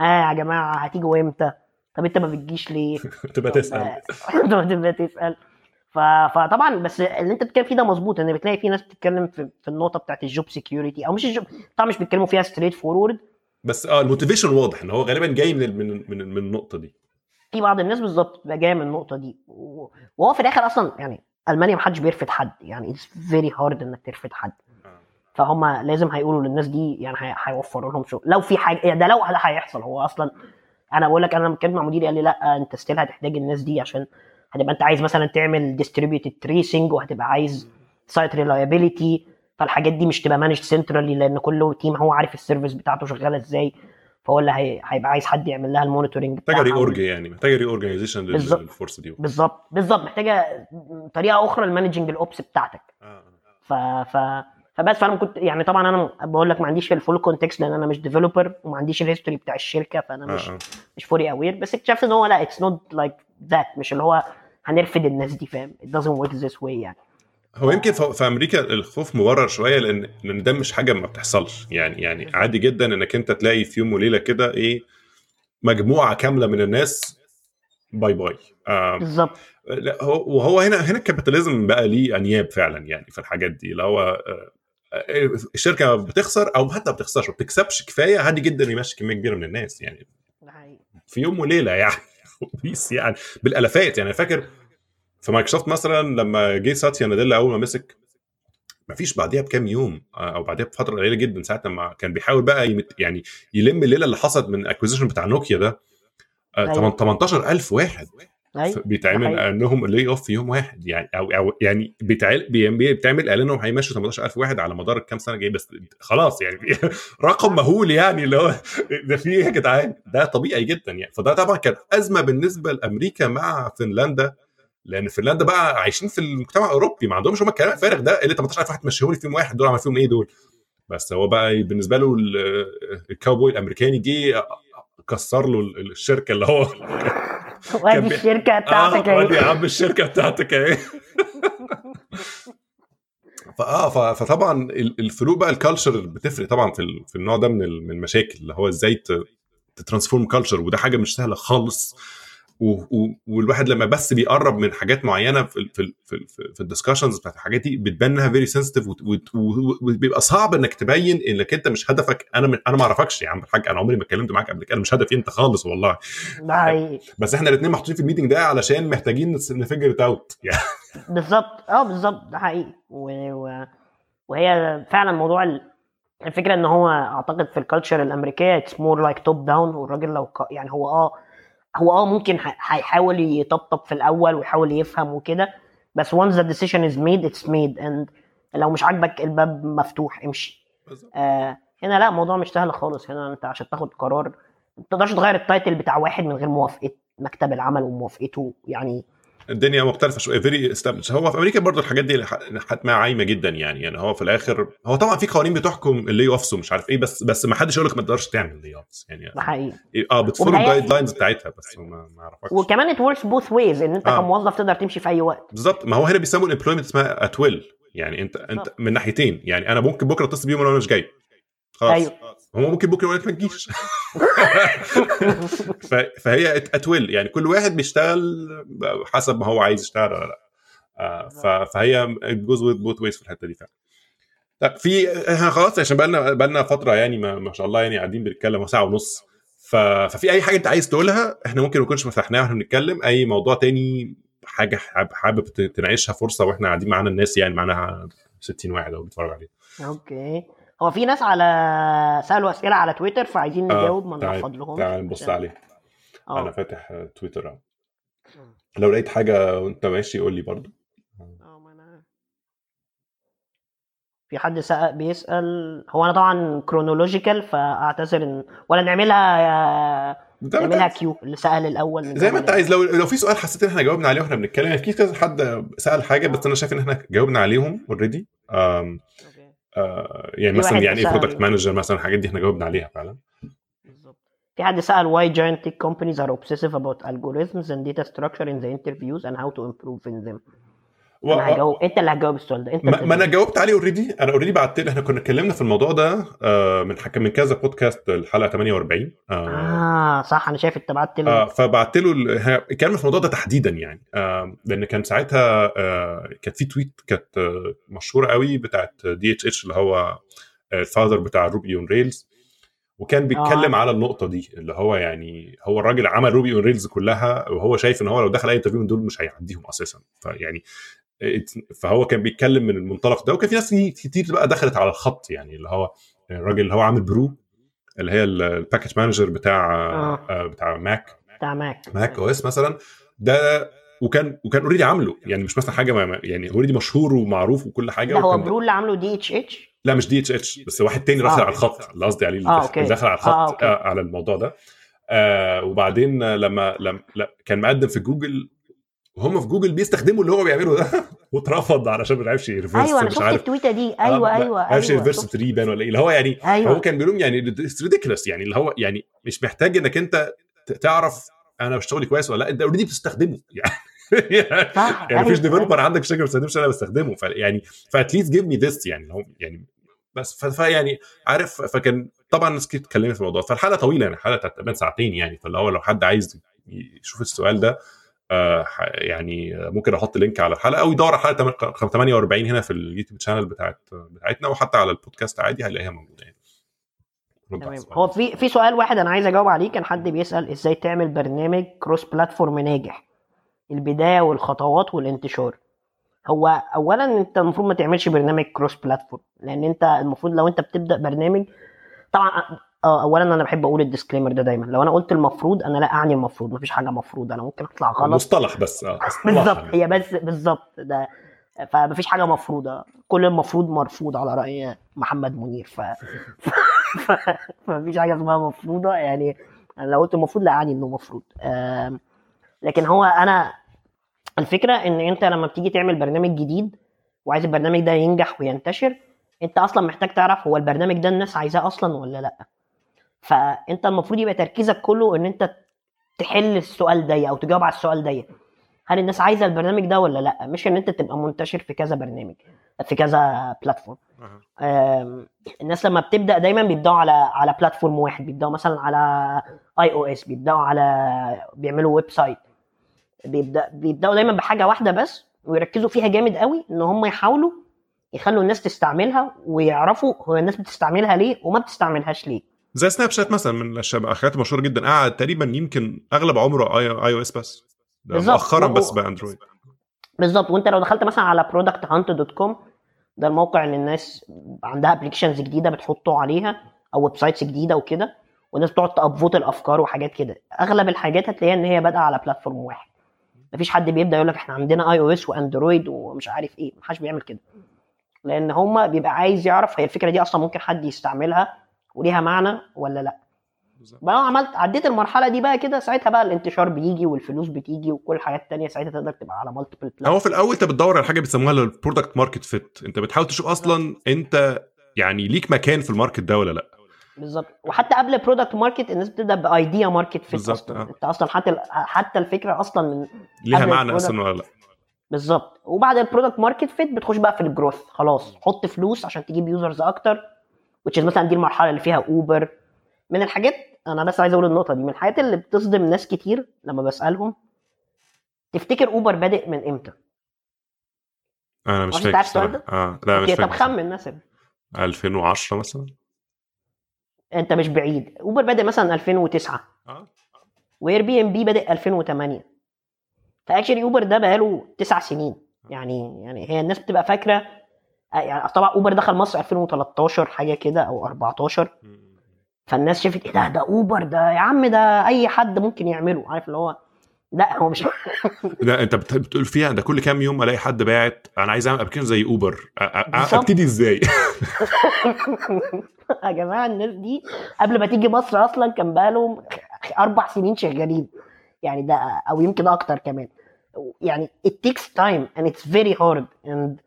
ها يا جماعة هتيجوا إمتى؟ طب أنت ما بتجيش ليه؟ تبقى تسأل تبقى تسأل. فطبعا بس اللي أنت بتتكلم فيه ده مظبوط إن بتلاقي في ناس بتتكلم في, في النقطة بتاعت ال job security أو مش ال job طبعا مش بيتكلموا فيها straightforward بس آه ال motivation واضح إن هو غالبا جاي من من من, من النقطة دي في بعض الناس بالظبط بتبقى جاية من النقطة دي وهو في الآخر أصلا يعني ألمانيا ما حدش بيرفض حد يعني it's very hard إنك ترفض حد. فهم لازم هيقولوا للناس دي يعني هي- هيوفروا لهم شغل لو في حاجة يعني ده لو ده هيحصل. هو أصلا أنا بقول لك أنا لما اتكلمت مع مديري قال لي لا أنت still هتحتاج الناس دي عشان هتبقى أنت عايز مثلا تعمل distributed tracing وهتبقى عايز site reliability فالحاجات دي مش تبقى managed centrally لأن كل team هو عارف ال service بتاعته شغالة إزاي. فهو اللي هي- هيبقى عايز حد يعمل لها ال monitoring محتاجة re-org يعني محتاجة reorganization. لل force دي بالظبط بالظبط محتاجة طريقة أخرى ل managing ال ops بتاعتك آه. ف ف فبس فأنا كنت يعني طبعا أنا بقول لك ما عنديش ال full context لأن أنا مش developer وما عنديش ال history بتاع الشركة فأنا مش آه. آه. مش fully aware بس اكتشفت إن هو لا it's not like that مش اللي هو هنرفد الناس دي فاهم it doesn't work this way يعني هو يمكن في أمريكا الخوف مبرر شوية لأن لأن ده مش حاجة ما بتحصلش. يعني يعني عادي جدا إنك أنت تلاقي في يوم وليلة كده إيه مجموعة كاملة من الناس bye bye. آه بالظبط. وهو هنا هنا ال capitalism بقى ليه أنياب فعلا يعني في الحاجات دي اللي هو آه، آه، الشركة بتخسر أو حتى ما بتخسرش ما بتكسبش كفاية عادي جدا يمشي كمية كبيرة من الناس يعني. في يوم وليلة يعني بيس يعني بالآلافات يعني. فاكر في مايكروسوفت مثلا لما جه ساتيا ناديلا أول ما مسك ما فيش بعديها بكام يوم آه، أو بعديها بفترة قليلة جدا ساعة لما كان بيحاول بقى يمت يعني يلم الليلة اللي حصلت من ال acquisition بتاع نوكيا ده. آه، أيوة. 18000 واحد. أيوه بيتعمل. إنهم lay off في يوم واحد يعني أو أو يعني بيتعمل بي- بيتعمل إعلان إنهم هيمشوا 18000 واحد على مدار الكام سنة جاي بس خلاص يعني رقم مهول يعني اللي هو ده في إيه يا جدعان؟ ده طبيعي جدا يعني. فده طبعا كانت أزمة بالنسبة لأمريكا مع فنلندا. لأن فنلندا بقى عايشين في المجتمع الأوروبي ما عندهمش هم الكلام الفارغ ده اللي 18000 واحد مشيهم لي فيهم واحد دول عمل فيهم إيه دول؟ بس هو بقى بالنسبة له ال- الكاوبوي الأمريكاني جه كسر له الشركة اللي هو وأدي الشركة بتاعتك آه ودي يا عم الشركة بتاعتك أهي. فآه فطبعا ال- الفروق بقى ال culture بتفرق طبعا في في النوع ده من ال- من المشاكل اللي هو إزاي ت transform culture وده حاجة مش سهلة خالص. والواحد لما بس بيقرب من حاجات معينة في في في, في ال discussions بتاعت الحاجات دي بتبان إنها very sensitive وبيبقى صعب إنك تبين إنك أنت مش هدفك. أنا أنا ما أعرفكش يا عم الحاج أنا عمري ما اتكلمت معاك قبل كده أنا مش هدفي أنت خالص والله. بس إحنا الاثنين محطوطين في ال meeting ده علشان محتاجين نfigure out يعني بالظبط. آه بالظبط. ده حقيقي. و... و... وهي فعلا موضوع ال... الفكرة إن هو أعتقد في ال culture الأمريكية it's more like top down والراجل لو ك... يعني هو آه هو آه ممكن هيحاول يطبطب في الأول ويحاول يفهم وكده بس once the decision is made it's made. and لو مش عاجبك الباب مفتوح امشي. آه هنا لا الموضوع مش سهل خالص. هنا انت عشان تاخد قرار ما تقدرش تغير ال title بتاع واحد من غير موافقة مكتب العمل وموافقته. يعني الدنيا مختلفة شوية. very هو في أمريكا برضو الحاجات دي حتما عايمة جدا يعني. يعني هو في الآخر هو طبعا في قوانين بتحكم ال layoffs ومش عارف إيه بس بس ما حدش يقول لك ما تقدرش تعمل layoffs يعني. ده حقيقي. آه بت follow ال guidelines بتاعتها بس ما ما اعرفكش وكمان it works both ways إن أنت آه. كموظف تقدر تمشي في أي وقت. بالظبط. ما هو هنا بيسموا ال employment اسمها at will يعني أنت أنت. من ناحيتين. يعني أنا ممكن بكرة أتصل بيهم وأنا مش جاي. خلاص. أيوه. هو ممكن بكرة يقول لك ما تجيش فهي at will يعني كل واحد بيشتغل حسب ما هو عايز يشتغل ولا لا. آه، فهي جزء both ways في الحتة دي فعلا. طب في إحنا خلاص عشان بقالنا بقالنا فترة يعني ما, ما شاء الله يعني قاعدين بنتكلم ساعه ونص. ف... ففي أي حاجة أنت عايز تقولها إحنا ممكن ما نكونش فتحناها وإحنا بنتكلم. أي موضوع تاني حاجة حابب, حابب ت- تناقشها فرصة وإحنا قاعدين معانا الناس يعني معانا 60 واحد أو بيتفرج علينا okay. هو في ناس على سألوا أسئلة على تويتر فعايزين آه، نجاوب ما تعال- نرفض لهم تعال نبص عليه. أنا آه فاتح آه، تويتر أهو. لو لقيت حاجة وأنت ماشي قول لي برضو آه، ما في حد سأل بيسأل هو أنا طبعا chronological فأعتذر إن ولا نعملها نعملها. queue اللي سأل الأول من زي ما أنت. عايز. لو لو في سؤال حسيت إن إحنا جاوبنا عليه وإحنا بنتكلم يعني في كذا حد سأل حاجة بس أنا شايف إن إحنا جاوبنا عليهم already. يعني مثلا يعني إيه product manager مثلا الحاجات دي إحنا جاوبنا عليها فعلا. في حد سأل why giant tech companies are obsessive about algorithms and data structure in the interviews and how to improve in them. و... أنا هجاوب أنت اللي هتجاوب السؤال ده أنت ما, ما أنا. جاوبت عليه already أنا already بعت إحنا كنا اتكلمنا في الموضوع ده آه، من حكم من كذا بودكاست الحلقة 48 آه، آه صح أنا شايف أنت بعت لي آه فبعت له ال- ه- كان في الموضوع ده تحديدا يعني آه لأن كان ساعتها آه كانت في tweet كانت آه مشهورة قوي بتاعت DHH اللي هو ال father بتاع Ruby on Rails وكان بيتكلم آه. على النقطة دي اللي هو يعني هو الراجل عمل Ruby on Rails كلها وهو شايف إن هو لو دخل أي interview من دول مش هيعديهم أساسا. فيعني فهو كان بيتكلم من المنطلق ده وكان في ناس كتير بقى دخلت على الخط يعني اللي هو الراجل اللي هو عامل Brew اللي هي ال package manager بتاع آه. آه. بتاع Mac بتاع Mac Mac OS مثلا ده وكان وكان already عامله يعني مش مثلا حاجة ما يعني already مشهور ومعروف وكل حاجة لا هو Brew اللي عامله دي اتش اتش لا مش DHH بس واحد تاني داخل آه. على الخط اللي قصدي عليه اللي آه، داخل على الخط آه، آه okay. على الموضوع ده آه وبعدين لما لما لا كان مقدم في جوجل وهم في جوجل بيستخدموا اللي هو بيعمله ده. واترفض علشان ما عرفش ي reverse أيوه أنا شفت التويتة دي. أيوه آه، أيوه ما عرفش أيوه ي reverse شفت. 3 بان ولا إيه. اللي هو يعني أيوه. هو كان بيقول لهم يعني it's ridiculous يعني اللي هو يعني مش محتاج إنك أنت تعرف أنا شغلي كويس ولا لأ. أنت already بتستخدمه. يعني صح. يعني مفيش أيوة، developer عندك شركه ما بتستخدمش أنا بستخدمه. فيعني ف at least give me this يعني هو يعني بس. فيعني عارف فكان طبعا ناس كتير اتكلمت في الموضوع. فالحلقة طويلة يعني الحلقة بتاعت تقريبا ساعتين يعني. فاللي هو لو حد عايز يشوف السؤال ده يعني ممكن أحط link على الحلقة أو يدور على حلقة 48 هنا في ال YouTube channel بتاعت بتاعتنا وحتى على البودكاست عادي هيلاقيها موجودة يعني. تمام. هو في في سؤال واحد أنا عايز أجاوب عليه كان حد بيسأل إزاي تعمل برنامج cross platform ناجح؟ البداية والخطوات والانتشار. هو اولا أنت المفروض ما تعملش برنامج cross platform لأن أنت المفروض لو أنت بتبدأ برنامج طبعا آه اولا أنا بحب أقول ال disclaimer ده دايما. لو أنا قلت المفروض أنا لا أعني المفروض. مفيش حاجة مفروض أنا ممكن أطلع غلط. مصطلح بس آه بالظبط. هي بس بالظبط ده. فمفيش حاجة مفروضة. كل المفروض مرفوض على رأي محمد منير. ف, ف... ف... فمفيش حاجة اسمها مفروضة. يعني أنا لو قلت المفروض لا أعني إنه مفروض. آم... لكن هو أنا الفكرة إن أنت لما بتيجي تعمل برنامج جديد وعايز البرنامج ده ينجح وينتشر أنت أصلا محتاج تعرف هو البرنامج ده الناس عايزاه أصلا ولا لأ. فأنت المفروض يبقى تركيزك كله إن أنت تحل السؤال ده أو تجاوب على السؤال ده. هل الناس عايزة البرنامج ده ولا لأ؟ مش إن أنت تبقى منتشر في كذا برنامج في كذا platform الناس لما بتبدأ دايما بيبدأوا على على platform واحد بيبدأوا مثلا على iOS بيبدأوا على بيعملوا website بيبدأ بيبدأوا دايما بحاجة واحدة بس ويركزوا فيها جامد قوي إن هم يحاولوا يخلوا الناس تستعملها ويعرفوا هو الناس بتستعملها ليه وما بتستعملهاش ليه. زي Snapchat مثلا من الحاجات المشهوره جدا. قعد تقريبا يمكن أغلب عمره iOS بس مؤخرا بس ب Android بالظبط. وأنت لو دخلت مثلا على Product Hunt dot com ده الموقع اللي الناس عندها applications جديدة بتحطه عليها أو websites جديدة وكده والناس بتقعد ت upvote الأفكار وحاجات كده. أغلب الحاجات هتلاقيها إن هي بادئة على platform واحد. مفيش حد بيبدأ يقول لك إحنا عندنا iOS و Android ومش عارف إيه. محدش بيعمل كده. لأن هما بيبقى عايز يعرف هي الفكرة دي أصلا ممكن حد يستعملها وليها معنى ولا لا؟ بقى لو عملت عديت المرحلة دي بقى كده ساعتها بقى الانتشار بيجي والفلوس بتيجي وكل الحاجات التانية ساعتها تقدر تبقى على multiple هو في الأول أنت بتدور على حاجة بيسموها ال product market fit أنت بتحاول تشوف أصلا أنت يعني ليك مكان في ال market ده ولا لا. بالظبط. وحتى قبل product market الناس بتبدأ ب idea market fit بالظبط أصلاً. أنت أصلا حتى حتى الفكرة أصلا من ليها معنى أصلا ولا لا. بالظبط. وبعد ال product market fit بتخش بقى في ال growth خلاص حط فلوس عشان تجيب users أكتر. Which مثلا دي المرحلة اللي فيها اوبر من الحاجات أنا بس عايز أقول النقطة دي من الحاجات اللي بتصدم ناس كتير لما بسألهم تفتكر اوبر بادئ من إمتى؟ أنا مش فاكر السؤال؟ آه لا مش فاكر طب خمن مثلا. 2010 مثلا. أنت مش بعيد. اوبر بادئ مثلا 2009 آه. واير بي ام بي بادئ 2008 ف actually اوبر ده بقاله تسع سنين. يعني يعني هي الناس بتبقى فاكرة يعني طبعا اوبر دخل مصر 2013 حاجة كده أو 14 فالناس شافت إيه ده؟ ده اوبر ده يا عم ده أي حد ممكن يعمله. عارف اللي هو لا هو مش لا أنت بتقول فيها ده كل كام يوم ألاقي حد باعت أنا عايز أعمل application زي اوبر أبتدي إزاي؟ يا جماعة الناس دي قبل ما تيجي مصر أصلا كان بقالهم أربع سنين شغالين. يعني ده أو يمكن أكتر كمان. يعني it takes time and it's very hard and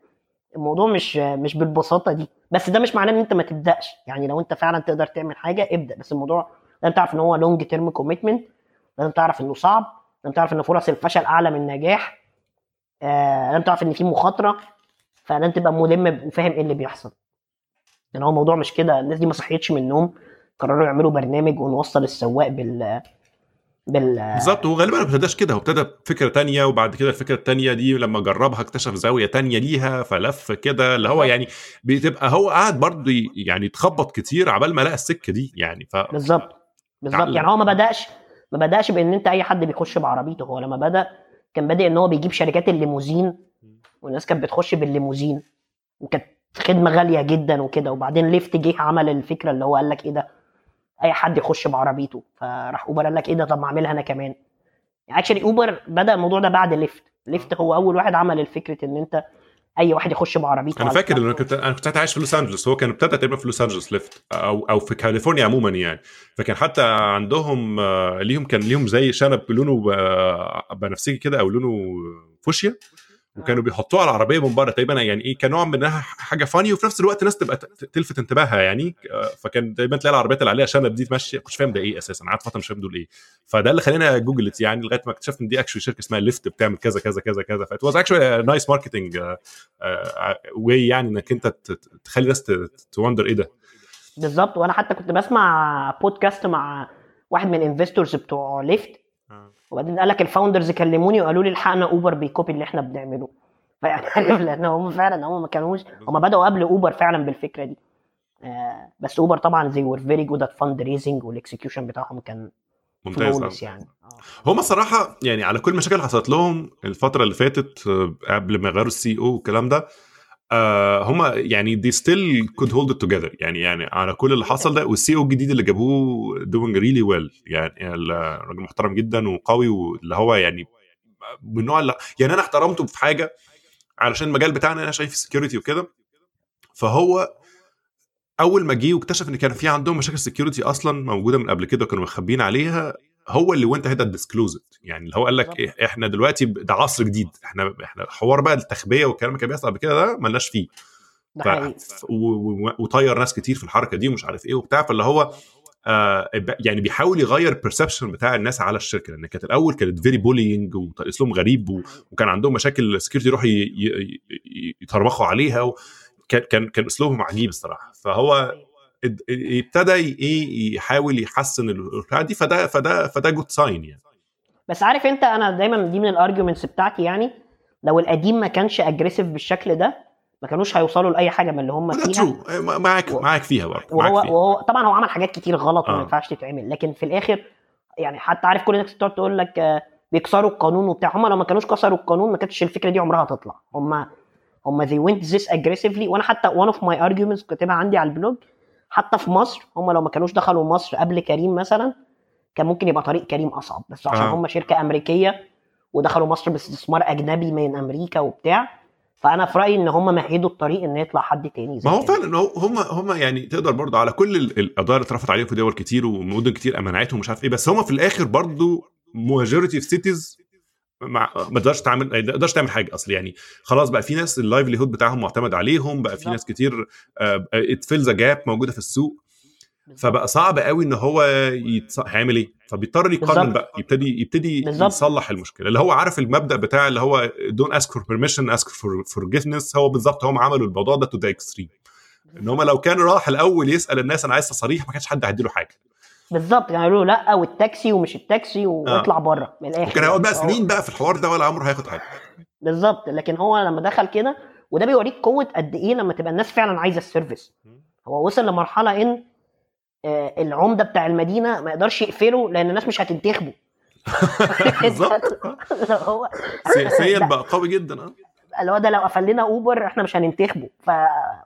الموضوع مش مش بالبساطة دي. بس ده مش معناه إن أنت ما تبدأش. يعني لو أنت فعلا تقدر تعمل حاجة ابدأ. بس الموضوع لازم تعرف إن هو long term commitment لازم تعرف إنه صعب. لازم تعرف إن فرص الفشل أعلى من النجاح. آه لازم تعرف إن في مخاطرة. فلازم تبقى ملم وفاهم إيه اللي بيحصل. يعني هو الموضوع مش كده. الناس دي ما صحيتش من النوم. قرروا يعملوا برنامج ونوصل السواق بال بال بالظبط هو غالبا ما ابتداش كده هو ابتدى بفكرة تانية وبعد كده الفكرة التانية دي لما جربها اكتشف زاوية تانية ليها فلف كده اللي هو يعني بتبقى هو قاعد برضه يعني يتخبط كتير عبال ما لقى السكة دي يعني ف بالظبط بالظبط. يعني هو ما بدأش ما بدأش بإن أنت أي حد بيخش بعربيته هو لما بدأ كان بادئ إن هو بيجيب شركات الليموزين والناس كانت بتخش بالليموزين وكانت خدمة غالية جدا وكده وبعدين ليفت جه عمل الفكرة اللي هو قال لك إيه ده. أي حد يخش بعربيته فراح أوبر قال لك إيه ده؟ طب ما أعملها أنا كمان. actually أوبر بدأ الموضوع ده بعد ليفت ليفت هو أول واحد عمل الفكرة إن أنت أي واحد يخش بعربيته أنا فاكر أنا كنت أنا كنت عايش في لوس انجلوس هو كان ابتدى تقريبا في لوس انجلوس ليفت أو أو في كاليفورنيا عموما يعني. فكان حتى عندهم ليهم كان ليهم زي شنب لونه بنفسجي كده أو لونه فوشيا. وكانوا بيحطوها على العربية من بره تقريبا يعني إيه كنوع منها حاجة funny وفي نفس الوقت الناس تبقى تلفت انتباهها يعني فكان دايما تلاقي العربيات اللي عليها شنب دي ماشيه كنتش فاهم ده إيه أساسا قعدت فترة مش فاهم دول إيه. فده اللي خلاني جوجلت يعني لغاية ما اكتشفت إن دي actually شركة اسمها ليفت بتعمل كذا كذا كذا كذا. ف it was actually nice marketing way يعني إنك أنت تخلي الناس ت wonder إيه ده. بالظبط. وأنا حتى كنت بسمع بودكاست مع واحد من ال investors بتوع ليفت وبعدين قال لك ال founders كلموني وقالوا لي الحقنا اوبر بي copy اللي إحنا بنعمله. فيعني عارف لأن هم فعلا هم ما كانوش هم بدأوا قبل اوبر فعلا بالفكرة دي. آه بس اوبر طبعا they were very good at fund raising وال execution بتاعهم كان ممتاز يعني. آه. هم صراحة يعني على كل المشاكل اللي حصلت لهم الفترة اللي فاتت آه، قبل ما يغيروا ال CEO والكلام ده آه هم يعني they still could hold it together. يعني يعني على كل اللي حصل ده وال CEO الجديد اللي جابوه doing really well. يعني الراجل محترم جدا وقوي واللي هو يعني من النوع اللي يعني أنا احترمته في حاجة علشان المجال بتاعنا أنا شايف security وكده. فهو أول ما جه واكتشف إن كان في عندهم مشاكل security أصلا موجودة من قبل كده وكانوا مخبيين عليها هو اللي went ahead and disclosed يعني اللي هو قال لك. إيه إحنا دلوقتي ده عصر جديد. إحنا إحنا حوار بقى التخبية والكلام اللي كان بيحصل قبل كده ده ملناش فيه. ف... و- وطير ناس كتير في الحركة دي ومش عارف إيه وبتاع. فاللي هو آه يعني بيحاول يغير ال perception بتاع الناس على الشركة. لأن كانت الأول كانت very bullying واسلوب غريب و... وكان عندهم مشاكل security يروحوا ي... ي... ي... يطربخوا عليها و... كان كان كان أسلوبهم عجيب الصراحة. فهو ابتدى إيه يحاول يحسن البتاع دي فده فده فده good sign يعني. بس عارف انت أنا دايما دي من ال arguments بتاعتي يعني لو القديم ما كانش aggressive بالشكل ده ما كانوش هيوصلوا لأي حاجة من اللي هم فيها. true معاك و- معاك فيها برضه وهو فيها. وهو طبعا هو عمل حاجات كتير غلط وما آه. ينفعش تتعمل لكن في الآخر يعني حتى عارف كل الناس بتقعد تقول لك آه، بيكسروا القانون وبتاع. هم لو ما كانوش كسروا القانون ما كانتش الفكرة دي عمرها هتطلع. هم هم they went this aggressively. وأنا حتى one of my arguments كاتبها عندي على ال blog حتى في مصر هم لو ما كانوش دخلوا مصر قبل كريم مثلا كان ممكن يبقى طريق كريم أصعب بس عشان آه. هم شركة أمريكية ودخلوا مصر باستثمار أجنبي من أمريكا وبتاع فأنا في رأيي إن هم مهدوا الطريق إن يطلع حد تاني زي ما هو. فعلا هم هم يعني تقدر برضه على كل ال- القضايا اللي اترفعت عليهم في دول كتير ومدن كتير منعتهم ومش عارف إيه بس هم في الآخر برضه majority of cities مع ما تقدرش تعمل ما تقدرش تعمل حاجة أصل يعني خلاص بقى في ناس ال livelihood بتاعهم معتمد عليهم بقى في. ناس كتير it fills gap موجودة في السوق. فبقى صعب قوي إن هو يتص... هيعمل إيه؟ فبيضطر يقارن. بقى يبتدي يبتدي بالظبط. يصلح المشكلة. اللي هو عارف المبدأ بتاع اللي هو don't ask for permission ask for forgiveness هو بالظبط هم عملوا الموضوع ده to the extreme إن هم لو كان راح الأول يسأل الناس أنا عايز تصاريح ما كانش حد هيديله حاجة. بالظبط يعني يقولوا لأ والتاكسي ومش التاكسي واطلع بره من الآخر. وكان هيقعد بقى سنين بقى في الحوار ده ولا عمره هياخد حاجة. بالظبط لكن هو لما دخل كده وده بيوريك قوة قد إيه لما تبقى الناس فعلا عايزة ال service. هو وصل لمرحلة إن آه، العمدة بتاع المدينة ما يقدرش يقفله لأن الناس مش هتنتخبه. بالظبط. هو سياسيا. بقى قوي جدا آه. اللي هو ده لو قفل لنا أوبر إحنا مش هننتخبه. ف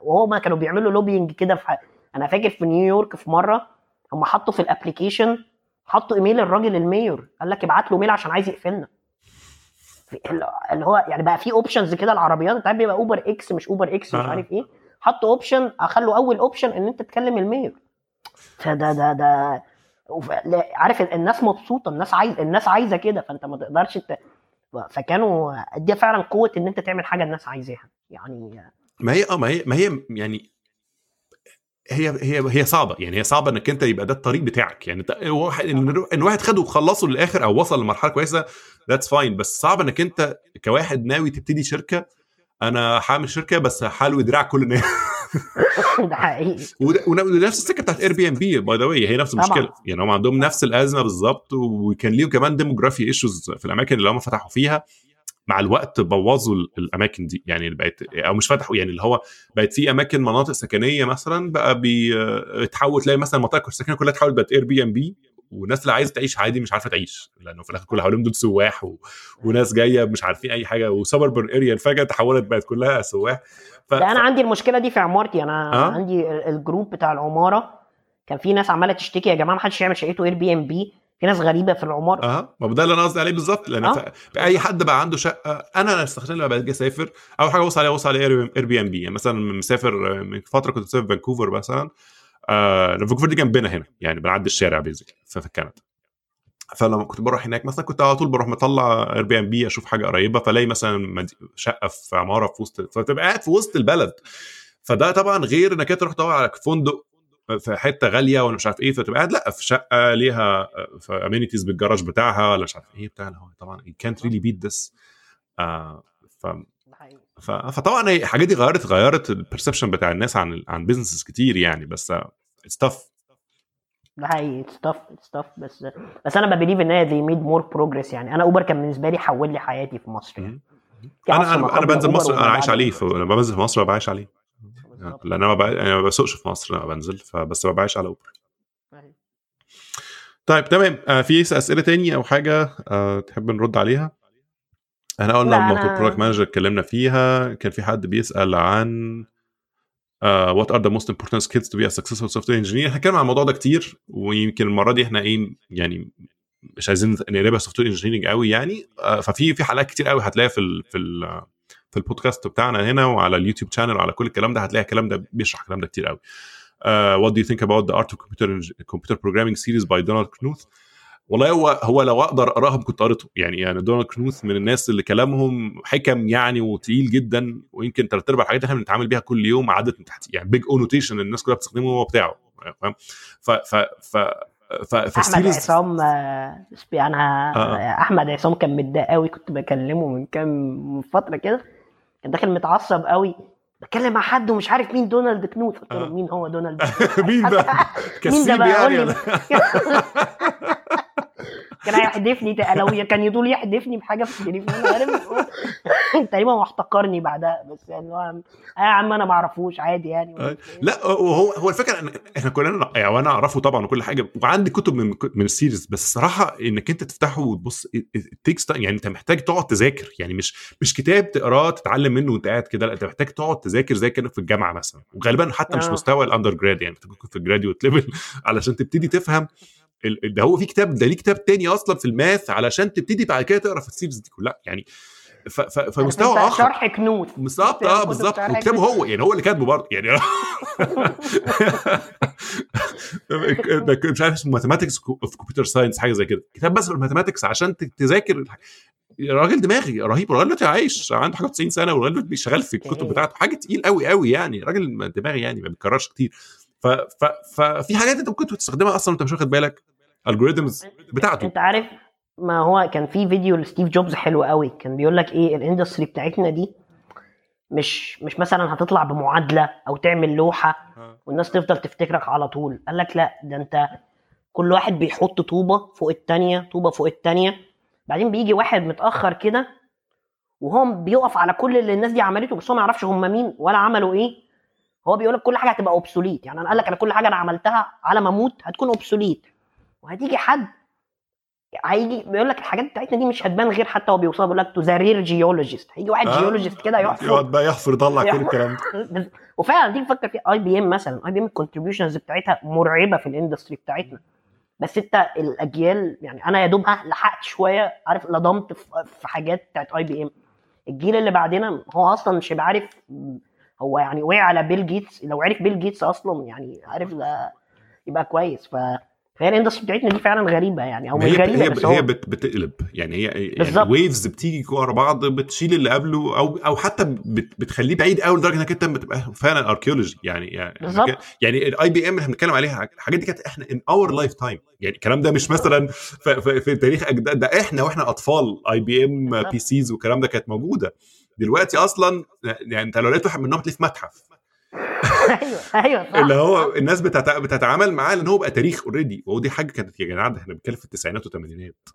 وهو ما كانوا بيعملوا lobbying كده في ح... أنا فاكر في نيويورك في مرة هم حطوا في ال application حطوا إيميل الراجل ال mayor قال لك ابعت له mail عشان عايز يقفلنا. اللي هو يعني بقى في options كده العربيات انت عارف بيبقى اوبر X مش اوبر X مش آه. عارف إيه. حطوا option أخلوا أول option إن أنت تكلم ال mayor. فده ده ده عارف الناس مبسوطة الناس عايز الناس عايزة كده فأنت ما تقدرش ت... فكانوا دي فعلا قوة إن أنت تعمل حاجة الناس عايزاها. يعني ما هي آه ما هي ما هي يعني هي هي هي صعبة. يعني هي صعبة إنك أنت يبقى ده الطريق بتاعك. يعني واحد إن واحد خده وخلصه للآخر أو وصل لمرحلة كويسة that's fine بس صعب إنك أنت كواحد ناوي تبتدي شركة أنا هعمل شركة بس هلوي دراع كل الناس. ده حقيقي. ونفس السكه بتاعت Airbnb by the way هي نفس طبعاً. المشكلة. يعني هم عندهم نفس الأزمة بالظبط وكان ليهم كمان demographic issues في الأماكن اللي هم فتحوا فيها. مع الوقت بوظوا ال- الأماكن دي. يعني بقت أو مش فتحوا يعني اللي هو بقت في أماكن مناطق سكنية مثلا بقى بيتحول تلاقي مثلا المناطق السكنية كلها اتحولت بقت Airbnb والناس اللي عايزة تعيش عادي مش عارفة تعيش لأنه في الآخر كل حواليهم دول سواح و... وناس جاية مش عارفين أي حاجة و suburban area فجأة تحولت بقت كلها سواح. ف... ده أنا عندي المشكلة دي في عمارتي. أنا آه؟ عندي ال- ال group بتاع العمارة كان في ناس عمالة تشتكي يا جماعة ما حدش يعمل شقته Airbnb في ناس غريبة في العمارة. آه ما ده اللي أنا قصدي عليه بالظبط لأن آه. أي حد بقى عنده شقة أنا استخدم لما باجي أسافر أول حاجة أبص عليها أبص على Airbnb يعني مثلا مسافر من فترة كنت مسافر فانكوفر مثلا آه فانكوفر دي جنبنا هنا يعني بنعدي الشارع basically في كندا. فلما كنت بروح هناك مثلا كنت على طول بروح مطلع Airbnb أشوف حاجة قريبة فلاقي مثلا شقة في عمارة في وسط فتبقى قاعد في وسط البلد. فده طبعا غير إنك أنت تروح تدور على فندق في حتة غالية ولا مش عارف إيه فتبقى قاعد لأ في شقة ليها amenities بالجراج بتاعها ولا مش عارف إيه بتاع هو طبعا you can't really beat this. آه ف فطبعا الحاجات دي غيرت غيرت ال perception بتاع الناس عن عن businesses كتير يعني بس it's tough ده حقيقي ستاف ستاف بس بس أنا ب believe إن هي they made more progress يعني. أنا Uber كان بالنسبة لي حول لي حياتي في مصر يعني. في أنا أنا أنا بنزل مصر أنا عايش عليه لما بنزل في مصر ببقى عايش عليه. لأن أنا ما بقى- أنا ما بسوقش في مصر لما بنزل فبس ببقى عايش على Uber. طيب تمام. آه في أسئلة تاني أو حاجة آه تحب نرد عليها؟ إحنا قلنا أنا- product manager اتكلمنا فيها كان في حد بيسأل عن uh, what are the most important skills to be a successful software engineer إحنا اتكلمنا عن الموضوع ده كتير ويمكن المرة دي إحنا إيه يعني مش عايزين نقلبها software engineering قوي يعني uh, ففي في حلقات كتير قوي هتلاقيها في ال في ال في البودكاست بتاعنا هنا وعلى اليوتيوب channel وعلى كل الكلام ده هتلاقي الكلام ده بيشرح الكلام ده كتير قوي. Uh, what do you think about the art of computer computer programming series by Donald Knuth? والله هو هو لو أقدر أقراهم كنت قريته. يعني يعني دونالد كنوث من الناس اللي كلامهم حكم يعني وتقيل جدا ويمكن ثلاث أرباع الحاجات اللي إحنا بنتعامل بيها كل يوم عدت من تحت. يعني Big O notation الناس كلها بتستخدمه هو بتاعه. فاهم؟ ف ف ف ف أحمد عصام آه، أنا آه. أحمد عصام كان متضايق قوي كنت بكلمه من كام فترة كده. كان داخل متعصب قوي. بتكلم مع حد ومش عارف مين دونالد كنوث قلت له آه. مين هو دونالد مين بقى؟ مين ده بقى؟ يعني كان هيحدفني لو كان يطول يحدفني بحاجة في التليفون عارف تقريبا هو احتقرني بعدها بس يعني هو يا عم أنا ما أعرفوش عادي يعني لا وهو هو الفكرة إن إحنا كلنا يعني وأنا أعرفه طبعا وكل حاجة وعندي كتب من من ال series بس الصراحة إنك أنت تفتحه وتبص takes يعني أنت محتاج تقعد تذاكر يعني مش مش كتاب تقراه تتعلم منه وأنت قاعد كده لا أنت محتاج تقعد تذاكر زي كأنك في الجامعة مثلا وغالبا حتى مش آه. مستوى ال undergrad يعني محتاج تكون في ال graduate level علشان تبتدي تفهم ده هو في كتاب ده ليه كتاب تاني أصلا في ال math علشان تبتدي بعد كده تقرأ في ال series دي كلها. يعني ف- ف- فمستوى آخر. شرح كنوث بالظبط آه بالظبط. وكتابه هو يعني هو اللي كاتبه برضه يعني. مش عارف اسمه mathematics of computer science حاجة زي كده. كتاب بس في ال mathematics عشان تذاكر راجل دماغي رهيب الراجل دلوقتي عايش عنده حاجة 90 سنة والراجل دلوقتي شغال في الكتب. بتاعته. حاجة تقيل قوي قوي يعني. راجل دماغي يعني ما بيتكررش كتير. ففي حاجات أنت ممكن تستخدمها أصلا وأنت مش واخد بالك. algorithms بتاعته. انت عارف ما هو كان في فيديو لستيف جوبز حلو قوي. كان بيقول لك إيه ال industry بتاعتنا دي مش مش مثلا هتطلع بمعادلة أو تعمل لوحة والناس تفضل تفتكرك على طول. قال لك لا ده أنت كل واحد بيحط طوبة فوق التانية طوبة فوق التانية. بعدين بيجي واحد متأخر كده وهو بيقف على كل اللي الناس دي عملته بس هو ما يعرفش هم مين ولا عملوا إيه. هو بيقول لك كل حاجة هتبقى obsolete يعني أنا قال لك أنا كل حاجة أنا عملتها على ما أموت هتكون obsolete وهتيجي حد هيجي بيقول لك الحاجات بتاعتنا دي مش هتبان غير حتى هو بيوصل بيقول لك to the rare geologist هيجي واحد آه. geologist كده يحفر يقعد بقى يحفر يطلع كل الكلام ده. وفعلا تيجي تفكر في IBM مثلا IBM ال contributions بتاعتها مرعبة في ال industry بتاعتنا. بس انت الأجيال يعني أنا يا دوب لحقت شوية عارف لضمت في في حاجات بتاعت IBM الجيل اللي بعدنا هو أصلا مش عارف هو يعني وقع على بيل جيتس لو عرف بيل جيتس أصلا يعني عارف ده يبقى كويس. ف فهي ال industry بتاعتنا دي فعلا غريبة يعني أو مش غريبة هي بس هي هو بت بتقلب يعني هي يعني. waves بتيجي ورا بعض بتشيل اللي قبله أو أو حتى بت بتخليه بعيد قوي لدرجة إنك أنت بتبقى فعلا archaeology يعني يعني بالظبط. يعني ال IBM اللي إحنا بنتكلم عليها الحاجات دي كانت إحنا in our lifetime يعني الكلام ده مش مثلا في, في, تاريخ اجداد ده إحنا وإحنا أطفال IBM. PCs والكلام ده كانت موجودة دلوقتي أصلا يعني أنت لو لقيت واحد منهم تلاقيه في متحف أيوه أيوه صح اللي هو الناس بتتع... بتتعامل معاه لأن هو بقى تاريخ already ودي حاجة كانت يا جدعان ده إحنا بنتكلم في التسعينات والثمانينات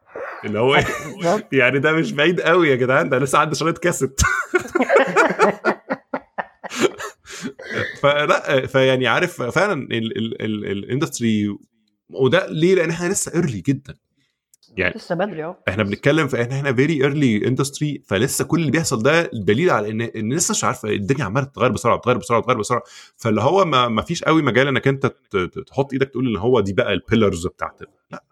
اللي هو. يعني ده مش بعيد قوي يا جدعان ده لسه عندي شريط كاسيت. فلا فيعني عارف فعلا ال industry وده ليه؟ لأن إحنا لسه early جدا. يعني لسه بدري اهو. إحنا بنتكلم في إحنا very early industry فلسه كل اللي بيحصل ده دليل على إن إن لسه مش عارفه الدنيا عمالة تتغير بسرعة تتغير بسرعة تتغير بسرعة. فاللي هو ما, ما فيش قوي مجال إنك أنت تحط إيدك تقول إن هو دي بقى ال pillars بتاعت لا.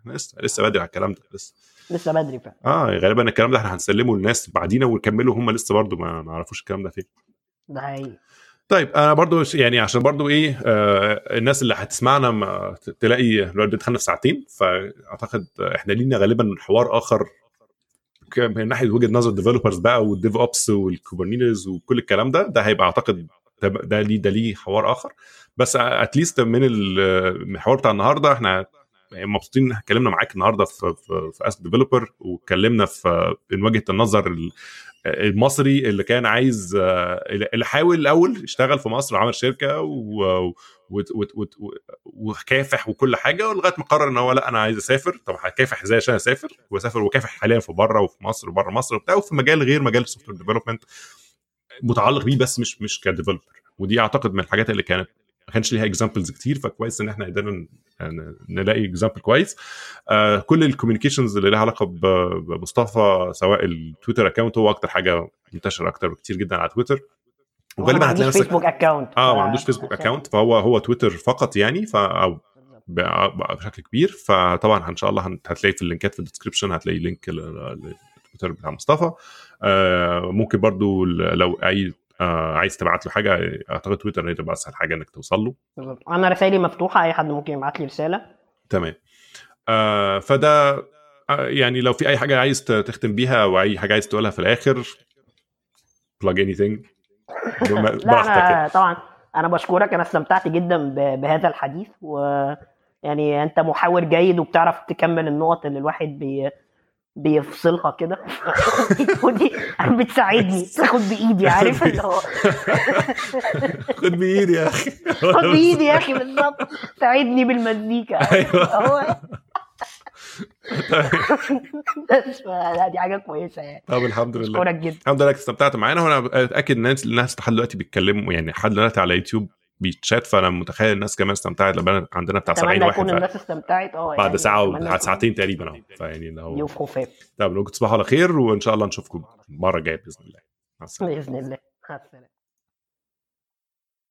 إحنا لسه لسه بدري على الكلام ده لسه. لسه بدري فعلا. آه غالبا الكلام ده إحنا هنسلمه للناس بعدينا ويكملوا هم لسه برضو ما ما يعرفوش الكلام ده فين. ده حقيقي. طيب أنا برضو يعني عشان برضو إيه آه الناس اللي هتسمعنا ما تلاقي الوقت دخلنا في ساعتين فأعتقد إحنا لينا غالبا حوار آخر من ناحية وجهة نظر ال developers بقى وال DevOps وال Kubernetes وكل الكلام ده ده هيبقى أعتقد ده ليه ده ليه حوار آخر. بس at least من ال- من الحوار بتاع النهارده إحنا مبسوطين إن اتكلمنا معاك النهارده في في, في as developer واتكلمنا في من وجهة النظر ال- المصري اللي كان عايز آه، اللي حاول الأول يشتغل في مصر وعمل شركة وكافح وكل حاجة ولغايه ما قرر إن هو لأ أنا عايز أسافر. طب هكافح إزاي عشان أسافر؟ وأسافر وكافح حاليا في بره وفي مصر وبره مصر وبتاع وفي مجال غير مجال ال software development متعلق بيه بس مش مش ك developer ودي أعتقد من الحاجات اللي كانت ما كانش ليها examples كتير فكويس إن إحنا قدرنا ن- نلاقي example كويس. آه كل ال communications اللي لها علاقة بمصطفى سواء ال Twitter account هو أكتر حاجة منتشرة أكتر بكتير جدا على تويتر. وغالبا هتلاقي نفسك فيسبوك account آه ما عندوش فيسبوك اكونت فهو هو تويتر فقط يعني ف أو ب- بشكل كبير. فطبعا إن شاء الله هتلاقي في ال linkات في ال description هتلاقي link لل- للتويتر بتاع مصطفى. آه ممكن برضو لو أي آه عايز تبعت له حاجة أعتقد تويتر هي تبقى أسهل حاجة إنك توصل له. بالظبط. أنا رسائلي مفتوحة أي حد ممكن يبعت لي رسالة. تمام. آه فده آه يعني لو في أي حاجة عايز تختم بيها أو أي حاجة عايز تقولها في الآخر plug anything. براحتك لا يعني. طبعا أنا بشكرك. أنا استمتعت جدا بهذا الحديث و يعني أنت محاور جيد وبتعرف تكمل النقط اللي الواحد بي بيفصلها كده. ودي بتساعدني. تاخد بإيدي عارف اللي هو. خد بإيدي يا أخي. خد بإيدي يا أخي بالظبط ساعدني بالمزيكا. أيوة. هو. لا دي حاجة كويسة يعني. طب الحمد لله. أشكرك جدا. الحمد لله استمتعت معانا وأنا اتاكد إن الناس الناس لحد دلوقتي بيتكلموا يعني لحد دلوقتي على يوتيوب بيتشات فأنا متخيل الناس كمان استمتعت لما عندنا بتاع 70 أتمنى واحد ف- الناس استمتعت. آه بعد يعني ساعة بعد ساعتين تقريبا أهو. فيعني اللي هو يوم خفاف طب تصبحوا على خير وإن شاء الله نشوفكم المره الجايه بإذن الله. بإذن الله. مع السلامة.